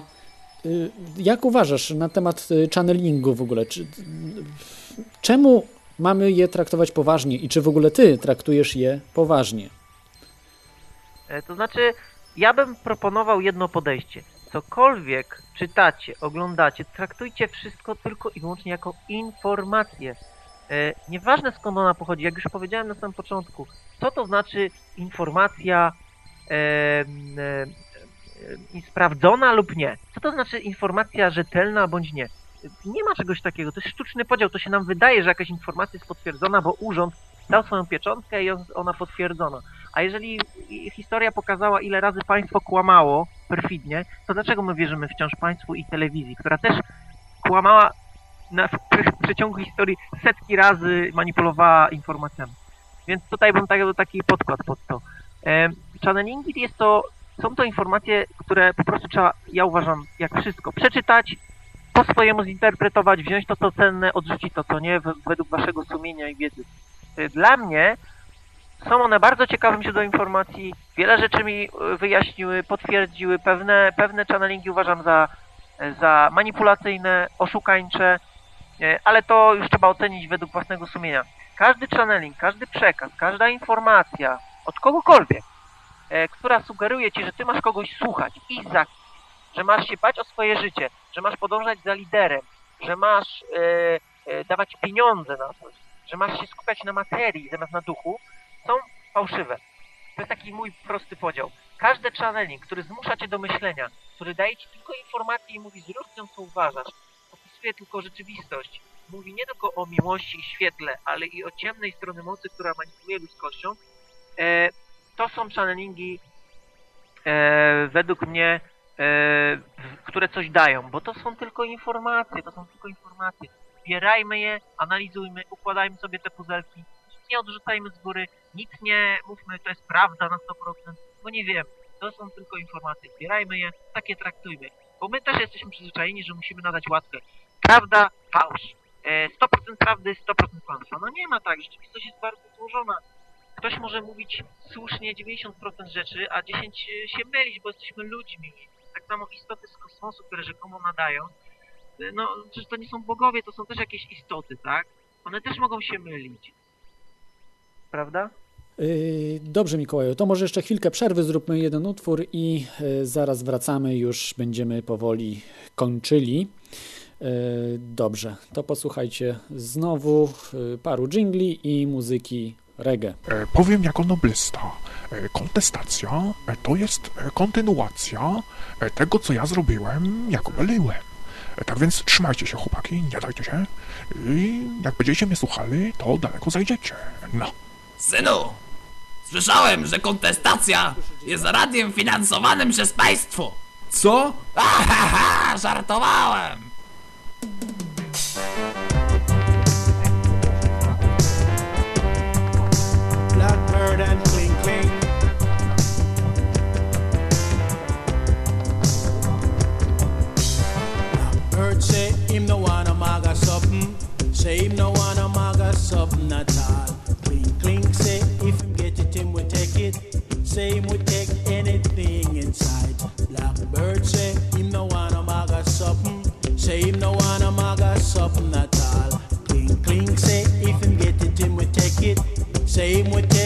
jak uważasz na temat y, channelingu w ogóle? Czy, czemu mamy je traktować poważnie i czy w ogóle ty traktujesz je poważnie?
E, To znaczy, ja bym proponował jedno podejście. Cokolwiek czytacie, oglądacie, traktujcie wszystko tylko i wyłącznie jako informację. E, Nieważne skąd ona pochodzi, jak już powiedziałem na samym początku, co to znaczy informacja e, sprawdzona lub nie? Co to znaczy informacja rzetelna bądź nie? Nie ma czegoś takiego, to jest sztuczny podział, to się nam wydaje, że jakaś informacja jest potwierdzona, bo urząd dał swoją pieczątkę i on- ona potwierdzona. A jeżeli historia pokazała, ile razy państwo kłamało perfidnie, to dlaczego my wierzymy wciąż państwu i telewizji, która też kłamała na, w, w przeciągu historii setki razy manipulowała informacjami. Więc tutaj bym tak, taki podkład pod to. E, channelingi jest to, są to informacje, które po prostu trzeba, ja uważam, jak wszystko, przeczytać, po swojemu zinterpretować, wziąć to, co cenne, odrzucić to, co nie, według waszego sumienia i wiedzy. E, Dla mnie są one bardzo ciekawym źródłem informacji, wiele rzeczy mi e, wyjaśniły, potwierdziły, pewne, pewne channelingi uważam za, za manipulacyjne, oszukańcze, e, ale to już trzeba ocenić według własnego sumienia. Każdy channeling, każdy przekaz, każda informacja od kogokolwiek, która sugeruje ci, że ty masz kogoś słuchać i za że masz się bać o swoje życie, że masz podążać za liderem, że masz e, e, dawać pieniądze na coś, że masz się skupiać na materii zamiast na duchu, są fałszywe. To jest taki mój prosty podział. Każdy channeling, który zmusza cię do myślenia, który daje ci tylko informacje i mówi zrób nią co uważasz, opisuje tylko rzeczywistość, mówi nie tylko o miłości i świetle, ale i o ciemnej strony mocy, która manipuluje ludzkością, e, to są channelingi e, według mnie, e, które coś dają, bo to są tylko informacje, to są tylko informacje. Zbierajmy je, analizujmy, układajmy sobie te puzelki, nic nie odrzucajmy z góry, nic nie mówmy, to jest prawda na 100%, bo nie wiem, to są tylko informacje, zbierajmy je, takie traktujmy, bo my też jesteśmy przyzwyczajeni, że musimy nadać łatkę. Prawda, fałsz. E, 100% prawdy, 100% kłamstwa. No nie ma tak, rzeczywistość jest bardzo złożona. Ktoś może mówić słusznie 90% rzeczy, a 10% się mylić, bo jesteśmy ludźmi. Tak samo istoty z kosmosu, które rzekomo nadają, no przecież to nie są bogowie, to są też jakieś istoty, tak? One też mogą się mylić. Prawda?
Yy, Dobrze, Mikołaju, to może jeszcze chwilkę przerwy, zróbmy jeden utwór i yy, zaraz wracamy, już będziemy powoli kończyli. Yy, Dobrze, to posłuchajcie znowu paru dżingli i muzyki reggae.
E, Powiem jako noblysta. E, Kontestacja e, to jest e, kontynuacja e, tego, co ja zrobiłem, jak byłem. E, Tak więc trzymajcie się, chłopaki, nie dajcie się. I jak będziecie mnie słuchali, to daleko zajdziecie. No.
Synu, słyszałem, że kontestacja jest radiem finansowanym przez państwo.
Co?
Ahaha, żartowałem.
And cling cling. Blackbird say him no wanna maga something. Say him no wanna maga something at all. Cling cling say if him get it him will take it. Say him will take anything inside. Blackbird say him no wanna maga something. Say him no wanna maga something at all. Cling cling say if him get it him will take it. Say him will take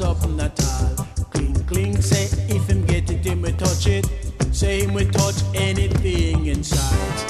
something at all. Cling cling say if him get it him will touch it. Say him will touch anything inside.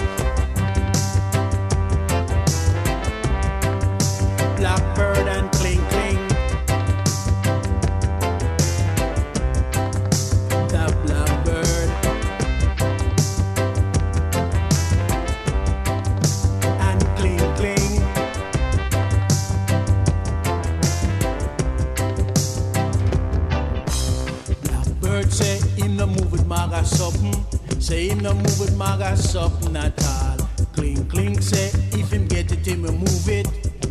Maga something. Say him no move with maga something at all. Cling cling say if him get it him move it.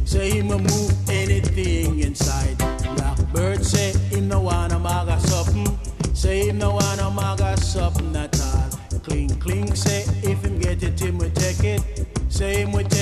Say him move anything inside. Blackbird say him no wanna maga something. Say him no wanna maga something at all. Cling cling say if him get it him will take it. Say him will take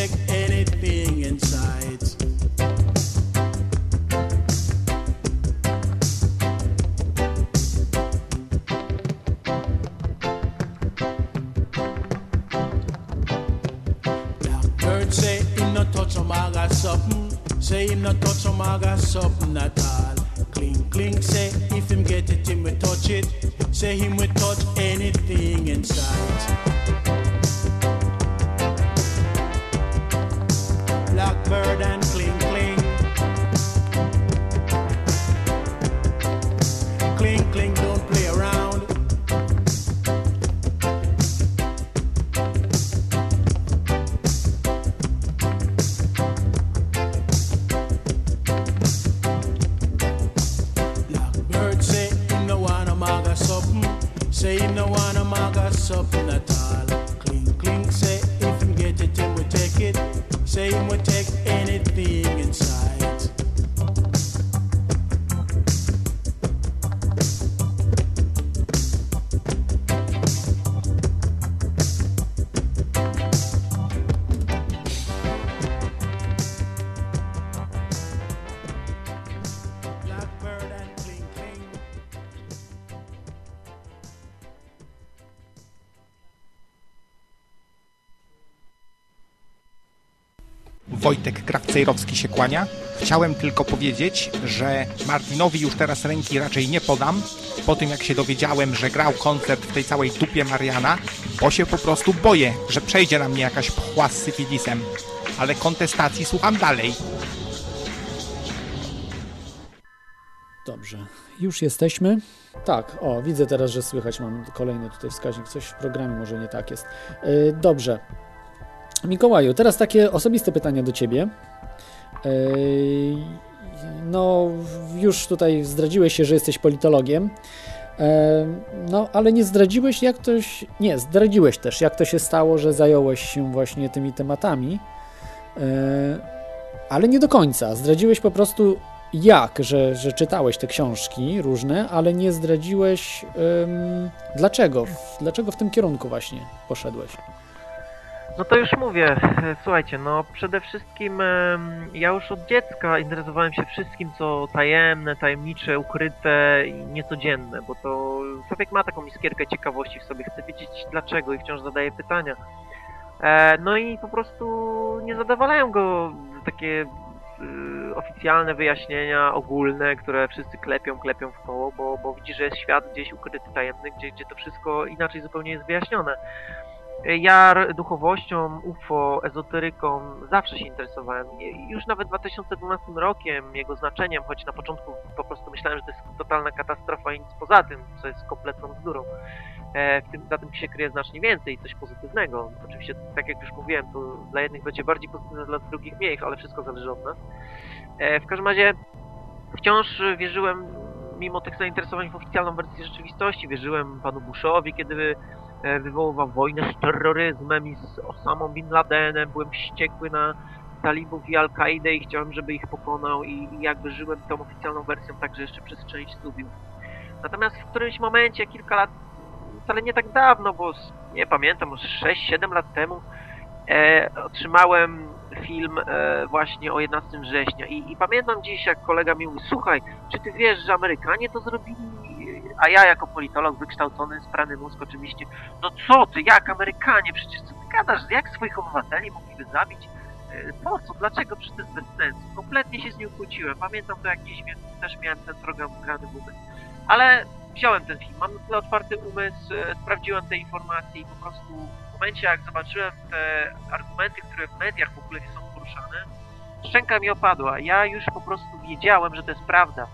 Krawcejrowski się kłania. Chciałem tylko powiedzieć, że Martinowi już teraz ręki raczej nie podam, po tym jak się dowiedziałem, że grał koncert w tej całej dupie Mariana, bo się po prostu boję, że przejdzie na mnie jakaś pchła z syfilisem. Ale kontestacji słucham dalej.
Dobrze, już jesteśmy. Tak, o, widzę teraz, że słychać, mam kolejny tutaj wskaźnik, coś w programie może nie tak jest. Yy, dobrze. Mikołaju, teraz takie osobiste pytania do Ciebie. No, już tutaj zdradziłeś się, że jesteś politologiem. No, ale nie zdradziłeś, jak to się... Nie, zdradziłeś też, jak to się stało, że zająłeś się właśnie tymi tematami. Ale nie do końca. Zdradziłeś po prostu jak, że, że czytałeś te książki różne, ale nie zdradziłeś ym, dlaczego, dlaczego w tym kierunku właśnie poszedłeś.
No to już mówię, e, słuchajcie, no przede wszystkim ja już od dziecka interesowałem się wszystkim, co tajemne, tajemnicze, ukryte i niecodzienne, bo to człowiek ma taką iskierkę ciekawości w sobie, chce wiedzieć dlaczego i wciąż zadaje pytania. E, no i po prostu nie zadowalają go takie y, oficjalne wyjaśnienia ogólne, które wszyscy klepią, klepią w koło, bo, bo widzi, że jest świat gdzieś ukryty, tajemny, gdzie, gdzie to wszystko inaczej zupełnie jest wyjaśnione. Ja r- duchowością, UFO, ezoteryką zawsze się interesowałem. Już nawet 2012 rokiem, jego znaczeniem, choć na początku po prostu myślałem, że to jest totalna katastrofa i nic poza tym, co jest kompletną bzdurą. E, w tym, za tym się kryje znacznie więcej, coś pozytywnego. Oczywiście, tak jak już mówiłem, to dla jednych będzie bardziej pozytywne, dla drugich mniej, ale wszystko zależy od nas. E, w każdym razie wciąż wierzyłem, mimo tych zainteresowań w oficjalną wersję rzeczywistości, wierzyłem panu Bushowi, kiedy e, wywoływał wojnę z terroryzmem i z Osamą Bin Ladenem, byłem wściekły na talibów i Al-Kaidę i chciałem, żeby ich pokonał i, i jakby żyłem tą oficjalną wersją także jeszcze przez część studiów. Natomiast w którymś momencie, kilka lat, wcale nie tak dawno, bo nie pamiętam, może 6-7 lat temu, e, otrzymałem film e, właśnie o 11 września I, i pamiętam dziś, jak kolega mi mówi, słuchaj, czy ty wiesz, że Amerykanie to zrobili? A ja jako politolog wykształcony, sprany mózg oczywiście, no co ty, jak Amerykanie, przecież co ty gadasz, jak swoich obywateli mogliby zabić? E, Po co? Dlaczego? Przecież to jest bez sensu. Kompletnie się z nim kłóciłem. Pamiętam to jakiś, więc też miałem ten program grany w umysł. Ale wziąłem ten film, mam na tyle otwarty umysł, e, sprawdziłem te informacje i po prostu w momencie jak zobaczyłem te argumenty, które w mediach w ogóle są poruszane, szczęka mi opadła. Ja już po prostu wiedziałem, że to jest prawda.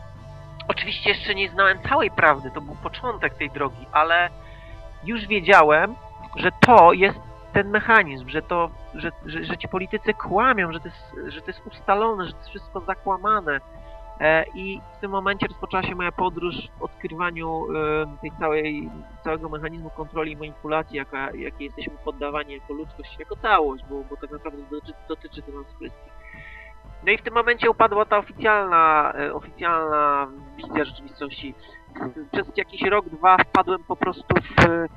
Oczywiście jeszcze nie znałem całej prawdy, to był początek tej drogi, ale już wiedziałem, że to jest ten mechanizm, że to, że, że, że ci politycy kłamią, że to, jest, że to jest ustalone, że to jest wszystko zakłamane. E, I w tym momencie rozpoczęła się moja podróż w odkrywaniu e, tej całej, całego mechanizmu kontroli i manipulacji, jakiej jesteśmy poddawani jako ludzkość, jako całość, bo, bo tak naprawdę dotyczy, dotyczy to nas wszystkich. No i w tym momencie upadła ta oficjalna, e, oficjalna wizja rzeczywistości. Przez jakiś rok, dwa wpadłem po prostu w,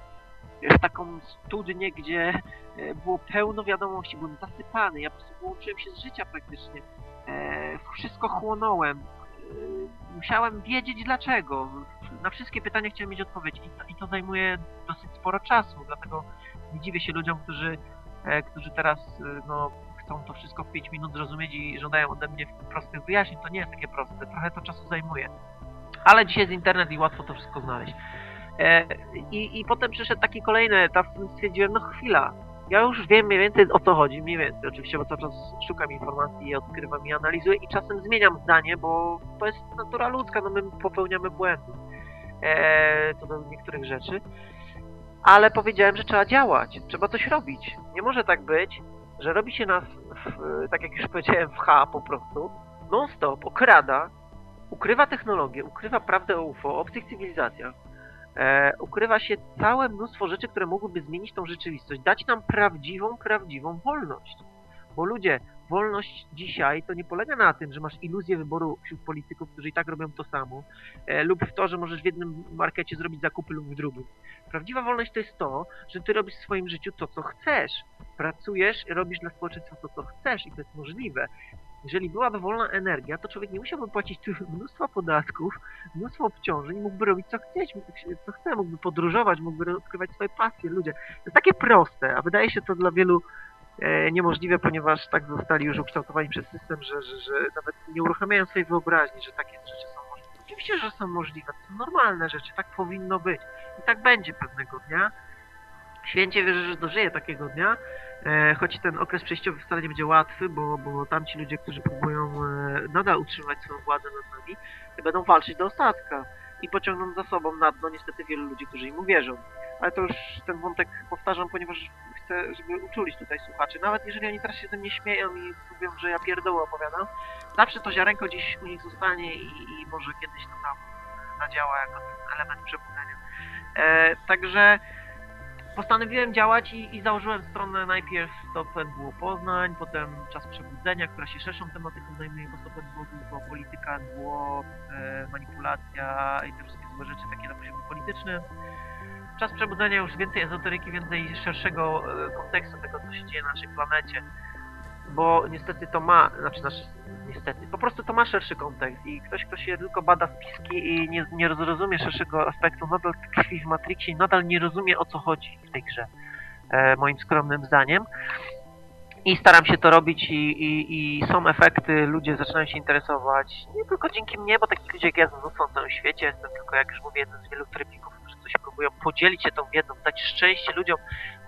w taką studnię, gdzie e, było pełno wiadomości, byłem zasypany, ja po prostu wyłączyłem się z życia praktycznie. E, wszystko chłonąłem. E, musiałem wiedzieć dlaczego. Na wszystkie pytania chciałem mieć odpowiedź i to, i to zajmuje dosyć sporo czasu, dlatego nie dziwię się ludziom, którzy, e, którzy teraz e, no, chcą to wszystko w 5 minut zrozumieć i żądają ode mnie prostych wyjaśnień. To nie jest takie proste, trochę to czasu zajmuje. Ale dzisiaj jest internet i łatwo to wszystko znaleźć. E, i, I potem przyszedł taki kolejny etap, w którym stwierdziłem, no chwila, ja już wiem mniej więcej o co chodzi, mniej więcej oczywiście, bo cały czas szukam informacji, odkrywam i analizuję i czasem zmieniam zdanie, bo to jest natura ludzka, no my popełniamy błędy e, co do niektórych rzeczy. Ale powiedziałem, że trzeba działać, trzeba coś robić. Nie może tak być, że robi się nas, w, tak jak już powiedziałem, w H po prostu, non-stop, okrada, ukrywa technologię, ukrywa prawdę o UFO, o obcych cywilizacjach, e, ukrywa się całe mnóstwo rzeczy, które mogłyby zmienić tą rzeczywistość, dać nam prawdziwą, prawdziwą wolność. Bo ludzie, wolność dzisiaj to nie polega na tym, że masz iluzję wyboru wśród polityków, którzy i tak robią to samo, e, lub w to, że możesz w jednym markecie zrobić zakupy lub w drugim. Prawdziwa wolność to jest to, że ty robisz w swoim życiu to, co chcesz. Pracujesz, robisz dla społeczeństwa to, co chcesz i to jest możliwe. Jeżeli byłaby wolna energia, to człowiek nie musiałby płacić mnóstwa podatków, mnóstwo obciążeń, mógłby robić co chce, co chce, mógłby podróżować, mógłby odkrywać swoje pasje, ludzie. To jest takie proste, a wydaje się to dla wielu niemożliwe, ponieważ tak zostali już ukształtowani przez system, że, że, że nawet nie uruchamiają swojej wyobraźni, że takie rzeczy są możliwe. Oczywiście, że są możliwe, to są normalne rzeczy, tak powinno być i tak będzie pewnego dnia. Święcie wierzę, że dożyje takiego dnia, e, choć ten okres przejściowy wcale nie będzie łatwy, bo, bo tamci ludzie, którzy próbują e, nadal utrzymać swoją władzę nad nami, będą walczyć do ostatka i pociągną za sobą na dno niestety wielu ludzi, którzy im uwierzą. Ale to już ten wątek powtarzam, ponieważ chcę, żeby uczulić tutaj słuchaczy. Nawet jeżeli oni teraz się ze mnie śmieją i mówią, że ja pierdoły opowiadam, zawsze to ziarenko gdzieś u nich zostanie i, i może kiedyś to tam zadziała jako ten element przebudzenia. E, także postanowiłem działać i, i założyłem stronę najpierw Stop NWO Poznań, potem Czas Przebudzenia, która się szerszą tematyką zajmuje, bo Stop NWO tylko polityka, NWO, e, manipulacja i te wszystkie złe rzeczy takie na poziomie politycznym. Czas Przebudzenia już więcej ezoteryki, więcej szerszego e, kontekstu tego, co się dzieje na naszej planecie, bo niestety to ma, znaczy nasz, niestety, po prostu to ma szerszy kontekst i ktoś, kto się tylko bada spiski i nie, nie rozumie szerszego aspektu, nadal tkwi w Matrixie i nadal nie rozumie o co chodzi w tej grze, e, moim skromnym zdaniem. I staram się to robić i, i, i są efekty, ludzie zaczynają się interesować, nie tylko dzięki mnie, bo takich ludzi jak ja są na całym świecie, jestem tylko, jak już mówię, jeden z wielu trybików, coś próbują podzielić się tą wiedzą, dać szczęście ludziom,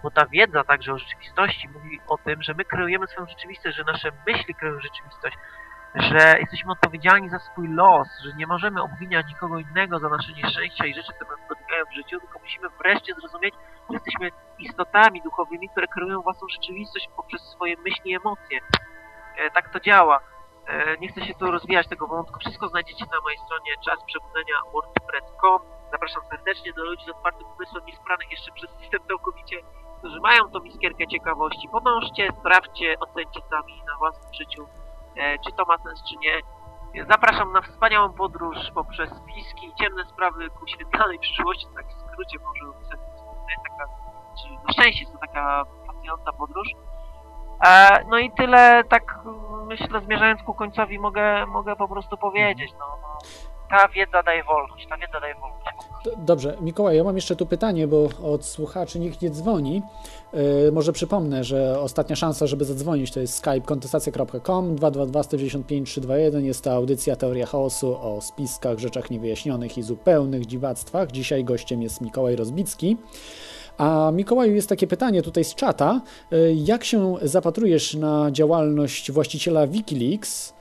bo ta wiedza także o rzeczywistości mówi o tym, że my kreujemy swoją rzeczywistość, że nasze myśli kreują rzeczywistość, że jesteśmy odpowiedzialni za swój los, że nie możemy obwiniać nikogo innego za nasze nieszczęścia i rzeczy, które nas spotykają w życiu, tylko musimy wreszcie zrozumieć, że jesteśmy istotami duchowymi, które kreują własną rzeczywistość poprzez swoje myśli i emocje. E, tak to działa. E, nie chcę się tu rozwijać tego wątku. Wszystko znajdziecie na mojej stronie czas przebudzenia wordpress.com. Zapraszam serdecznie do ludzi z otwartym umysłem, niespranych jeszcze przez system całkowicie, którzy mają tą iskierkę ciekawości. Podążcie, sprawdźcie, ocencie sami na własnym życiu e, czy to ma sens, czy nie. Zapraszam na wspaniałą podróż poprzez spiski i ciemne sprawy ku świetlanej przyszłości, tak w skrócie może. To taka, czy na szczęście jest to taka fascynująca podróż. E, no i tyle, tak myślę, zmierzając ku końcowi, mogę, mogę po prostu powiedzieć, no, no ta wiedza daje wolność, ta wiedza daje wolność.
Dobrze, Mikołaj, ja mam jeszcze tu pytanie, bo od słuchaczy nikt nie dzwoni. Yy, może przypomnę, że ostatnia szansa, żeby zadzwonić, to jest skype kontestacja.com 222 195 321. Jest to audycja Teoria Chaosu o spiskach, rzeczach niewyjaśnionych i zupełnych dziwactwach. Dzisiaj gościem jest Mikołaj Rozbicki. A Mikołaju, jest takie pytanie tutaj z czata. Yy, jak się zapatrujesz na działalność właściciela Wikileaks,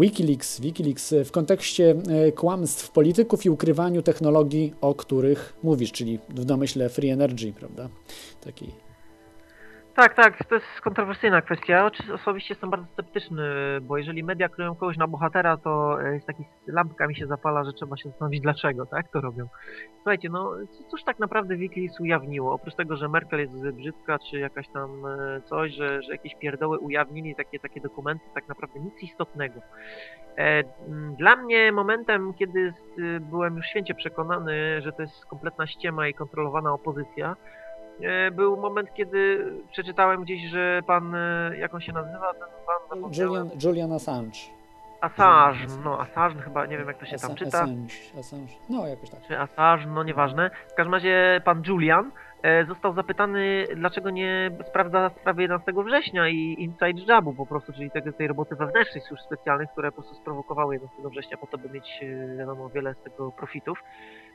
Wikileaks, Wikileaks w kontekście e, kłamstw polityków i ukrywaniu technologii, o których mówisz, czyli w domyśle free energy, prawda? Taki
tak, tak, to jest kontrowersyjna kwestia. Osobiście jestem bardzo sceptyczny, bo jeżeli media kryją kogoś na bohatera, to e, jest taki lampka mi się zapala, że trzeba się zastanowić dlaczego, tak, to robią. Słuchajcie, no cóż tak naprawdę Wikileaks ujawniło? Oprócz tego, że Merkel jest brzydka, czy jakaś tam e, coś, że, że jakieś pierdoły ujawnili takie, takie dokumenty, tak naprawdę nic istotnego. E, dla mnie momentem, kiedy byłem już święcie przekonany, że to jest kompletna ściema i kontrolowana opozycja, był moment, kiedy przeczytałem gdzieś, że pan, e, jak on się nazywa, ten pan...
Julian, Julian Assange.
Assange, no Assange chyba, nie wiem jak to się tam czyta.
Assange, Assange, no jakoś tak.
Czy Assange, no nieważne. W każdym razie pan Julian e, został zapytany, dlaczego nie sprawdza sprawy 11 września i Inside Jobu po prostu, czyli tego, tej roboty wewnętrznej służb specjalnych, które po prostu sprowokowały 11 września po to, by mieć e, wiadomo wiele z tego profitów.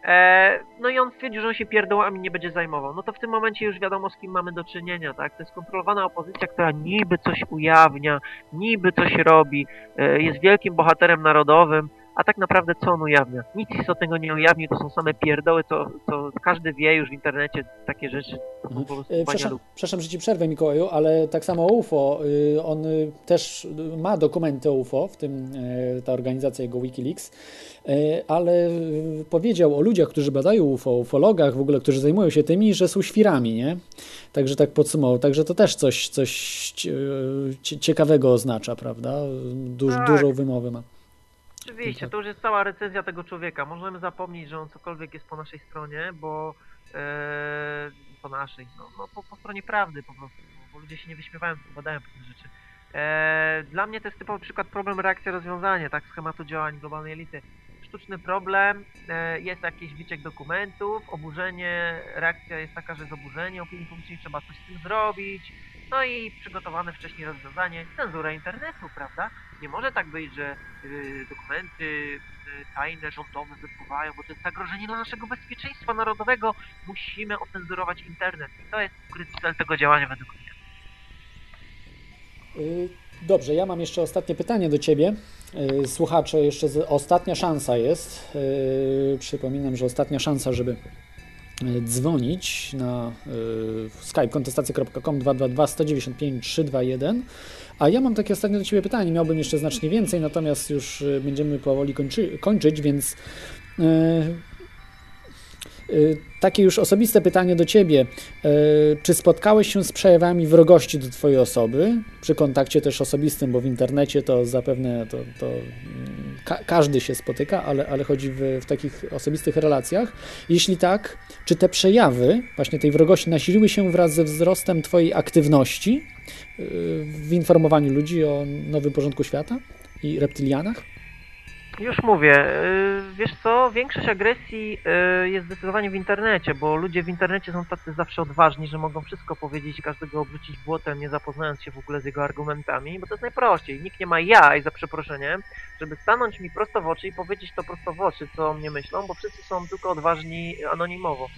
E, no i on stwierdził, że on się pierdołami nie będzie zajmował. No to w tym momencie już wiadomo z kim mamy do czynienia, tak? To jest kontrolowana opozycja, która niby coś ujawnia, niby coś robi, e, jest wielkim bohaterem narodowym, a tak naprawdę co on ujawnia? Nic tego nie ujawni, to są same pierdoły, to, to każdy wie już w internecie takie rzeczy.
E, Przepraszam, przepraszam, że ci przerwę, Mikołaju, ale tak samo UFO, y, on y, też ma dokumenty UFO, w tym y, ta organizacja jego Wikileaks, y, ale y, powiedział o ludziach, którzy badają UFO, ufologach w ogóle, którzy zajmują się tymi, że są świrami, nie? Także tak podsumował. Także to też coś, coś cie- ciekawego oznacza, prawda? Duż,
Tak.
Dużą wymowę ma.
Oczywiście, to już jest cała recenzja tego człowieka. Możemy zapomnieć, że on cokolwiek jest po naszej stronie, bo e, po naszej, no, no po, po stronie prawdy po prostu, bo ludzie się nie wyśmiewają, badają pewne rzeczy. E, dla mnie to jest typowy przykład problem, reakcja, rozwiązanie, tak, schematu działań globalnej elity. Sztuczny problem, e, jest jakiś wyciek dokumentów, oburzenie, reakcja jest taka, że jest oburzenie opinii publicznej, trzeba coś z tym zrobić, no i przygotowane wcześniej rozwiązanie, cenzura internetu, prawda? Nie może tak być, że y, dokumenty y, tajne, rządowe wypływają, bo to jest zagrożenie dla naszego bezpieczeństwa narodowego. Musimy ocenzurować internet. I to jest ukryty cel tego działania według mnie.
Y, Dobrze, ja mam jeszcze ostatnie pytanie do Ciebie. Y, Słuchacze, jeszcze z, ostatnia szansa jest. Y, Przypominam, że ostatnia szansa, żeby dzwonić na y, skype kontestacja.com 222 195 321. A ja mam takie ostatnie do Ciebie pytanie. Miałbym jeszcze znacznie więcej, natomiast już y, będziemy powoli kończy, kończyć, więc takie już osobiste pytanie do Ciebie. Czy spotkałeś się z przejawami wrogości do Twojej osoby? Przy kontakcie też osobistym, bo w internecie to zapewne to, to mm, ka każdy się spotyka, ale, ale chodzi w, w takich osobistych relacjach. Jeśli tak, czy te przejawy właśnie tej wrogości nasiliły się wraz ze wzrostem Twojej aktywności y, w informowaniu ludzi o nowym porządku świata i reptylianach?
Już mówię, y, wiesz co, większość agresji y, jest zdecydowanie w internecie, bo ludzie w internecie są tacy zawsze odważni, że mogą wszystko powiedzieć, każdego obrócić błotem, nie zapoznając się w ogóle z jego argumentami, bo to jest najprościej. Nikt nie ma jaj, za przeproszeniem, żeby stanąć mi prosto w oczy i powiedzieć to prosto w oczy, co o mnie myślą, bo wszyscy są tylko odważni anonimowo.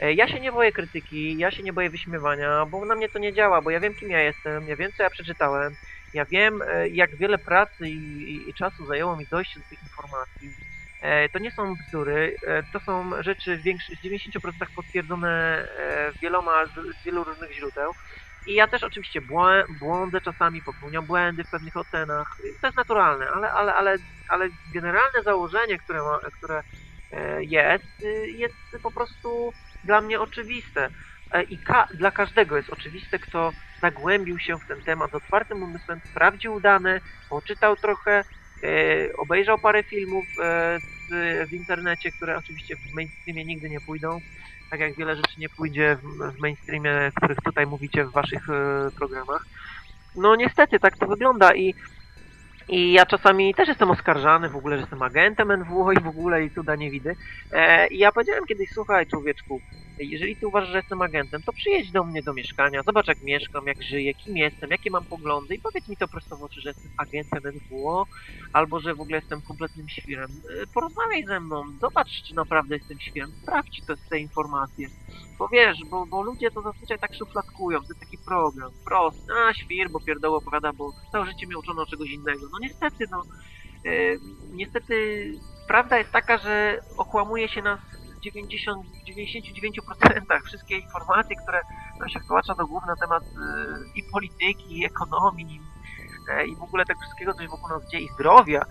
E, Ja się nie boję krytyki, ja się nie boję wyśmiewania, bo na mnie to nie działa, bo ja wiem kim ja jestem, ja wiem co ja przeczytałem, ja wiem e, jak wiele pracy i, i, czasu zajęło mi dojście do tych informacji. E, To nie są bzdury, e, to są rzeczy w, większy, w 90% potwierdzone wieloma z, wielu różnych źródeł. I ja też oczywiście błę, błądzę czasami, popełniam błędy w pewnych ocenach. To jest naturalne, ale, ale, ale, ale generalne założenie, które, ma, które jest, y, jest po prostu dla mnie oczywiste. E, I ka dla każdego jest oczywiste, kto zagłębił się w ten temat z otwartym umysłem, sprawdził dane, poczytał trochę, e, obejrzał parę filmów e, z, w internecie, które oczywiście w mainstreamie nigdy nie pójdą, tak jak wiele rzeczy nie pójdzie w, w mainstreamie, o których tutaj mówicie w waszych e, programach. No niestety tak to wygląda i i ja czasami też jestem oskarżany w ogóle, że jestem agentem NWO i w ogóle i cuda nie widy. E, I ja powiedziałem kiedyś, słuchaj człowieczku, jeżeli ty uważasz, że jestem agentem, to przyjedź do mnie do mieszkania, zobacz jak mieszkam, jak żyję, kim jestem, jakie mam poglądy i powiedz mi to prosto w oczy, że jestem agentem NWO albo że w ogóle jestem kompletnym świrem. E, Porozmawiaj ze mną, zobacz czy naprawdę jestem świrem, sprawdź to, te informacje. Bo wiesz, bo, bo ludzie to zazwyczaj tak szufladkują, to jest taki program, prosty, a świr, bo pierdoło opowiada, bo całe życie mnie uczono czegoś innego. No niestety, no, e, niestety prawda jest taka, że okłamuje się nas 90, w 99% wszystkie informacje, które nam się wtłacza do głów na temat e, i polityki, i ekonomii, e, i w ogóle tego wszystkiego, co się wokół nas dzieje, i zdrowia,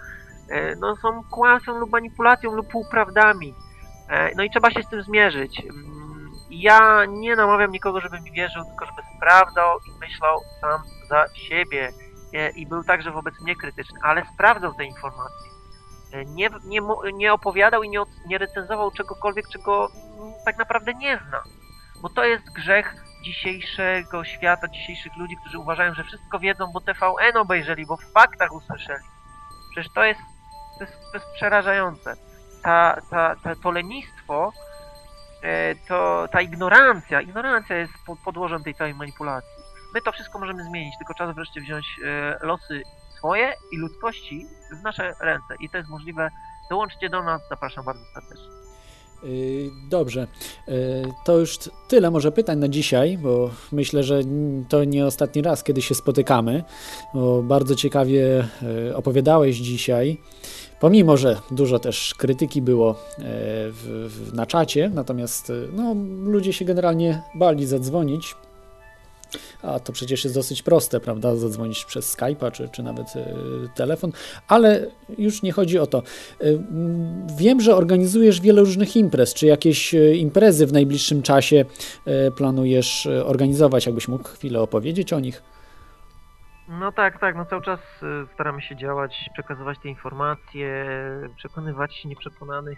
e, no są kłamstwem lub manipulacją lub półprawdami. E, No i trzeba się z tym zmierzyć. Mm, Ja nie namawiam nikogo, żeby mi wierzył, tylko żeby sprawdzał i myślał sam za siebie. E, I był także wobec mnie krytyczny, ale sprawdzał te informacje. Nie, nie, nie opowiadał i nie, nie recenzował czegokolwiek, czego tak naprawdę nie zna. Bo to jest grzech dzisiejszego świata, dzisiejszych ludzi, którzy uważają, że wszystko wiedzą, bo TVN obejrzeli, bo w faktach usłyszeli. Przecież to jest, to jest, to jest przerażające. Ta, ta, ta, to lenistwo e, to ta ignorancja, ignorancja jest po- podłożem tej całej manipulacji. My to wszystko możemy zmienić, tylko czas wreszcie wziąć e, losy swoje i ludzkości w nasze ręce. I to jest możliwe. Dołączcie do nas, zapraszam bardzo serdecznie.
Yy, Dobrze. Yy, To już tyle może pytań na dzisiaj, bo myślę, że to nie ostatni raz, kiedy się spotykamy, bo bardzo ciekawie yy, opowiadałeś dzisiaj. Pomimo, że dużo też krytyki było w, w, na czacie, natomiast no, ludzie się generalnie bali zadzwonić. A to przecież jest dosyć proste, prawda? Zadzwonić przez Skype'a czy, czy nawet y, telefon, ale już nie chodzi o to. Y, wiem, że organizujesz wiele różnych imprez. Czy jakieś y, imprezy w najbliższym czasie y, planujesz organizować? Jakbyś mógł chwilę opowiedzieć o nich?
No tak, tak, no cały czas staramy się działać, przekazywać te informacje, przekonywać nieprzekonanych.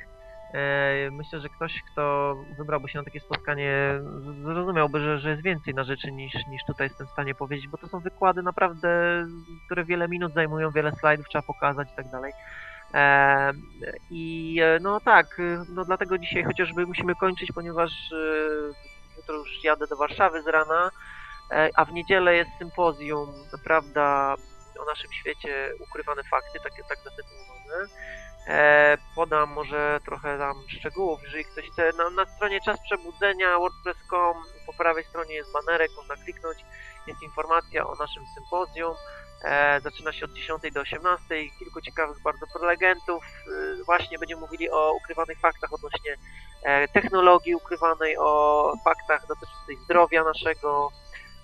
E, Myślę, że ktoś, kto wybrałby się na takie spotkanie, zrozumiałby, że, że jest więcej na rzeczy niż, niż tutaj jestem w stanie powiedzieć, bo to są wykłady naprawdę, które wiele minut zajmują, wiele slajdów trzeba pokazać i tak dalej. E, I e, no tak, no dlatego dzisiaj chociażby musimy kończyć, ponieważ jutro już jadę do Warszawy z rana, a w niedzielę jest sympozjum, prawda, o naszym świecie, ukrywane fakty, takie tak zatytułowane. E, podam może trochę tam szczegółów, jeżeli ktoś chce. Na, na stronie Czas Przebudzenia wordpress.com po prawej stronie jest banerek, można kliknąć, jest informacja o naszym sympozjum. E, zaczyna się od 10 do 18, kilku ciekawych bardzo prelegentów. E, właśnie będziemy mówili o ukrywanych faktach odnośnie e, technologii ukrywanej, o faktach dotyczących zdrowia naszego,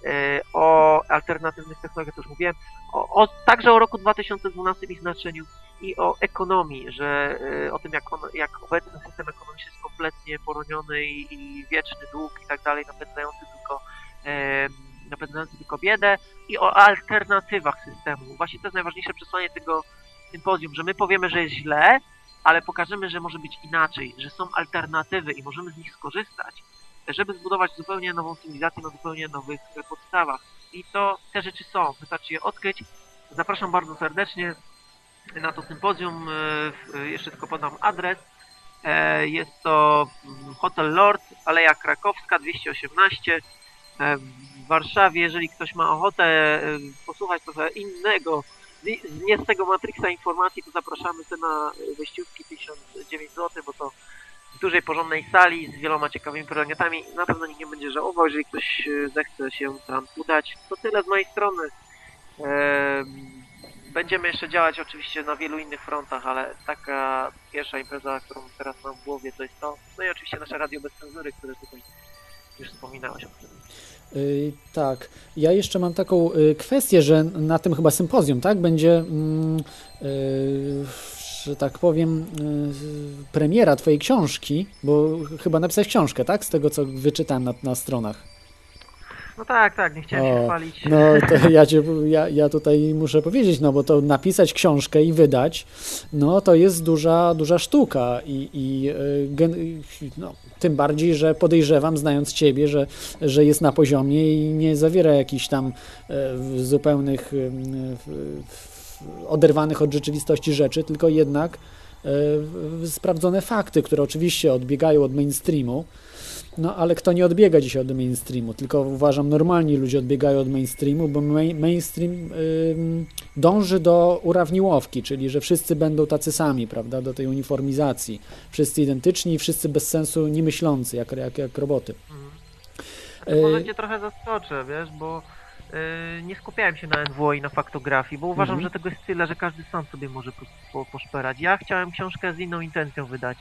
e, o alternatywnych technologiach, to już mówiłem, o, o, także o roku 2012 i znaczeniu i o ekonomii, że e, o tym, jak, on, jak obecny system ekonomiczny jest kompletnie poroniony i, i wieczny dług i tak dalej, napędzający tylko, e, napędzający tylko biedę i o alternatywach systemu. Właśnie to jest najważniejsze przesłanie tego sympozjum, że my powiemy, że jest źle, ale pokażemy, że może być inaczej, że są alternatywy i możemy z nich skorzystać, żeby zbudować zupełnie nową cywilizację na zupełnie nowych podstawach. I to te rzeczy są, wystarczy je odkryć. Zapraszam bardzo serdecznie na to sympozjum. e, Jeszcze tylko podam adres. E, Jest to mm, Hotel Lord, Aleja Krakowska 218 e, w Warszawie. Jeżeli ktoś ma ochotę posłuchać trochę innego, nie z tego Matrixa informacji, to zapraszamy te na wyjściówki 1009 zł, bo to w dużej, porządnej sali z wieloma ciekawymi prelegentami. Na pewno nikt nie będzie żałował, jeżeli ktoś zechce się tam udać. To tyle z mojej strony. Em, Będziemy jeszcze działać oczywiście na wielu innych frontach, ale taka pierwsza impreza, którą teraz mam w głowie, to jest to. No i oczywiście nasze radio bez cenzury, które tutaj już wspominałeś o którym.
Yy, tak. Ja jeszcze mam taką yy, kwestię, że na tym chyba sympozjum, tak? Będzie, mm, yy, że tak powiem, yy, premiera Twojej książki, bo chyba napisałeś książkę, tak? Z tego, co wyczytałem na, na stronach.
No tak, tak, nie chciałem się
O,
chwalić.
No to ja, cię, ja, ja tutaj muszę powiedzieć, no bo to napisać książkę i wydać, no to jest duża, duża sztuka i, i y, gen, no, tym bardziej, że podejrzewam, znając Ciebie, że, że jest na poziomie i nie zawiera jakichś tam e, zupełnych w- oderwanych od rzeczywistości rzeczy, tylko jednak e, sprawdzone fakty, które oczywiście odbiegają od mainstreamu, no ale kto nie odbiega dzisiaj od mainstreamu, tylko uważam normalni ludzie odbiegają od mainstreamu, bo main, mainstream ym, dąży do urawniłowki, czyli że wszyscy będą tacy sami, prawda, do tej uniformizacji. Wszyscy identyczni wszyscy bez sensu nie myślący, jak, jak, jak roboty.
Znaczy, Może
E,
cię trochę zaskoczę, wiesz, bo yy, nie skupiałem się na NWO i na faktografii, bo uważam,
Mhm.
że tego jest tyle, że każdy sam sobie może po, po, poszperać. Ja chciałem książkę z inną intencją wydać.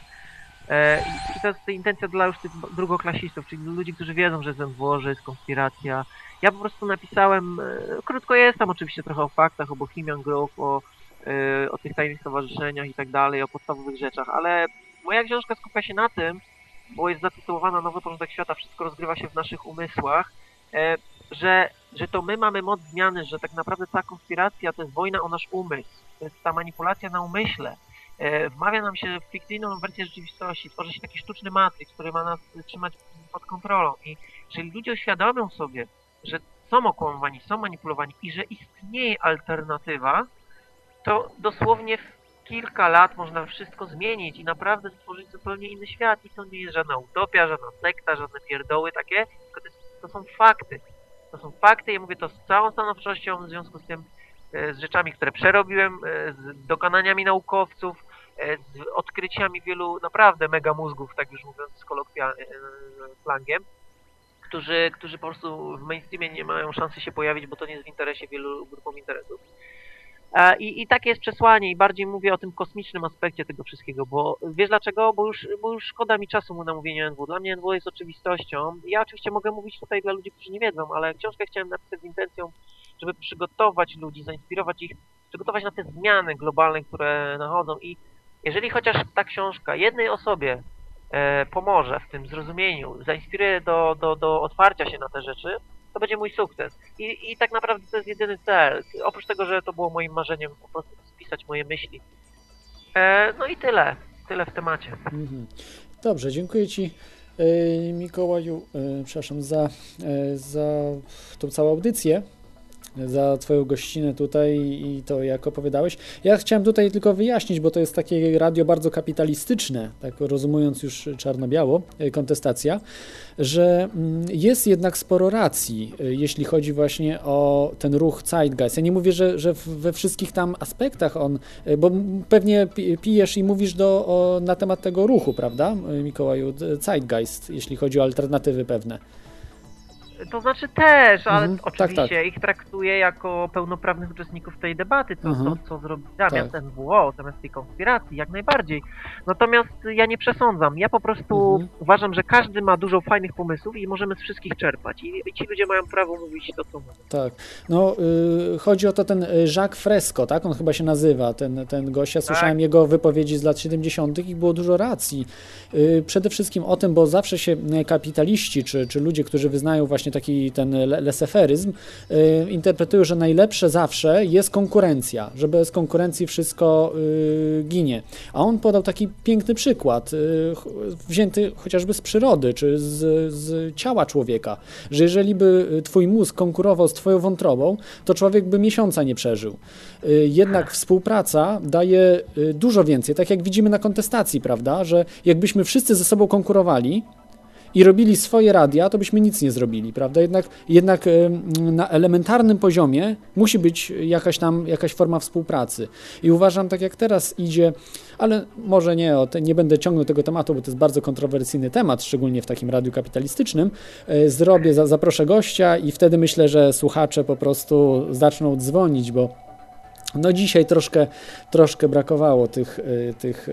E, I to jest intencja dla już tych drugoklasistów, czyli ludzi, którzy wiedzą, że że jest konspiracja. Ja po prostu napisałem, e, krótko jest tam oczywiście trochę o faktach, o Bohemian Grove, o, e, o tych tajnych stowarzyszeniach i tak dalej, o podstawowych rzeczach, ale moja książka skupia się na tym, bo jest zatytułowana Nowy Porządek Świata, wszystko rozgrywa się w naszych umysłach, że, że to my mamy moc zmiany, że tak naprawdę ta konspiracja to jest wojna o nasz umysł, to jest ta manipulacja na umyśle. E, Wmawia nam się fikcyjną wersję rzeczywistości, tworzy się taki sztuczny matryk, który ma nas trzymać pod kontrolą. I jeżeli ludzie uświadomią sobie, że są okłamywani, są manipulowani i że istnieje alternatywa, to dosłownie w kilka lat można wszystko zmienić i naprawdę stworzyć zupełnie inny świat i to nie jest żadna utopia, żadna sekta, żadne pierdoły takie, tylko to, jest, to są fakty. To są fakty, ja mówię to z całą stanowczością w związku z tym, e, z rzeczami, które przerobiłem, e, z dokonaniami naukowców, odkryciami wielu naprawdę mega mózgów, tak już mówiąc kolokwialnie, slangiem, którzy, którzy po prostu w mainstreamie nie mają szansy się pojawić, bo to nie jest w interesie wielu grupom interesów. E, I, I takie jest przesłanie i bardziej mówię o tym kosmicznym aspekcie tego wszystkiego, bo wiesz dlaczego? Bo już, bo już szkoda mi czasu mu na mówienie NW. Dla mnie NW jest oczywistością. Ja oczywiście mogę mówić tutaj dla ludzi, którzy nie wiedzą, ale książkę chciałem napisać z intencją, żeby przygotować ludzi, zainspirować ich, przygotować na te zmiany globalne, które nachodzą i jeżeli chociaż ta książka jednej osobie e, pomoże w tym zrozumieniu, zainspiruje do, do, do otwarcia się na te rzeczy, to będzie mój sukces. I, I tak naprawdę to jest jedyny cel. Oprócz tego, że to było moim marzeniem po prostu spisać moje myśli. E, no i tyle. Tyle w temacie.
Mhm. Dobrze, dziękuję Ci e, Mikołaju, e, przepraszam, za, e, za tą całą audycję za Twoją gościnę tutaj i to, jak opowiadałeś. Ja chciałem tutaj tylko wyjaśnić, bo to jest takie radio bardzo kapitalistyczne, tak rozumując już czarno-biało, e, kontestacja, że mm, jest jednak sporo racji, e, jeśli chodzi właśnie o ten ruch Zeitgeist. Ja nie mówię, że, że we wszystkich tam aspektach on, e, bo pewnie pijesz i mówisz do, o, na temat tego ruchu, prawda, Mikołaju, Zeitgeist, jeśli chodzi o alternatywy pewne.
To znaczy też, ale
Mhm, tak,
oczywiście
tak.
ich traktuję jako pełnoprawnych uczestników tej debaty, co,
Mhm.
co, co zrobi zamiast
Tak.
NWO, zamiast tej konspiracji, jak najbardziej. Natomiast ja nie przesądzam. Ja po prostu
Mhm.
uważam, że każdy ma dużo fajnych pomysłów i możemy z wszystkich czerpać. I, i ci ludzie mają prawo mówić to, co mówią.
Tak. No, y, chodzi o to ten y, Jacques Fresco, tak? On chyba się nazywa, ten, ten gość. Ja słyszałem jego wypowiedzi z lat 70. i było dużo racji. Y, przede wszystkim o tym, bo zawsze się y, kapitaliści, czy, czy ludzie, którzy wyznają właśnie taki ten le- leseferyzm, y, interpretują, że najlepsze zawsze jest konkurencja, że bez konkurencji wszystko y, ginie. A on podał taki piękny przykład, y, wzięty chociażby z przyrody, czy z, z ciała człowieka, że jeżeli by twój mózg konkurował z twoją wątrobą, to człowiek by miesiąca nie przeżył. Jednak współpraca daje dużo więcej, tak jak widzimy na kontestacji, prawda, że jakbyśmy wszyscy ze sobą konkurowali, i robili swoje radia, to byśmy nic nie zrobili, prawda? Jednak, jednak na elementarnym poziomie musi być jakaś tam jakaś forma współpracy. I uważam, tak jak teraz idzie, ale może nie, o nie będę ciągnął tego tematu, bo to jest bardzo kontrowersyjny temat, szczególnie w takim radiu kapitalistycznym. E, Zrobię, za, zaproszę gościa i wtedy myślę, że słuchacze po prostu zaczną dzwonić, bo no dzisiaj troszkę, troszkę brakowało tych, y, tych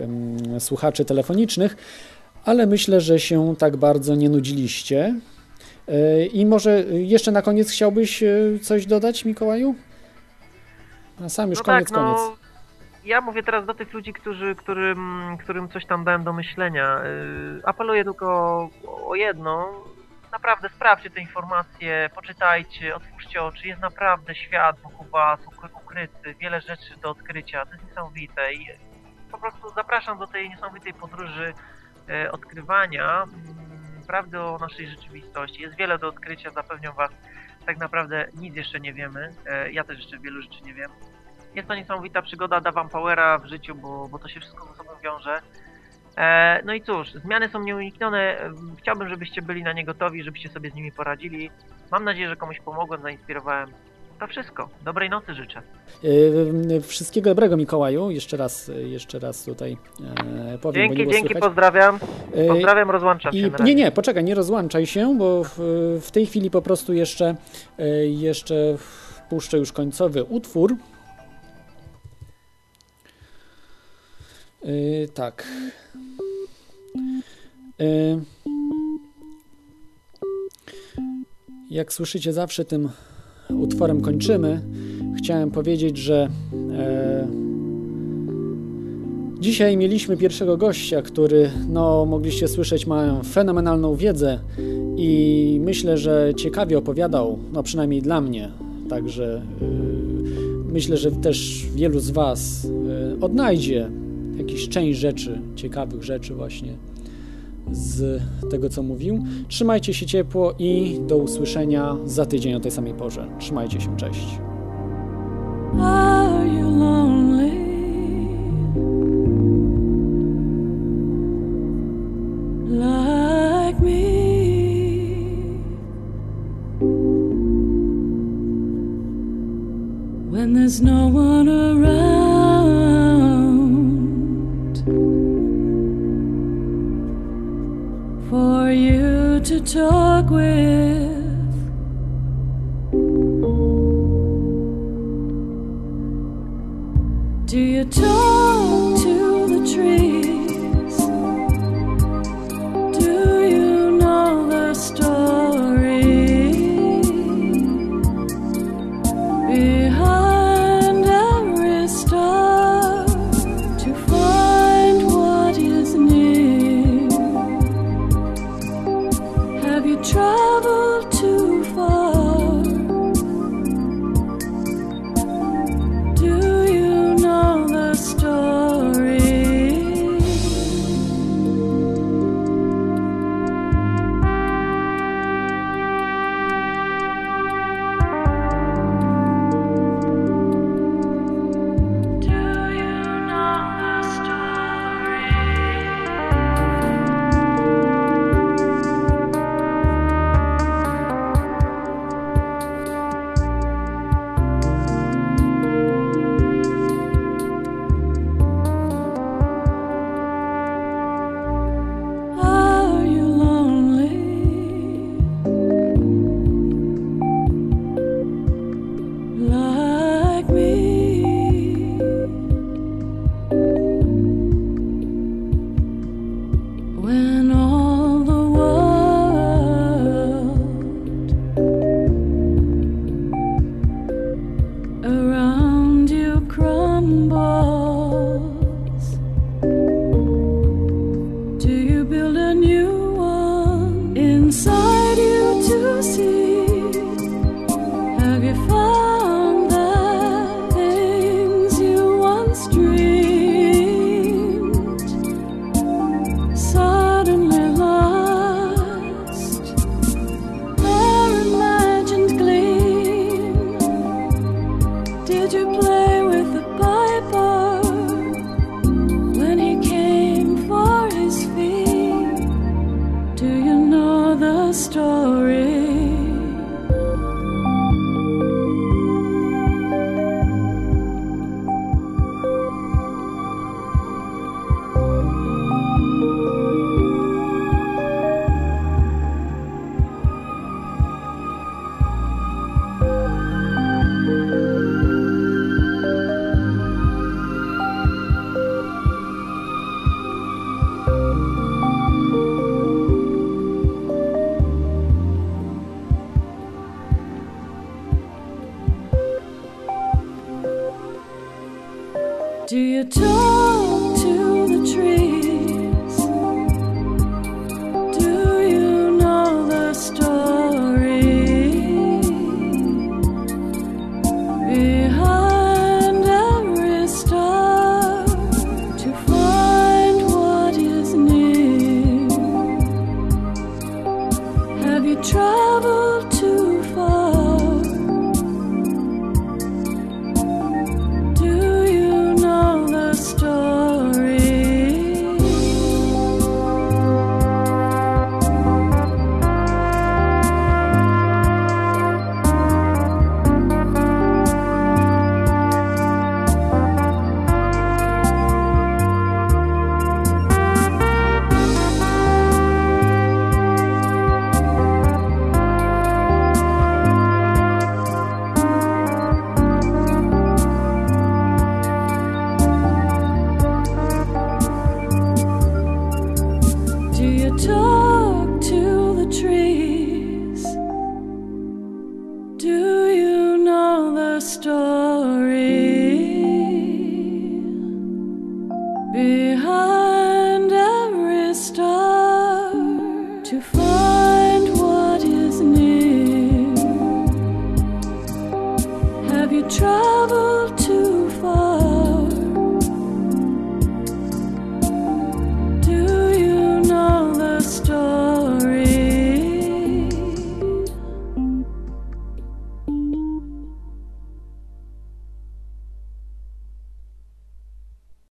słuchaczy telefonicznych, ale myślę, że się tak bardzo nie nudziliście. Y, I może jeszcze na koniec chciałbyś y, coś dodać, Mikołaju? A sam już
no
koniec,
tak, no,
koniec.
Ja mówię teraz do tych ludzi, którzy, którym, którym coś tam dałem do myślenia. Yy, apeluję tylko o- jedno. Naprawdę sprawdźcie te informacje, poczytajcie, otwórzcie oczy. Jest naprawdę świat wokół was ukry- ukryty, wiele rzeczy do odkrycia. To jest niesamowite i po prostu zapraszam do tej niesamowitej podróży e, odkrywania mm, prawdy o naszej rzeczywistości. Jest wiele do odkrycia, zapewniam was. Tak naprawdę nic jeszcze nie wiemy. E, Ja też jeszcze wielu rzeczy nie wiem. Jest to niesamowita przygoda, da wam powera w życiu, bo, bo to się wszystko ze sobą wiąże. E, no i cóż, zmiany są nieuniknione. Em, Chciałbym, żebyście byli na nie gotowi, żebyście sobie z nimi poradzili. Mam nadzieję, że komuś pomogłem, zainspirowałem. To wszystko. Dobrej nocy życzę.
Y, Wszystkiego dobrego, Mikołaju. Jeszcze raz, jeszcze raz tutaj e, powiem. bo nie
Dzięki,
było
dzięki,
słychać.
pozdrawiam.
Y,
Pozdrawiam, rozłączam
I,
się.
nie, nie, poczekaj, nie rozłączaj się, bo w, w tej chwili po prostu jeszcze, e, jeszcze puszczę już końcowy utwór. E, tak. E, jak słyszycie, zawsze tym utworem kończymy. Chciałem powiedzieć, że e, Dzisiaj mieliśmy pierwszego gościa, który, no, mogliście słyszeć, ma fenomenalną wiedzę i myślę, że ciekawie opowiadał, no przynajmniej dla mnie. Także y, myślę, że też wielu z Was y, odnajdzie jakiś część rzeczy, ciekawych rzeczy właśnie z tego, co mówił. Trzymajcie się ciepło i do usłyszenia za tydzień o tej samej porze. Trzymajcie się, cześć.
there's no one